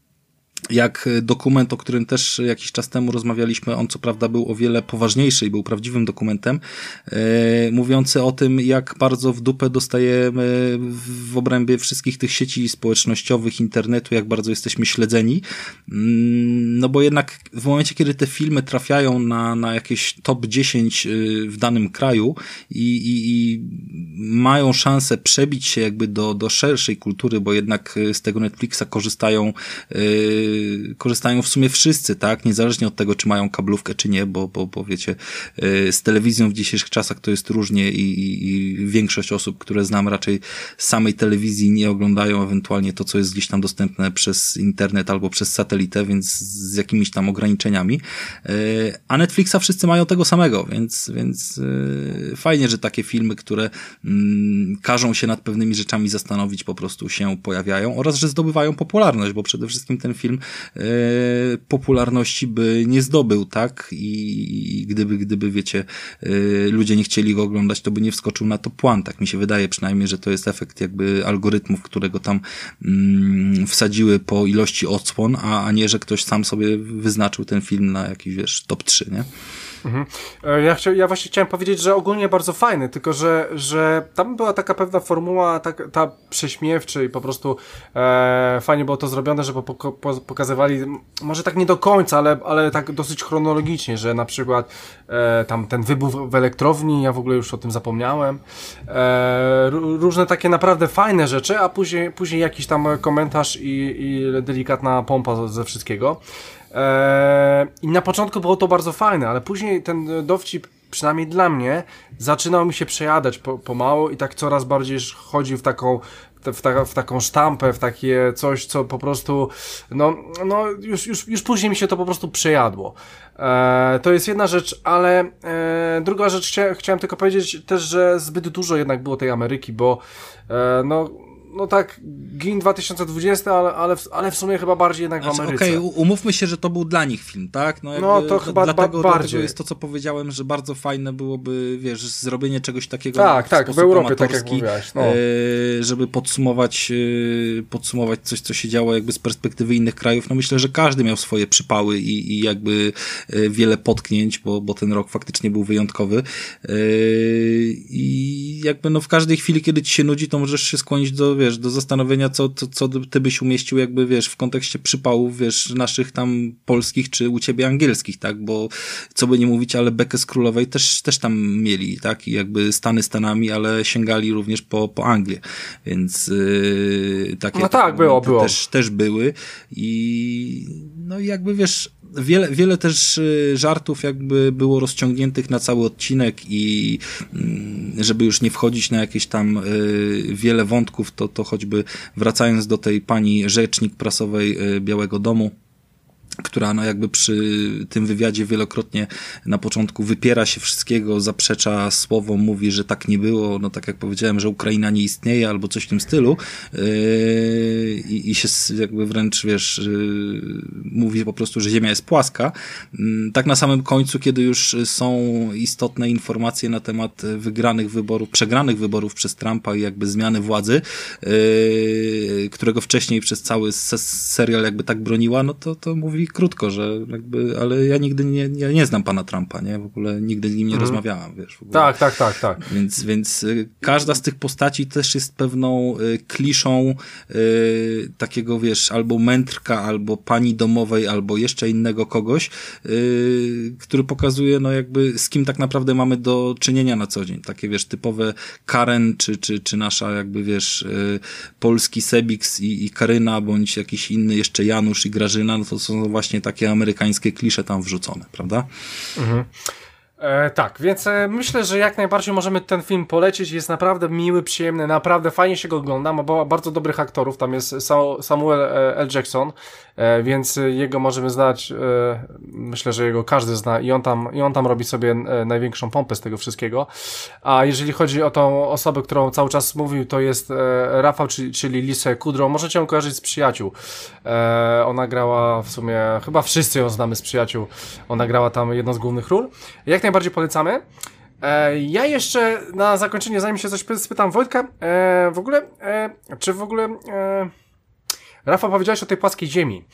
jak dokument, o którym też jakiś czas temu rozmawialiśmy, on co prawda był o wiele poważniejszy i był prawdziwym dokumentem, e, mówiący o tym, jak bardzo w dupę dostajemy w obrębie wszystkich tych sieci społecznościowych, internetu, jak bardzo jesteśmy śledzeni. Mm, no bo jednak w momencie, kiedy te filmy trafiają na, na jakieś top 10 y, w danym kraju i, i, i mają szansę przebić się jakby do, do szerszej kultury, bo jednak z tego Netflixa korzystają yy, korzystają w sumie wszyscy, tak? Niezależnie od tego, czy mają kablówkę, czy nie, bo, bo, bo wiecie, y, z telewizją w dzisiejszych czasach to jest różnie i, i, i większość osób, które znam raczej samej telewizji nie oglądają ewentualnie to, co jest gdzieś tam dostępne przez internet albo przez satelitę, więc z jakimiś tam ograniczeniami. Y, a Netflixa wszyscy mają tego samego, więc, więc y, fajnie, że takie filmy, które mm, każą się nad pewnymi rzeczami zastanowić, po prostu się pojawiają oraz, że zdobywają popularność, bo przede wszystkim ten film e, popularności by nie zdobył, tak? I, gdyby, gdyby, wiecie, e, ludzie nie chcieli go oglądać, to by nie wskoczył na to plan. Tak mi się wydaje przynajmniej, że to jest efekt jakby algorytmów, którego tam mm, wsadziły po ilości odsłon, a, a nie, że ktoś sam sobie wyznaczył ten film na jakiś, wiesz, top 3, nie? Mhm. E, ja, chcia, ja właśnie chciałem powiedzieć, że ogólnie bardzo fajny, tylko że, że tam była taka pewna formuła, tak, ta prześmiewczy i po prostu e, fajnie było to zrobione, że po, po, pokazywali, może tak nie do końca, ale, ale tak dosyć chronologicznie, że na przykład e, tam ten wybuch w elektrowni, ja w ogóle już o tym zapomniałem, e, różne takie naprawdę fajne rzeczy, a później, później jakiś tam komentarz i, i delikatna pompa ze wszystkiego. Eee, I na początku było to bardzo fajne, ale później ten dowcip przynajmniej dla mnie, zaczynał mi się przejadać po, pomału i tak coraz bardziej chodził w taką w, ta, w taką sztampę, w takie coś, co po prostu, no, no już, już, już później mi się to po prostu przejadło. E, to jest jedna rzecz, ale e, druga rzecz, chcia, chciałem tylko powiedzieć też, że zbyt dużo jednak było tej Ameryki, bo e, no no tak, GIN 2020, ale, ale, w, ale w sumie chyba bardziej jednak znaczy, w Ameryce. Okej, okay, umówmy się, że to był dla nich film, tak? No, no to chyba dlatego, ba bardziej. Dlatego jest to, co powiedziałem, że bardzo fajne byłoby, wiesz, zrobienie czegoś takiego Tak, tak, w Europie, tak jak mówiłaś. No. E, żeby podsumować, e, podsumować coś, co się działo jakby z perspektywy innych krajów. No myślę, że każdy miał swoje przypały i, i jakby e, wiele potknięć, bo, bo ten rok faktycznie był wyjątkowy. I jakby no w każdej chwili, kiedy ci się nudzi, to możesz się skłonić do wiesz, do zastanowienia, co, co, co ty byś umieścił jakby, wiesz, w kontekście przypałów, wiesz, naszych tam polskich, czy u ciebie angielskich, tak, bo co by nie mówić, ale bekę z Królowej też, też tam mieli, tak, i jakby Stany Stanami, ale sięgali również po, po Anglię, więc yy, takie no tak, było, było. Też, też były. I no i jakby, wiesz, wiele, wiele też y, żartów jakby było rozciągniętych na cały odcinek i mm, żeby już nie wchodzić na jakieś tam y, wiele wątków, to, to choćby wracając do tej pani rzecznik prasowej y, Białego Domu, która no jakby przy tym wywiadzie wielokrotnie na początku wypiera się wszystkiego, zaprzecza słowom, mówi, że tak nie było, no tak jak powiedziałem, że Ukraina nie istnieje albo coś w tym stylu yy, i się jakby wręcz, wiesz, yy, mówi po prostu, że Ziemia jest płaska. Yy, tak na samym końcu, kiedy już są istotne informacje na temat wygranych wyborów, przegranych wyborów przez Trumpa i jakby zmiany władzy, yy, którego wcześniej przez cały serial jakby tak broniła, no to, to mówi krótko, że jakby, ale ja nigdy nie, ja nie znam pana Trumpa, nie? W ogóle nigdy z nim nie mhm. rozmawiałam, wiesz. Tak, tak, tak, tak. Więc, więc y, każda z tych postaci też jest pewną y, kliszą y, takiego, wiesz, albo mędrka, albo pani domowej, albo jeszcze innego kogoś, y, który pokazuje, no jakby z kim tak naprawdę mamy do czynienia na co dzień. Takie, wiesz, typowe Karen, czy, czy, czy nasza jakby, wiesz, polski Sebix i, i Karyna, bądź jakiś inny jeszcze Janusz i Grażyna, no to są właśnie takie amerykańskie klisze tam wrzucone, prawda? Mhm. E, tak, więc e, myślę, że jak najbardziej możemy ten film polecić. Jest naprawdę miły, przyjemny, naprawdę fajnie się go ogląda. Ma bardzo dobrych aktorów. Tam jest Samuel e, L. Jackson, e, więc jego możemy znać. E, myślę, że jego każdy zna i on tam, i on tam robi sobie e, największą pompę z tego wszystkiego. A jeżeli chodzi o tą osobę, którą cały czas mówił, to jest Rafał, czyli, czyli Lisę Kudrą. Możecie ją kojarzyć z przyjaciół. ona grała w sumie, chyba wszyscy ją znamy z przyjaciół. Ona grała tam jedną z głównych ról. Jak najbardziej polecamy. E, ja jeszcze na zakończenie, zanim się coś spytam Wojtka, e, w ogóle, e, czy w ogóle, Rafał powiedziałeś o tej płaskiej ziemi.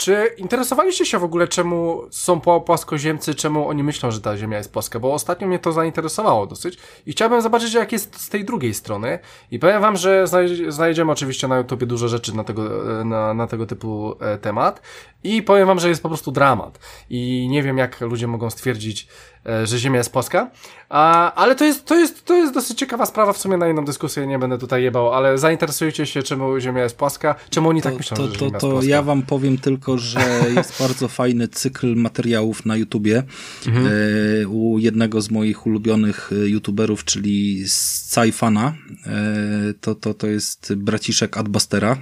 E, czy interesowaliście się w ogóle, czemu są płaskoziemcy, czemu oni myślą, że ta Ziemia jest płaska? Bo ostatnio mnie to zainteresowało dosyć i chciałbym zobaczyć, jak jest z tej drugiej strony. I powiem wam, że znajdziemy oczywiście na YouTubie dużo rzeczy na tego, na, na tego typu e, temat. I powiem wam, że jest po prostu dramat. I nie wiem, jak ludzie mogą stwierdzić, E, że Ziemia jest płaska. A, ale to jest, to, jest, to jest dosyć ciekawa sprawa, w sumie na inną dyskusję nie będę tutaj jebał, ale zainteresujecie się, czemu Ziemia jest płaska, czemu oni tak myślą, to, że Ziemia to, płaska. ja wam powiem tylko, że jest bardzo fajny cykl materiałów na YouTubie mhm. e, u jednego z moich ulubionych e, YouTuberów, czyli Sci-Fana. E, to, to, to jest braciszek Adbustera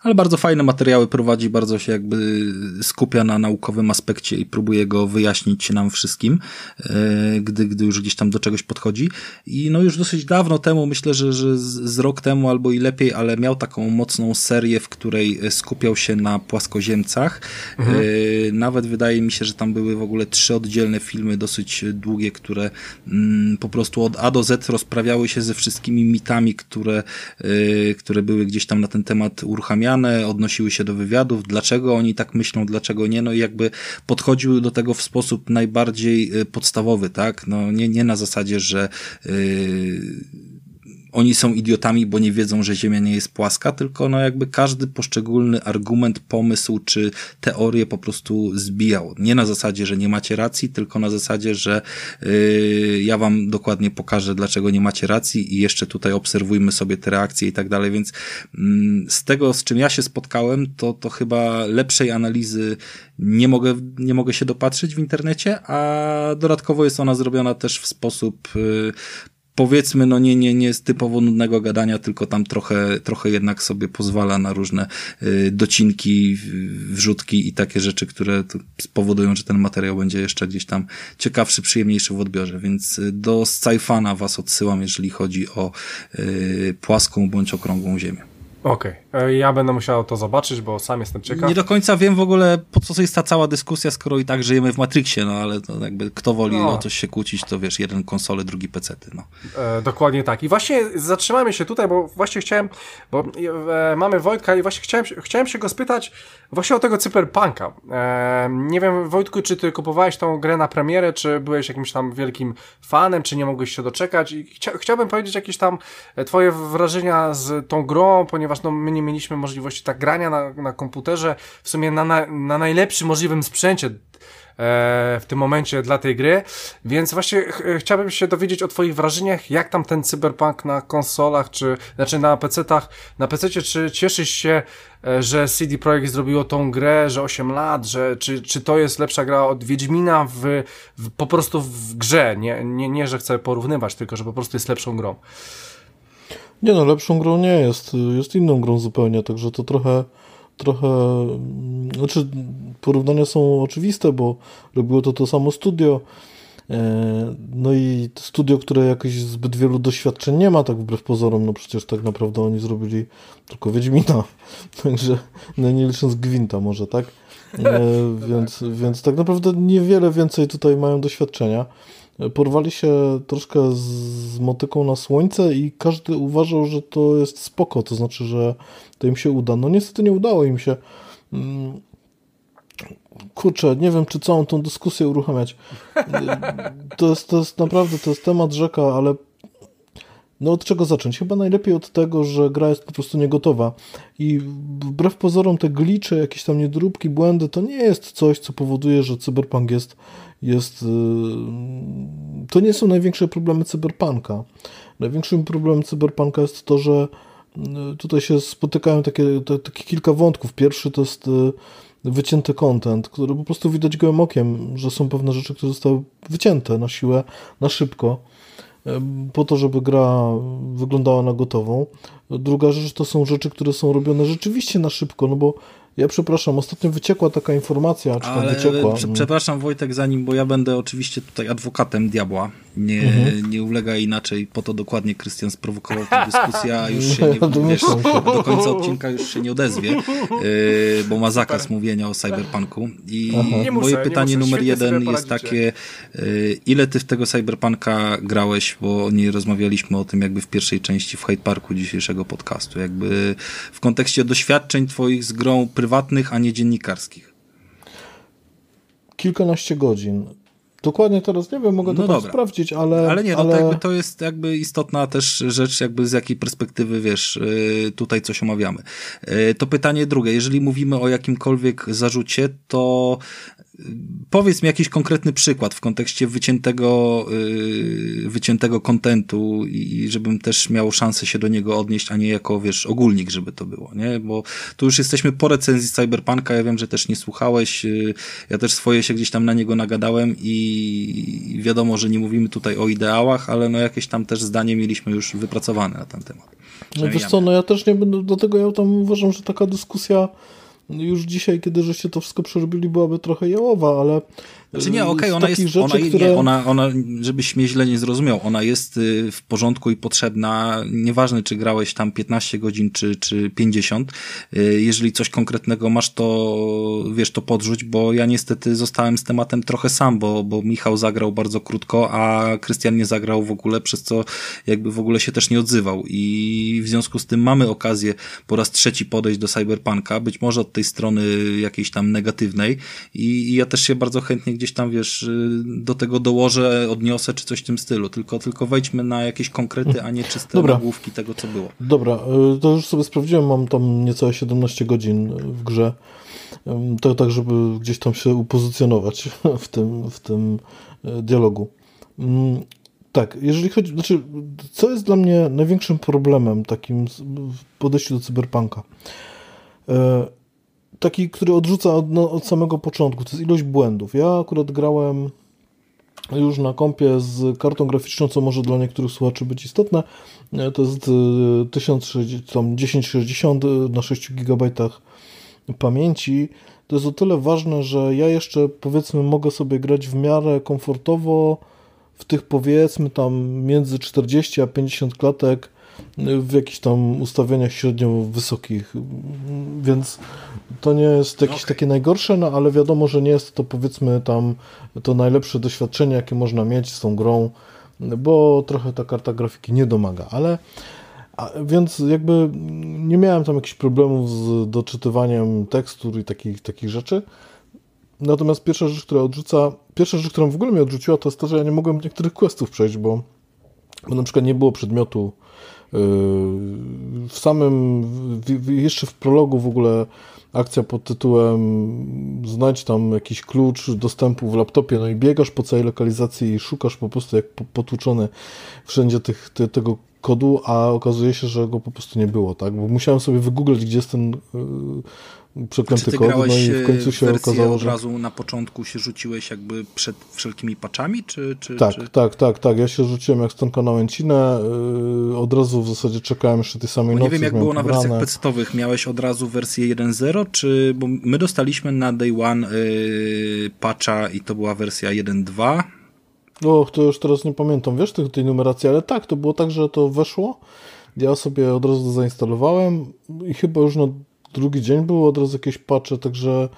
ale bardzo fajne materiały prowadzi, bardzo się jakby skupia na naukowym aspekcie i próbuje go wyjaśnić nam wszystkim, e, gdy, gdy już gdzieś tam do czegoś podchodzi. I no już dosyć dawno temu, myślę, że, że z rok temu albo i lepiej, ale miał taką mocną serię, w której skupiał się na płaskoziemcach. Mhm. E, nawet wydaje mi się, że tam były w ogóle trzy oddzielne filmy, dosyć długie, które mm, po prostu od A do Z rozprawiały się ze wszystkimi mitami, które, e, które były gdzieś tam na ten temat uruchamiane, odnosiły się do wywiadów, dlaczego oni tak myślą, dlaczego nie, no i jakby podchodziły do tego w sposób najbardziej y, podstawowy, tak? No nie, nie na zasadzie, że yy, oni są idiotami, bo nie wiedzą, że Ziemia nie jest płaska, tylko no jakby każdy poszczególny argument, pomysł czy teorię po prostu zbijał. Nie na zasadzie, że nie macie racji, tylko na zasadzie, że yy, ja wam dokładnie pokażę, dlaczego nie macie racji i jeszcze tutaj obserwujmy sobie te reakcje i tak dalej, więc yy, z tego, z czym ja się spotkałem, to, to chyba lepszej analizy nie mogę, nie mogę się dopatrzyć w internecie, a dodatkowo jest ona zrobiona też w sposób yy, powiedzmy, no nie, nie, nie z typowo nudnego gadania, tylko tam trochę, trochę jednak sobie pozwala na różne y, docinki, wrzutki i takie rzeczy, które spowodują, że ten materiał będzie jeszcze gdzieś tam ciekawszy, przyjemniejszy w odbiorze, więc y, do Sci-Fana was odsyłam, jeżeli chodzi o y, płaską bądź okrągłą ziemię. Okej, okay. Ja będę musiał to zobaczyć, bo sam jestem ciekaw. Nie do końca wiem w ogóle, po co jest ta cała dyskusja, skoro i tak żyjemy w Matrixie, no ale to jakby kto woli no. o coś się kłócić, to wiesz, jeden konsole, drugi pecety, no. E, dokładnie tak. I właśnie zatrzymajmy się tutaj, bo właśnie chciałem, bo e, mamy Wojtka i właśnie chciałem, chciałem się go spytać właśnie o tego cyberpunka. E, nie wiem, Wojtku, czy ty kupowałeś tą grę na premierę, czy byłeś jakimś tam wielkim fanem, czy nie mogłeś się doczekać i chcia, chciałbym powiedzieć jakieś tam e, twoje wrażenia z tą grą, ponieważ ponieważ no, my nie mieliśmy możliwości tak grania na, na komputerze, w sumie na, na, na najlepszym możliwym sprzęcie e, w tym momencie dla tej gry, więc właśnie ch chciałbym się dowiedzieć o twoich wrażeniach, jak tam ten cyberpunk na konsolach, czy znaczy na PC-tach, na PC czy cieszysz się, e, że CD Projekt zrobiło tą grę, że 8 lat, że czy, czy to jest lepsza gra od Wiedźmina w, w po prostu w grze, nie, nie, nie, że chcę porównywać, tylko że po prostu jest lepszą grą. Nie no, lepszą grą nie jest. Jest inną grą zupełnie, także to trochę trochę, znaczy porównania są oczywiste, bo robiło to to samo studio. E, no i studio, które jakieś zbyt wielu doświadczeń nie ma, tak wbrew pozorom, no przecież tak naprawdę oni zrobili tylko Wiedźmina, także no nie licząc Gwinta może, tak? E, więc, więc tak naprawdę niewiele więcej tutaj mają doświadczenia porwali się troszkę z motyką na słońce i każdy uważał, że to jest spoko, to znaczy, że to im się uda. No niestety nie udało im się. Mm, kurczę, nie wiem, czy całą tą dyskusję uruchamiać. To jest, to jest naprawdę, to jest temat rzeka, ale no od czego zacząć? Chyba najlepiej od tego, że gra jest po prostu niegotowa i wbrew pozorom te glicze, jakieś tam niedróbki, błędy, to nie jest coś, co powoduje, że cyberpunk jest jest. Y, to nie są największe problemy cyberpunka. Największym problemem cyberpunka jest to, że y, tutaj się spotykają takie, takie kilka wątków. Pierwszy to jest y, wycięty content, który po prostu widać gołym okiem, że są pewne rzeczy, które zostały wycięte na siłę, na szybko, po to, żeby gra wyglądała na gotową. Druga rzecz to są rzeczy, które są robione rzeczywiście na szybko, no bo ja przepraszam, ostatnio wyciekła taka informacja, czy tam wyciekła. Prze przepraszam Wojtek, zanim, bo ja będę oczywiście tutaj adwokatem diabła. Nie, mhm. nie ulega inaczej, po to dokładnie Krystian sprowokował tę dyskusję, a już się nie, wiesz, do końca odcinka już się nie odezwie, yy, bo ma zakaz Super. mówienia o cyberpunku. I moje muszę, pytanie numer jeden jest takie, yy, ile ty w tego cyberpunka grałeś, bo nie rozmawialiśmy o tym jakby w pierwszej części w Hyde Parku dzisiejszego podcastu, jakby w kontekście doświadczeń twoich z grą prywatnych, a nie dziennikarskich? Kilkanaście godzin. Dokładnie teraz nie wiem, mogę no to sprawdzić, ale... Ale nie, no ale... To, jakby to jest jakby istotna też rzecz, jakby z jakiej perspektywy, wiesz, y, tutaj coś omawiamy. Y, to pytanie drugie, jeżeli mówimy o jakimkolwiek zarzucie, to Powiedz mi jakiś konkretny przykład w kontekście wyciętego, yy, wyciętego kontentu i żebym też miał szansę się do niego odnieść, a nie jako, wiesz, ogólnik, żeby to było, nie? Bo tu już jesteśmy po recenzji Cyberpunka, ja wiem, że też nie słuchałeś, yy, ja też swoje się gdzieś tam na niego nagadałem i wiadomo, że nie mówimy tutaj o ideałach, ale no jakieś tam też zdanie mieliśmy już wypracowane na ten temat. No wiesz co, no ja też nie będę, dlatego ja tam uważam, że taka dyskusja już dzisiaj, kiedy żeście to wszystko przerobili, byłaby trochę jałowa, ale znaczy nie, okej, okay, ona jest, rzeczy, ona, które... nie, ona, ona, żebyś mnie źle nie zrozumiał, ona jest y, w porządku i potrzebna, nieważne czy grałeś tam 15 godzin czy, czy 50, y, jeżeli coś konkretnego masz, to wiesz, to podrzuć, bo ja niestety zostałem z tematem trochę sam, bo, bo Michał zagrał bardzo krótko, a Krystian nie zagrał w ogóle, przez co jakby w ogóle się też nie odzywał. I w związku z tym mamy okazję po raz trzeci podejść do Cyberpunka, być może od tej strony jakiejś tam negatywnej. I, i ja też się bardzo chętnie gdzieś gdzieś tam, wiesz, y, do tego dołożę, odniosę, czy coś w tym stylu, tylko, tylko wejdźmy na jakieś konkrety, a nie czyste Dobra. nagłówki tego, co było. Dobra, y, to już sobie sprawdziłem, mam tam niecałe 17 godzin w grze. Ym, To tak, żeby gdzieś tam się upozycjonować w tym, w tym y, dialogu. Ym, Tak, jeżeli chodzi, znaczy, co jest dla mnie największym problemem takim w podejściu do cyberpunka? E, Taki, który odrzuca od, no, od samego początku, to jest ilość błędów. Ja akurat grałem już na kompie z kartą graficzną, co może dla niektórych słuchaczy być istotne. E, To jest e, 1060, tam 1060 na 6 GB pamięci. To jest o tyle ważne, że ja jeszcze powiedzmy mogę sobie grać w miarę komfortowo w tych powiedzmy tam między 40 a 50 klatek e, w jakichś tam ustawieniach średnio wysokich, więc to nie jest jakieś Okej. takie najgorsze, no ale wiadomo, że nie jest to powiedzmy tam to najlepsze doświadczenie, jakie można mieć z tą grą, bo trochę ta karta grafiki nie domaga, ale a, więc jakby nie miałem tam jakichś problemów z doczytywaniem tekstur i takich, takich rzeczy. Natomiast pierwsza rzecz, która odrzuca, pierwsza rzecz, którą w ogóle mnie odrzuciła, to jest to, że ja nie mogłem niektórych questów przejść, bo, bo na przykład nie było przedmiotu w samym, w, w, jeszcze w prologu w ogóle akcja pod tytułem znajdź tam jakiś klucz dostępu w laptopie, no i biegasz po całej lokalizacji i szukasz po prostu jak po- potłuczony wszędzie tych, te, tego kodu, a okazuje się, że go po prostu nie było, tak? Bo musiałem sobie wygooglać, gdzie jest ten yy, przeklęty ty kod, no i w końcu e, się wersję okazało, od że... razu na początku się rzuciłeś jakby przed wszelkimi patchami, czy... czy Tak, czy... tak, tak, tak. Ja się rzuciłem jak stonka na łęcinę. Yy, od razu w zasadzie czekałem jeszcze tej samej Bo nocy. nie wiem, jak było na pobrane. wersjach pecetowych. Miałeś od razu wersję 1.0, czy... Bo my dostaliśmy na day one yy, patcha i to była wersja 1.2. Och, to już teraz nie pamiętam, wiesz, tej, tej numeracji, ale tak, to było tak, że to weszło. Ja sobie od razu zainstalowałem i chyba już na drugi dzień były od razu jakieś patche, także.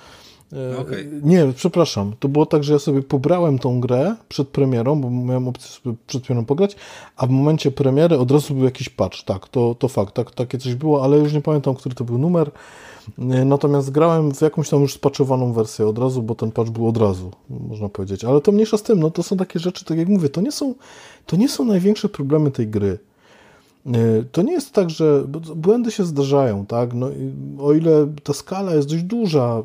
e, Okej. Nie, przepraszam. To było tak, że ja sobie pobrałem tą grę przed premierą, bo miałem opcję sobie przed premierą pograć, a w momencie premiery od razu był jakiś patch. Tak, to, to fakt, tak, takie coś było, ale już nie pamiętam, który to był numer. E, Natomiast grałem w jakąś tam już spaczowaną wersję od razu, bo ten patch był od razu, można powiedzieć. Ale to mniejsza z tym, no to są takie rzeczy, tak jak mówię, to nie są, to nie są największe problemy tej gry. E, To nie jest tak, że błędy się zdarzają, tak? No, i o ile ta skala jest dość duża,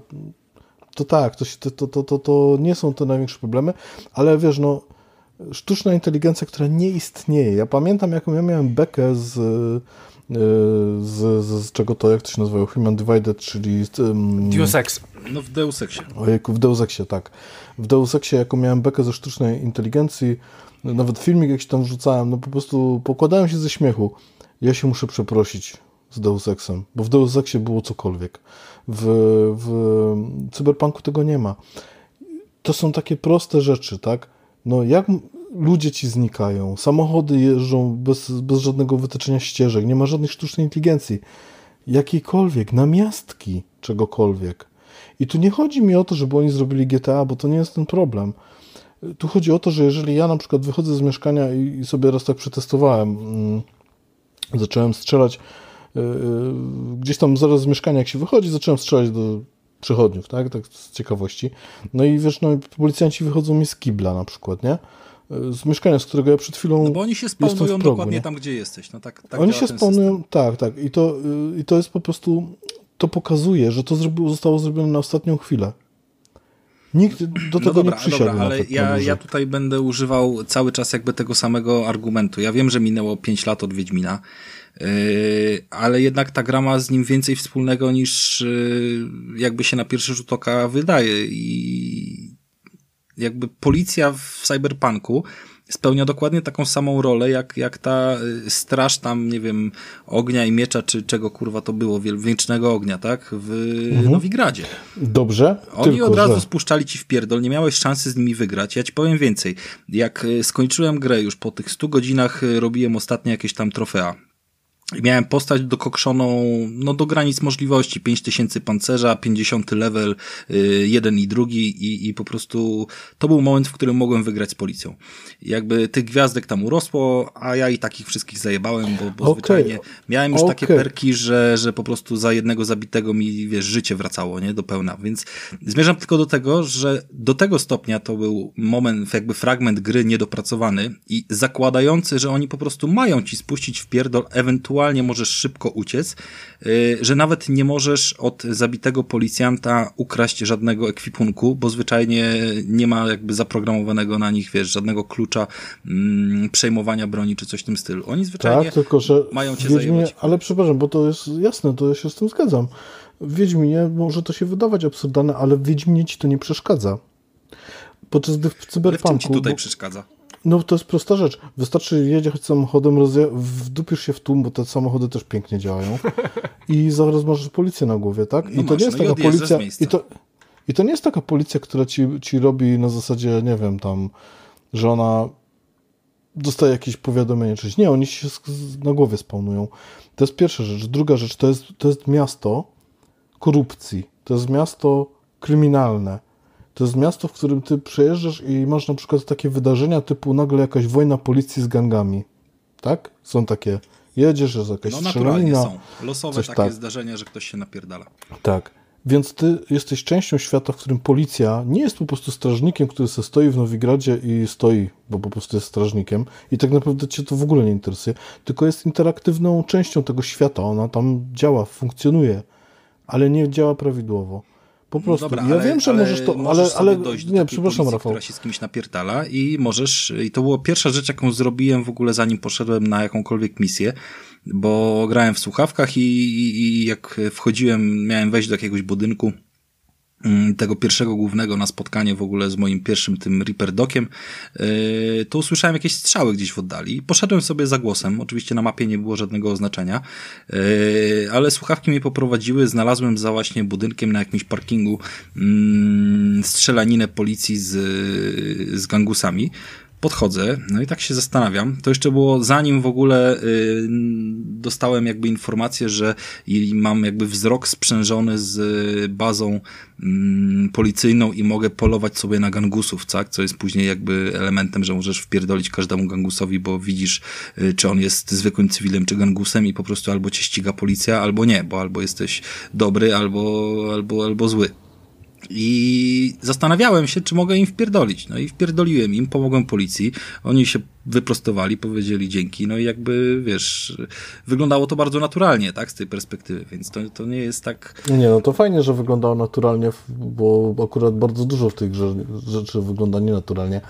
to tak, to, się- to, to, to, to, nie są te największe problemy, ale wiesz, no, sztuczna inteligencja, która nie istnieje. Ja pamiętam, jaką ja miałem bekę z, e, z, z, z czego to, jak to się nazywało, Human Divided, czyli um, Deus Ex. No w Deus Exie. Ojejku, w Deus Exie, tak. W Deus Exie, jaką miałem bekę ze sztucznej inteligencji, nawet filmik jakiś tam wrzucałem, no po prostu pokładałem się ze śmiechu. Ja się muszę przeprosić z Deus Exem, bo w Deus Exie było cokolwiek. W, w Cyberpunku tego nie ma. To są takie proste rzeczy, tak? No jak ludzie ci znikają, samochody jeżdżą bez, bez żadnego wytyczenia ścieżek, nie ma żadnej sztucznej inteligencji, jakiejkolwiek, namiastki czegokolwiek. I tu nie chodzi mi o to, żeby oni zrobili GTA, bo to nie jest ten problem. Tu chodzi o to, że jeżeli ja na przykład wychodzę z mieszkania i, sobie raz tak przetestowałem, mm, zacząłem strzelać yy, gdzieś tam zaraz z mieszkania, jak się wychodzi, zacząłem strzelać do przechodniów, tak, tak z ciekawości. No i wiesz, no policjanci wychodzą mi z kibla na przykład, nie? Yy, Z mieszkania, z którego ja przed chwilą No bo oni się spawnują dokładnie nie? tam, gdzie jesteś. No tak, tak Oni się spawnują, tak, tak. I to, y, I to jest po prostu, to pokazuje, że to zrobiło, zostało zrobione na ostatnią chwilę. Nikt do tego No dobra, nie przysiadł dobra, ale ja, ja tutaj będę używał cały czas jakby tego samego argumentu. Ja wiem, że minęło 5 lat od Wiedźmina, yy, ale jednak ta gra ma z nim więcej wspólnego niż yy, jakby się na pierwszy rzut oka wydaje i jakby policja w cyberpunku spełnia dokładnie taką samą rolę, jak, jak ta y, straż tam, nie wiem, ognia i miecza, czy czego kurwa to było, wiecznego ognia, tak? W Nowigradzie. Dobrze, Oni Mhm. tylko od razu że... spuszczali ci w pierdol, nie miałeś szansy z nimi wygrać. Ja ci powiem więcej. Jak y, skończyłem grę już po tych 100 godzinach, y, robiłem ostatnie jakieś tam trofea. Miałem postać dokokszoną no, do granic możliwości. 5000 pancerza, 50 level, y, jeden i drugi i, i po prostu to był moment, w którym mogłem wygrać z policją. Jakby tych gwiazdek tam urosło, a ja i takich wszystkich zajebałem, bo, bo Okay. zwyczajnie miałem już takie Okay. perki, że, że po prostu za jednego zabitego mi, wiesz, życie wracało, nie, do pełna. Więc zmierzam tylko do tego, że do tego stopnia to był moment, jakby fragment gry niedopracowany i zakładający, że oni po prostu mają ci spuścić w pierdol, ewentualnie możesz szybko uciec, yy, że nawet nie możesz od zabitego policjanta ukraść żadnego ekwipunku, bo zwyczajnie nie ma jakby zaprogramowanego na nich, wiesz, żadnego klucza mm, przejmowania broni czy coś w tym stylu. Oni zwyczajnie Tak, tylko że mają cię Wiedźminie, zajebać. ale przepraszam, bo to jest jasne, to ja się z tym zgadzam. W Wiedźminie może to się wydawać absurdalne, ale w Wiedźminie ci to nie przeszkadza. Podczas gdy w Ale w czym ci cyberpunku... tutaj bo- przeszkadza? No to jest prosta rzecz. Wystarczy jedziesz samochodem, rozja- wdupisz się w tłum, bo te samochody też pięknie działają i zaraz masz policję na głowie, tak? I No to masz, nie jest no taka policja... I to, I to nie jest taka policja, która ci, ci robi na zasadzie, nie wiem, tam, że ona dostaje jakieś powiadomienie, czy nie, oni się na głowie spawnują. To jest pierwsza rzecz. Druga rzecz, to jest, to jest miasto korupcji. To jest miasto kryminalne. To jest miasto, w którym ty przejeżdżasz i masz na przykład takie wydarzenia typu nagle jakaś wojna policji z gangami. Tak? Są takie. Jedziesz, jest jakaś No naturalnie strzelanina. są. Losowe coś takie tak. zdarzenia, że ktoś się napierdala. Tak. Więc ty jesteś częścią świata, w którym policja nie jest po prostu strażnikiem, który se stoi w Nowigradzie i stoi, bo po prostu jest strażnikiem i tak naprawdę cię to w ogóle nie interesuje, tylko jest interaktywną częścią tego świata. Ona tam działa, funkcjonuje, ale nie działa prawidłowo. Po prostu. No Dobra, ja ale, wiem, że ale możesz to, możesz ale, ale dojść do nie, takiej przepraszam, policji, Rafał. która się z kimś napierdala i możesz, i to była pierwsza rzecz, jaką zrobiłem w ogóle zanim poszedłem na jakąkolwiek misję, bo grałem w słuchawkach i, i, i jak wchodziłem, miałem wejść do jakiegoś budynku, tego pierwszego głównego na spotkanie w ogóle z moim pierwszym tym Reaper Dokiem, yy, to usłyszałem jakieś strzały gdzieś w oddali. Poszedłem sobie za głosem, oczywiście na mapie nie było żadnego oznaczenia, yy, ale słuchawki mnie poprowadziły, znalazłem za właśnie budynkiem na jakimś parkingu mm, strzelaninę policji z, z gangusami. Podchodzę, no i tak się zastanawiam. To jeszcze było zanim w ogóle y, dostałem jakby informację, że mam jakby wzrok sprzężony z y, bazą mm, policyjną i mogę polować sobie na gangusów, tak? Co jest później jakby elementem, że możesz wpierdolić każdemu gangusowi, bo widzisz, y, czy on jest zwykłym cywilem, czy gangusem i po prostu albo cię ściga policja, albo nie, bo albo jesteś dobry, albo, albo, albo zły. I zastanawiałem się, czy mogę im wpierdolić. No i wpierdoliłem im, pomogłem policji. Oni się wyprostowali, powiedzieli dzięki. No i jakby, wiesz, wyglądało to bardzo naturalnie, tak, z tej perspektywy, więc to, to nie jest tak... Nie, no to fajnie, że wyglądało naturalnie, bo akurat bardzo dużo w grze rzeczy wygląda nienaturalnie.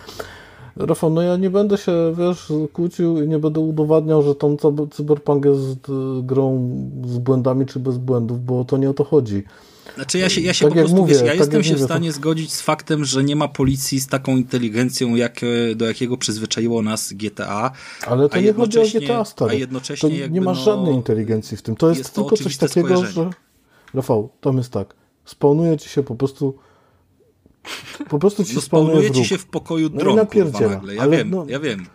Rafał, no ja nie będę się, wiesz, kłócił i nie będę udowadniał, że tam cy- cyberpunk jest y, grą z błędami czy bez błędów, bo to nie o to chodzi. Znaczy ja się, ja się Tak po prostu, mówię, wiesz, ja tak jestem się w mówię, to- stanie zgodzić z faktem, że nie ma policji z taką inteligencją, jak, e, do jakiego przyzwyczaiło nas GTA. Ale to nie chodzi o jednocześnie- GTA, stary. A jednocześnie to jakby, nie ma no, żadnej inteligencji w tym. To jest, jest to tylko coś oczywiste takiego, skojarzenie. że... Rafał, tam jest tak. Spawnuje ci się po prostu... Po prostu ci No spawnuje ci się w pokoju No i dron, kurwa, napierdziela. nagle. Ja Ale wiem, no- ja wiem.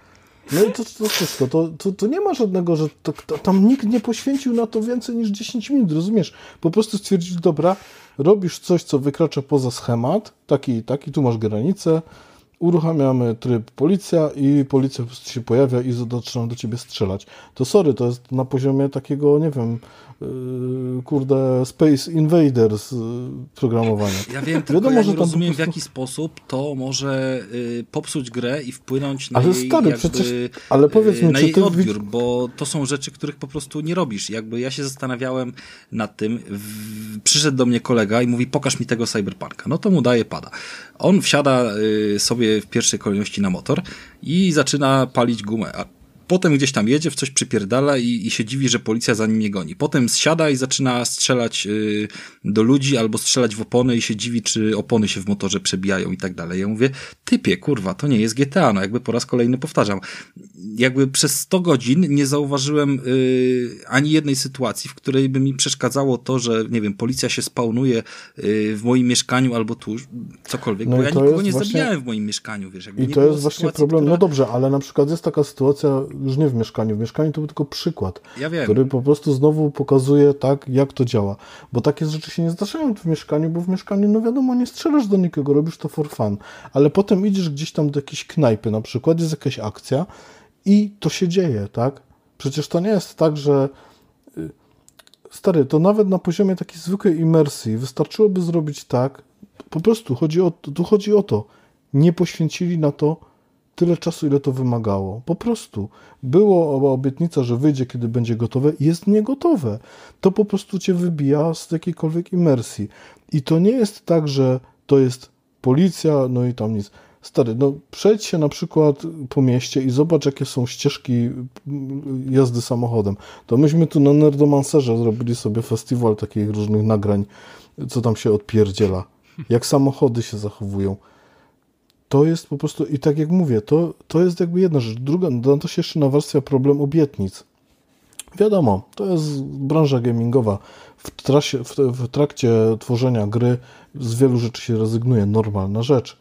No i to, to wszystko, to, to, to nie ma żadnego, że to, to, tam nikt nie poświęcił na to więcej niż 10 minut, rozumiesz? Po prostu stwierdzić, dobra, robisz coś, co wykracza poza schemat, taki i taki, tu masz granicę, uruchamiamy tryb policja i policja po prostu się pojawia i zaczyna do ciebie strzelać. To sorry, to jest na poziomie takiego, nie wiem, kurde, Space Invaders yy, programowania. Ja wiem, tylko Wiadomo, ja że rozumiem w prostu- jaki sposób to może y, popsuć grę i wpłynąć na Ale jej, stary, jakby, przecież- ale powiedz y, mi, na czy jej ty odbiór, bo to są rzeczy, których po prostu nie robisz. Jakby ja się zastanawiałem nad tym, w, przyszedł do mnie kolega i mówi, pokaż mi tego cyberpunka. No to mu daje pada. On wsiada y, sobie w pierwszej kolejności na motor i zaczyna palić gumę. Potem gdzieś tam jedzie, w coś przypierdala i, i się dziwi, że policja za nim nie goni. Potem zsiada i zaczyna strzelać y, do ludzi albo strzelać w opony i się dziwi, czy opony się w motorze przebijają i tak dalej. Ja mówię, typie, kurwa, to nie jest GTA, no jakby po raz kolejny powtarzam. Jakby przez 100 godzin nie zauważyłem y, ani jednej sytuacji, w której by mi przeszkadzało to, że, nie wiem, policja się spawnuje y, w moim mieszkaniu albo tu, cokolwiek, No bo ja nikogo nie właśnie- zabijałem w moim mieszkaniu, wiesz. Jakby I to jest właśnie sytuacji, problem. która- No dobrze, ale na przykład jest taka sytuacja, już nie w mieszkaniu, w mieszkaniu to był tylko przykład, Ja wiem. który po prostu znowu pokazuje tak, jak to działa. Bo takie rzeczy się nie zdarzają w mieszkaniu, bo w mieszkaniu, no wiadomo, nie strzelasz do nikogo, robisz to for fun. Ale potem idziesz gdzieś tam do jakiejś knajpy na przykład, jest jakaś akcja i to się dzieje, tak? Przecież to nie jest tak, że y, stary, to nawet na poziomie takiej zwykłej imersji wystarczyłoby zrobić tak, po prostu chodzi o, tu chodzi o to, nie poświęcili na to tyle czasu, ile to wymagało. Po prostu. Było obietnica, że wyjdzie, kiedy będzie gotowe, jest niegotowe. To po prostu cię wybija z jakiejkolwiek imersji. I to nie jest tak, że to jest policja, no i tam nic. Stary, no przejdź się na przykład po mieście i zobacz, jakie są ścieżki mm, jazdy samochodem. To myśmy tu na Nerdomancerze zrobili sobie festiwal takich różnych nagrań, co tam się odpierdziela. Jak samochody się zachowują to jest po prostu, i tak jak mówię, to, to jest jakby jedna rzecz. Druga, no to się jeszcze nawarstwia problem obietnic. Wiadomo, to jest branża gamingowa. W, trasie, w, w trakcie tworzenia gry z wielu rzeczy się rezygnuje, normalna rzecz.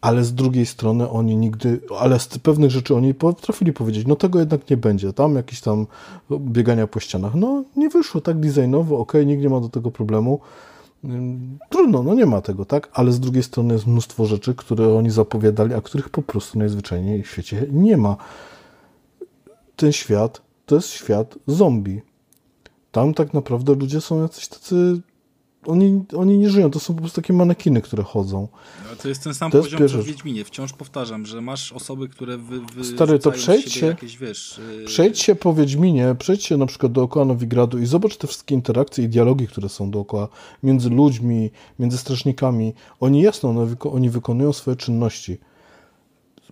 Ale z drugiej strony oni nigdy, ale z pewnych rzeczy oni potrafili powiedzieć, no tego jednak nie będzie, tam jakieś tam biegania po ścianach. No nie wyszło tak designowo, ok, nikt nie ma do tego problemu. Trudno, no nie ma tego, tak? Ale z drugiej strony jest mnóstwo rzeczy, które oni zapowiadali, a których po prostu najzwyczajniej w świecie nie ma. Ten świat to jest świat zombie. Tam tak naprawdę ludzie są jacyś tacy. Oni, oni nie żyją, to są po prostu takie manekiny, które chodzą. No, to jest ten sam To poziom, co w. Wiedźminie. Wciąż powtarzam, że masz osoby, które wy, wy Stary, to przejdź się- jakieś, wiesz... yy, Przejdź się po Wiedźminie, przejdź się na przykład dookoła Nowigradu i zobacz te wszystkie interakcje i dialogi, które są dookoła, między ludźmi, między strażnikami. Oni jasno, oni wykonują swoje czynności.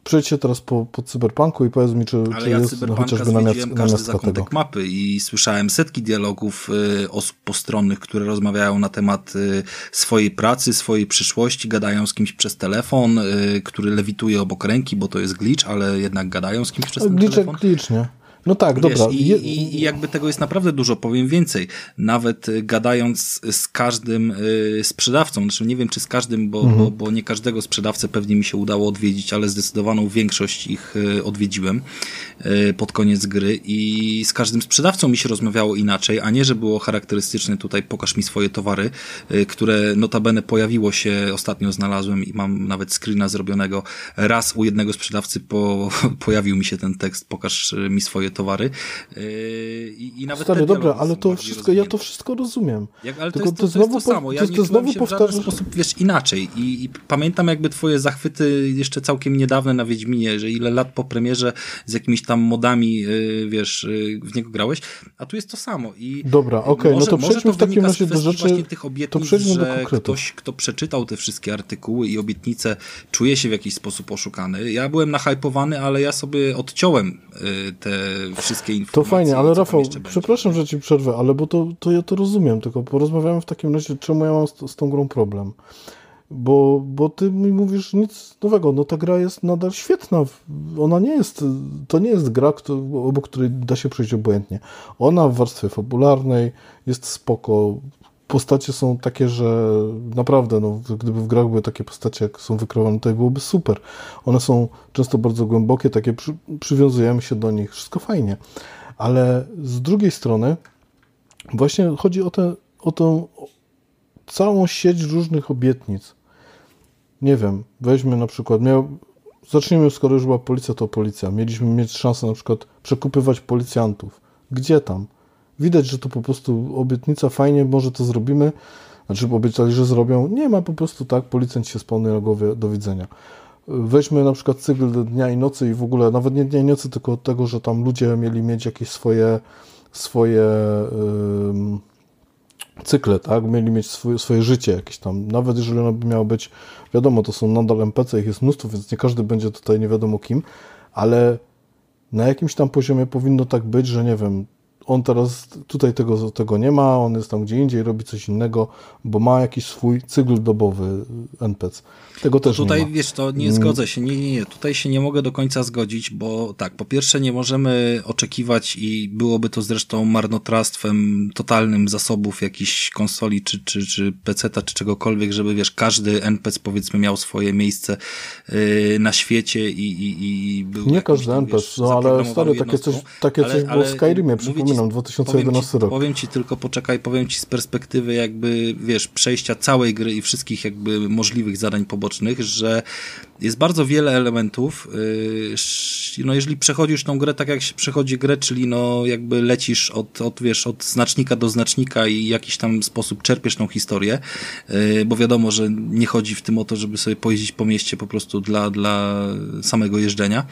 Przejdź się teraz po, po cyberpunku i powiedz mi, czy, Ale czy ja jest no, chociażby namiast, namiastka tego. mapy i słyszałem setki dialogów y, osób postronnych, które rozmawiają na temat y, swojej pracy, swojej przyszłości, gadają z kimś przez telefon, y, który lewituje obok ręki, bo to jest glitch, ale jednak gadają z kimś przez Glitch telefon. jak glitch, nie? No tak, Wiesz, dobra. i, i, I jakby tego jest naprawdę dużo, powiem więcej. Nawet y, gadając z każdym y, sprzedawcą, znaczy nie wiem czy z każdym, bo, Mhm. bo, bo nie każdego sprzedawcę pewnie mi się udało odwiedzić, ale zdecydowaną większość ich y, odwiedziłem pod koniec gry i z każdym sprzedawcą mi się rozmawiało inaczej, a nie, że było charakterystyczne tutaj pokaż mi swoje towary, które notabene pojawiło się, ostatnio znalazłem i mam nawet screena zrobionego. Raz u jednego sprzedawcy po, pojawił mi się ten tekst pokaż mi swoje towary Yy, i, i nawet Stary, dobra, ale to wszystko, ja to wszystko rozumiem. Jak, ale to Tylko jest to, ty to, jest znowu to po- samo. Ja ty- nie czułem znowu się w żaden sposób, wiesz, inaczej. I, I pamiętam jakby twoje zachwyty jeszcze całkiem niedawne na Wiedźminie, że ile lat po premierze z jakimiś tam modami, yy, wiesz, yy, w niego grałeś, a tu jest to samo. I Dobra, okej, no może- to przejdźmy w takim razie do rzeczy- właśnie tych to obietnic, do że ktoś, kto przeczytał te wszystkie artykuły i obietnice, czuje się w jakiś sposób oszukany. Ja byłem nahypowany, ale ja sobie odciąłem te wszystkie To informacje. fajnie, ale Rafał, będzie. przepraszam, że ci przerwę, ale bo to, to ja to rozumiem, tylko porozmawiamy w takim razie, czemu ja mam z, z tą grą problem. Bo, bo ty mi mówisz nic nowego, no ta gra jest nadal świetna, ona nie jest, to nie jest gra, kto, obok której da się przejść obojętnie. Ona w warstwie fabularnej jest spoko, postacie są takie, że naprawdę, no, gdyby w grach były takie postacie, jak są wykreowane, to byłoby super. One są często bardzo głębokie, takie przy, przywiązujemy się do nich, wszystko fajnie. Ale z drugiej strony właśnie chodzi o, tę o tą całą sieć różnych obietnic. Nie wiem, weźmy na przykład, miał, zacznijmy, skoro już była policja, to policja. Mieliśmy mieć szansę na przykład przekupywać policjantów. Gdzie tam? Widać, że to po prostu obietnica, fajnie, może to zrobimy. Znaczy, obiecali, że zrobią. Nie ma po prostu tak, policjant się spełni na głowie, do widzenia. Weźmy na przykład cykl dnia i nocy i w ogóle, nawet nie dnia i nocy, tylko tego, że tam ludzie mieli mieć jakieś swoje, swoje ym, cykle, tak? Mieli mieć swoje, swoje życie jakieś tam. Nawet jeżeli ono by miało być, wiadomo, to są nadal NPC, ich jest mnóstwo, więc nie każdy będzie tutaj nie wiadomo kim, ale na jakimś tam poziomie powinno tak być, że nie wiem, on teraz tutaj tego, tego nie ma, on jest tam gdzie indziej, robi coś innego, bo ma jakiś swój cykl dobowy NPC. Tego też tutaj, nie ma. wiesz, to nie zgodzę się, nie, nie, nie, tutaj się nie mogę do końca zgodzić, bo tak, po pierwsze nie możemy oczekiwać i byłoby to zresztą marnotrawstwem totalnym zasobów jakichś konsoli, czy, czy, czy PC-ta, czy czegokolwiek, żeby, wiesz, każdy NPC powiedzmy miał swoje miejsce yy, na świecie i, i, i był Nie każdy NPC, no ale stary, takie coś, takie Ale- coś było w Skyrimie, mówię przypominam, 2011 powiem ci, rok. Powiem ci tylko, poczekaj, powiem ci z perspektywy jakby, wiesz, przejścia całej gry i wszystkich jakby możliwych zadań pobocznych, że jest bardzo wiele elementów, yy, no jeżeli przechodzisz tą grę tak jak się przechodzi grę, czyli no jakby lecisz od, od wiesz, od znacznika do znacznika i w jakiś tam sposób czerpiesz tą historię, yy, bo wiadomo, że nie chodzi w tym o to, żeby sobie pojeździć po mieście po prostu dla, dla samego jeżdżenia,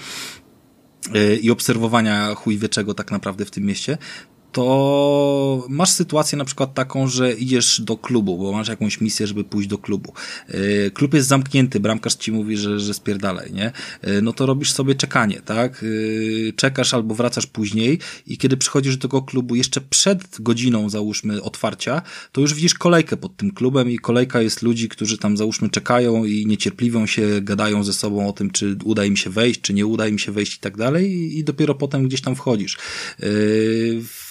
i obserwowania chuj wie czego tak naprawdę w tym mieście, to masz sytuację na przykład taką, że idziesz do klubu, bo masz jakąś misję, żeby pójść do klubu. Yy, Klub jest zamknięty, bramkarz ci mówi, że, że spierdalaj, nie? Yy, No to robisz sobie czekanie, tak? Yy, Czekasz albo wracasz później i kiedy przychodzisz do tego klubu jeszcze przed godziną, załóżmy, otwarcia, to już widzisz kolejkę pod tym klubem i kolejka jest ludzi, którzy tam, załóżmy, czekają i niecierpliwią się, gadają ze sobą o tym, czy uda im się wejść, czy nie uda im się wejść i tak dalej i- dopiero potem gdzieś tam wchodzisz.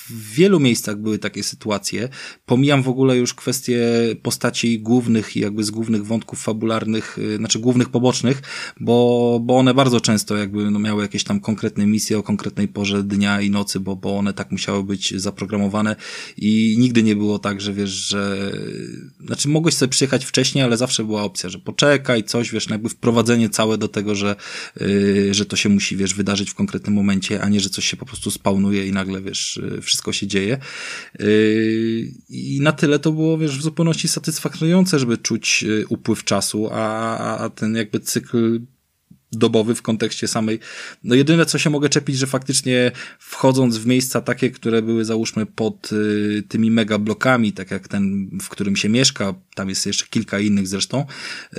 W wielu miejscach były takie sytuacje. Pomijam w ogóle już kwestie postaci głównych i jakby z głównych wątków fabularnych, yy, znaczy głównych pobocznych, bo, bo one bardzo często jakby no miały jakieś tam konkretne misje o konkretnej porze dnia i nocy, bo, bo one tak musiały być zaprogramowane i nigdy nie było tak, że wiesz, że znaczy mogłeś sobie przyjechać wcześniej, ale zawsze była opcja, że poczekaj, coś, wiesz, no jakby wprowadzenie całe do tego, że, yy, że to się musi, wiesz, wydarzyć w konkretnym momencie, a nie, że coś się po prostu spawnuje i nagle, wiesz, yy, wszystko się dzieje. Yy, I na tyle to było, wiesz, w zupełności satysfakcjonujące, żeby czuć yy, upływ czasu, a, a- a ten jakby cykl dobowy w kontekście samej. No jedyne, co się mogę czepić, że faktycznie wchodząc w miejsca takie, które były załóżmy pod y, tymi mega blokami, tak jak ten, w którym się mieszka, tam jest jeszcze kilka innych zresztą,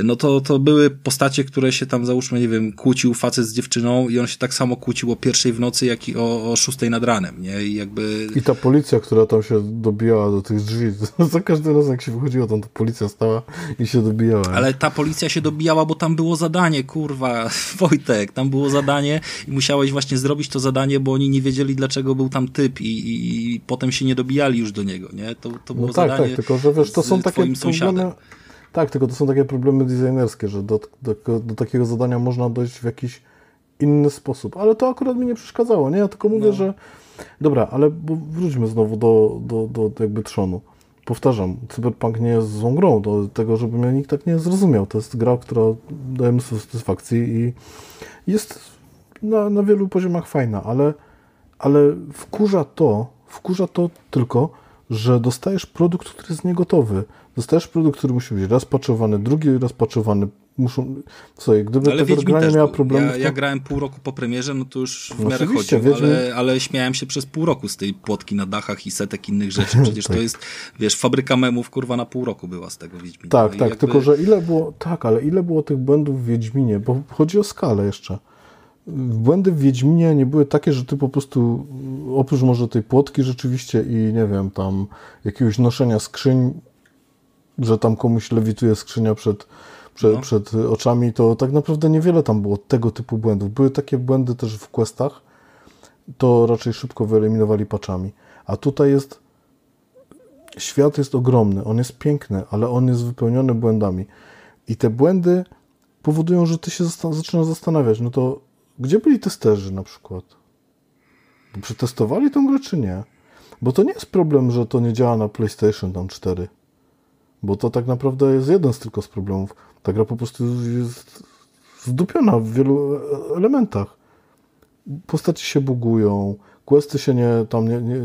no to, to były postacie, które się tam załóżmy, nie wiem, kłócił facet z dziewczyną i on się tak samo kłócił o pierwszej w nocy, jak i o, o szóstej nad ranem, nie? I jakby... I ta policja, która tam się dobijała do tych drzwi, za każdym razem jak się wychodziło, tam ta policja stała i się dobijała. nie? Ale ta policja się dobijała, bo tam było zadanie, kurwa, Wojtek, tam było zadanie i musiałeś właśnie zrobić to zadanie, bo oni nie wiedzieli, dlaczego był tam typ i, i, i potem się nie dobijali już do niego, nie? To, to było No tak, zadanie tak, tylko że wiesz, to są takie problemy. sąsiadem. Tak, tylko to są takie problemy designerskie, że do, do, do takiego zadania można dojść w jakiś inny sposób. Ale to akurat mi nie przeszkadzało, nie? Ja tylko mówię, No. że. Dobra, ale wróćmy znowu do, do, do jakby trzonu. Powtarzam, Cyberpunk nie jest złą grą, do tego, żeby mnie nikt tak nie zrozumiał. To jest gra, która daje mnóstwo satysfakcji i jest na, na wielu poziomach fajna, ale, ale wkurza to, wkurza to tylko, że dostajesz produkt, który jest niegotowy. Dostajesz produkt, który musi być raz paczowany, drugi raz paczowany. Muszą, słuchaj, gdyby Ale Wiedźmin miała był. problemu, Ja, ja grałem pół roku po premierze, no to już w No miarę chodził, Wiedźmin- ale, ale śmiałem się przez pół roku z tej płotki na dachach i setek innych rzeczy. Przecież Tak. to jest, wiesz, fabryka memów, kurwa, na pół roku była z tego Wiedźmina. Tak, No tak, jakby- tylko że ile było, tak, ale ile było tych błędów w Wiedźminie, bo chodzi o skalę jeszcze. Błędy w Wiedźminie nie były takie, że ty po prostu, oprócz może tej płotki rzeczywiście i nie wiem, tam jakiegoś noszenia skrzyń, że tam komuś lewituje skrzynia przed, przed, No. przed oczami, to tak naprawdę niewiele tam było tego typu błędów. Były takie błędy też w questach, to raczej szybko wyeliminowali patchami. A tutaj jest świat jest ogromny, on jest piękny, ale on jest wypełniony błędami. I te błędy powodują, że ty się zasta- zaczynasz zastanawiać, no to gdzie byli testerzy na przykład? Przetestowali tą grę czy nie? Bo to nie jest problem, że to nie działa na PlayStation tam 4. Bo to tak naprawdę jest jeden z tylko z problemów. Ta gra po prostu jest zdupiona w wielu elementach. Postaci się bugują, questy się nie, tam nie, nie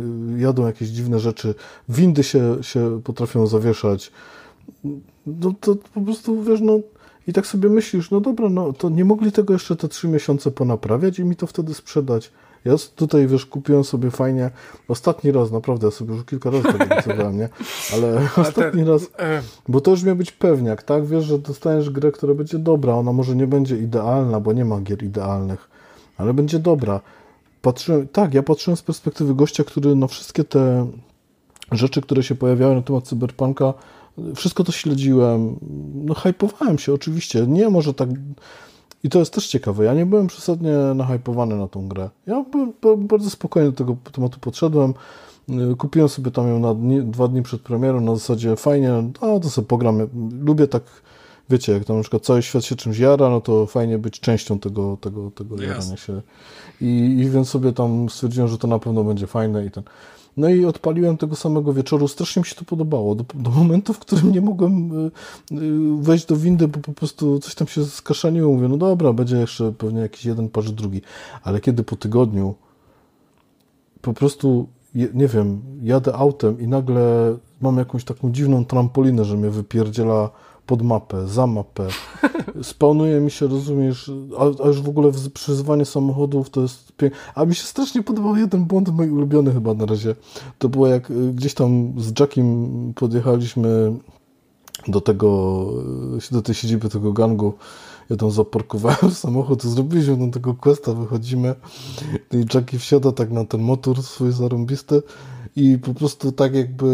jadą jakieś dziwne rzeczy, windy się, się potrafią zawieszać. No to po prostu, wiesz, no i tak sobie myślisz, no dobra, no to nie mogli tego jeszcze te trzy miesiące ponaprawiać i mi to wtedy sprzedać. Ja tutaj, wiesz, kupiłem sobie fajnie, ostatni raz, naprawdę, ja sobie już kilka razy tego wycofałem, nie? Ale ostatni raz, E, bo to już miał być pewniak, tak? Wiesz, że dostaniesz grę, która będzie dobra. Ona może nie będzie idealna, bo nie ma gier idealnych, ale będzie dobra. patrzyłem, tak, ja patrzyłem z perspektywy gościa, który na wszystkie te rzeczy, które się pojawiały na temat cyberpunka, wszystko to śledziłem, no hypowałem się oczywiście, nie może tak... I to jest też ciekawe, ja nie byłem przesadnie nahypowany na tą grę. Ja bardzo spokojnie do tego tematu podszedłem, kupiłem sobie tam ją na dni, dwa dni przed premierą, na zasadzie fajnie, a to sobie pogram, lubię tak wiecie, jak tam na przykład cały świat się czymś jara, no to fajnie być częścią tego, tego, tego yes. jarania się. I, I więc sobie tam stwierdziłem, że to na pewno będzie fajne i ten. No i odpaliłem tego samego wieczoru. Strasznie mi się to podobało. Do, do momentu, w którym nie mogłem y, y, wejść do windy, bo po prostu coś tam się skaszaniło. Mówię, no dobra, będzie jeszcze pewnie jakiś jeden parze drugi. Ale kiedy po tygodniu po prostu, nie wiem, jadę autem i nagle mam jakąś taką dziwną trampolinę, że mnie wypierdziela pod mapę, za mapę. Spawnuje mi się, rozumiesz, a, a już w ogóle przyzywanie samochodów to jest piękne. A mi się strasznie podobał jeden błąd mój ulubiony chyba na razie. To było jak y, gdzieś tam z Jackiem podjechaliśmy do tego, y, do tej siedziby tego gangu. Ja tam zaparkowałem samochód, zrobiliśmy do tego questa, wychodzimy i Jackie wsiada tak na ten motor swój zarąbisty i po prostu tak jakby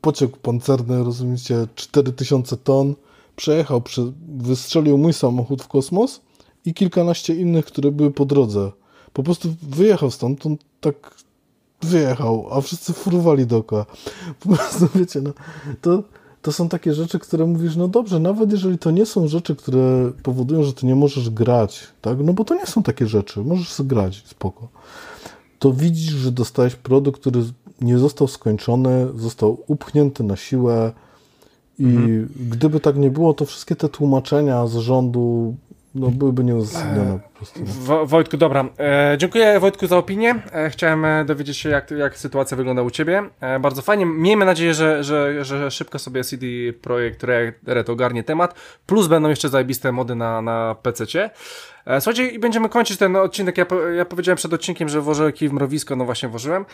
pociąg pancerny, rozumiecie, 4000 ton, przejechał, wystrzelił mój samochód w kosmos i kilkanaście innych, które były po drodze. Po prostu wyjechał on tak wyjechał, a wszyscy furowali dookoła. Po prostu, wiecie, no, to, to są takie rzeczy, które mówisz, no dobrze, nawet jeżeli to nie są rzeczy, które powodują, że ty nie możesz grać, tak, no bo to nie są takie rzeczy, możesz grać, spoko, to widzisz, że dostałeś produkt, który nie został skończony, został upchnięty na siłę i mhm. gdyby tak nie było, to wszystkie te tłumaczenia z rządu no, byłyby nieuzasadnione po prostu. No. Wojtku, dobra. E, dziękuję Wojtku za opinię. E, chciałem e, dowiedzieć się, jak, jak sytuacja wygląda u Ciebie. E, bardzo fajnie. Miejmy nadzieję, że, że, że szybko sobie CD Projekt Red ogarnie temat. Plus będą jeszcze zajebiste mody na, na PC-cie. E, słuchajcie, i będziemy kończyć ten odcinek. Ja, ja powiedziałem przed odcinkiem, że włożę kij w mrowisko, no właśnie włożyłem,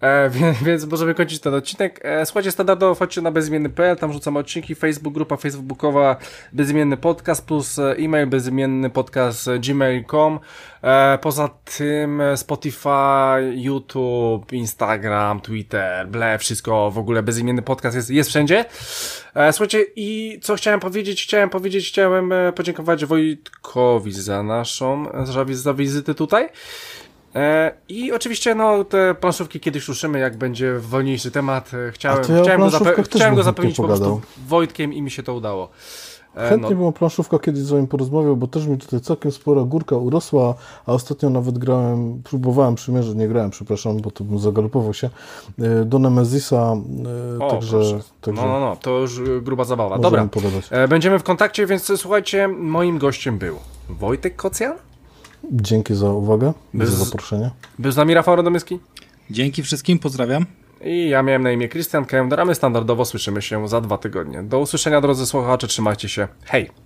e, więc, więc możemy kończyć ten odcinek. E, słuchajcie, standardowo wchodźcie na bezimienny.pl, tam rzucamy odcinki, Facebook, grupa facebookowa Bezimienny Podcast plus e, e-mail bezimienny podcast gmail.com. E, poza tym Spotify, YouTube, Instagram, Twitter, ble, wszystko w ogóle bezimienny podcast jest, jest wszędzie. E, słuchajcie, i co chciałem powiedzieć? Chciałem powiedzieć, chciałem e, podziękować Wojtkowi za naszą, za, wizytę tutaj. I oczywiście, no, te planszówki kiedyś ruszymy, jak będzie wolniejszy temat. Chciałem, chciałem, go, zape chciałem go zapewnić po prostu Wojtkiem i mi się to udało. E, Chętnie no. bym o planszówkach kiedyś z wami porozmawiał, bo też mi tutaj całkiem spora górka urosła, a ostatnio nawet grałem, próbowałem przymierzyć, nie grałem, przepraszam, bo to bym zagalopował się, e, do Nemezisa, e, o, także, także... No, no, no, to już gruba zabawa. Dobra, pogadać. będziemy w kontakcie, więc słuchajcie, moim gościem był Wojtek Kocjan. Dzięki za uwagę i za zaproszenie. Był z nami Rafał Radomyski. Dzięki wszystkim, pozdrawiam. I ja miałem na imię Christian Kęder, a my standardowo słyszymy się za dwa tygodnie. Do usłyszenia drodzy słuchacze, trzymajcie się. Hej!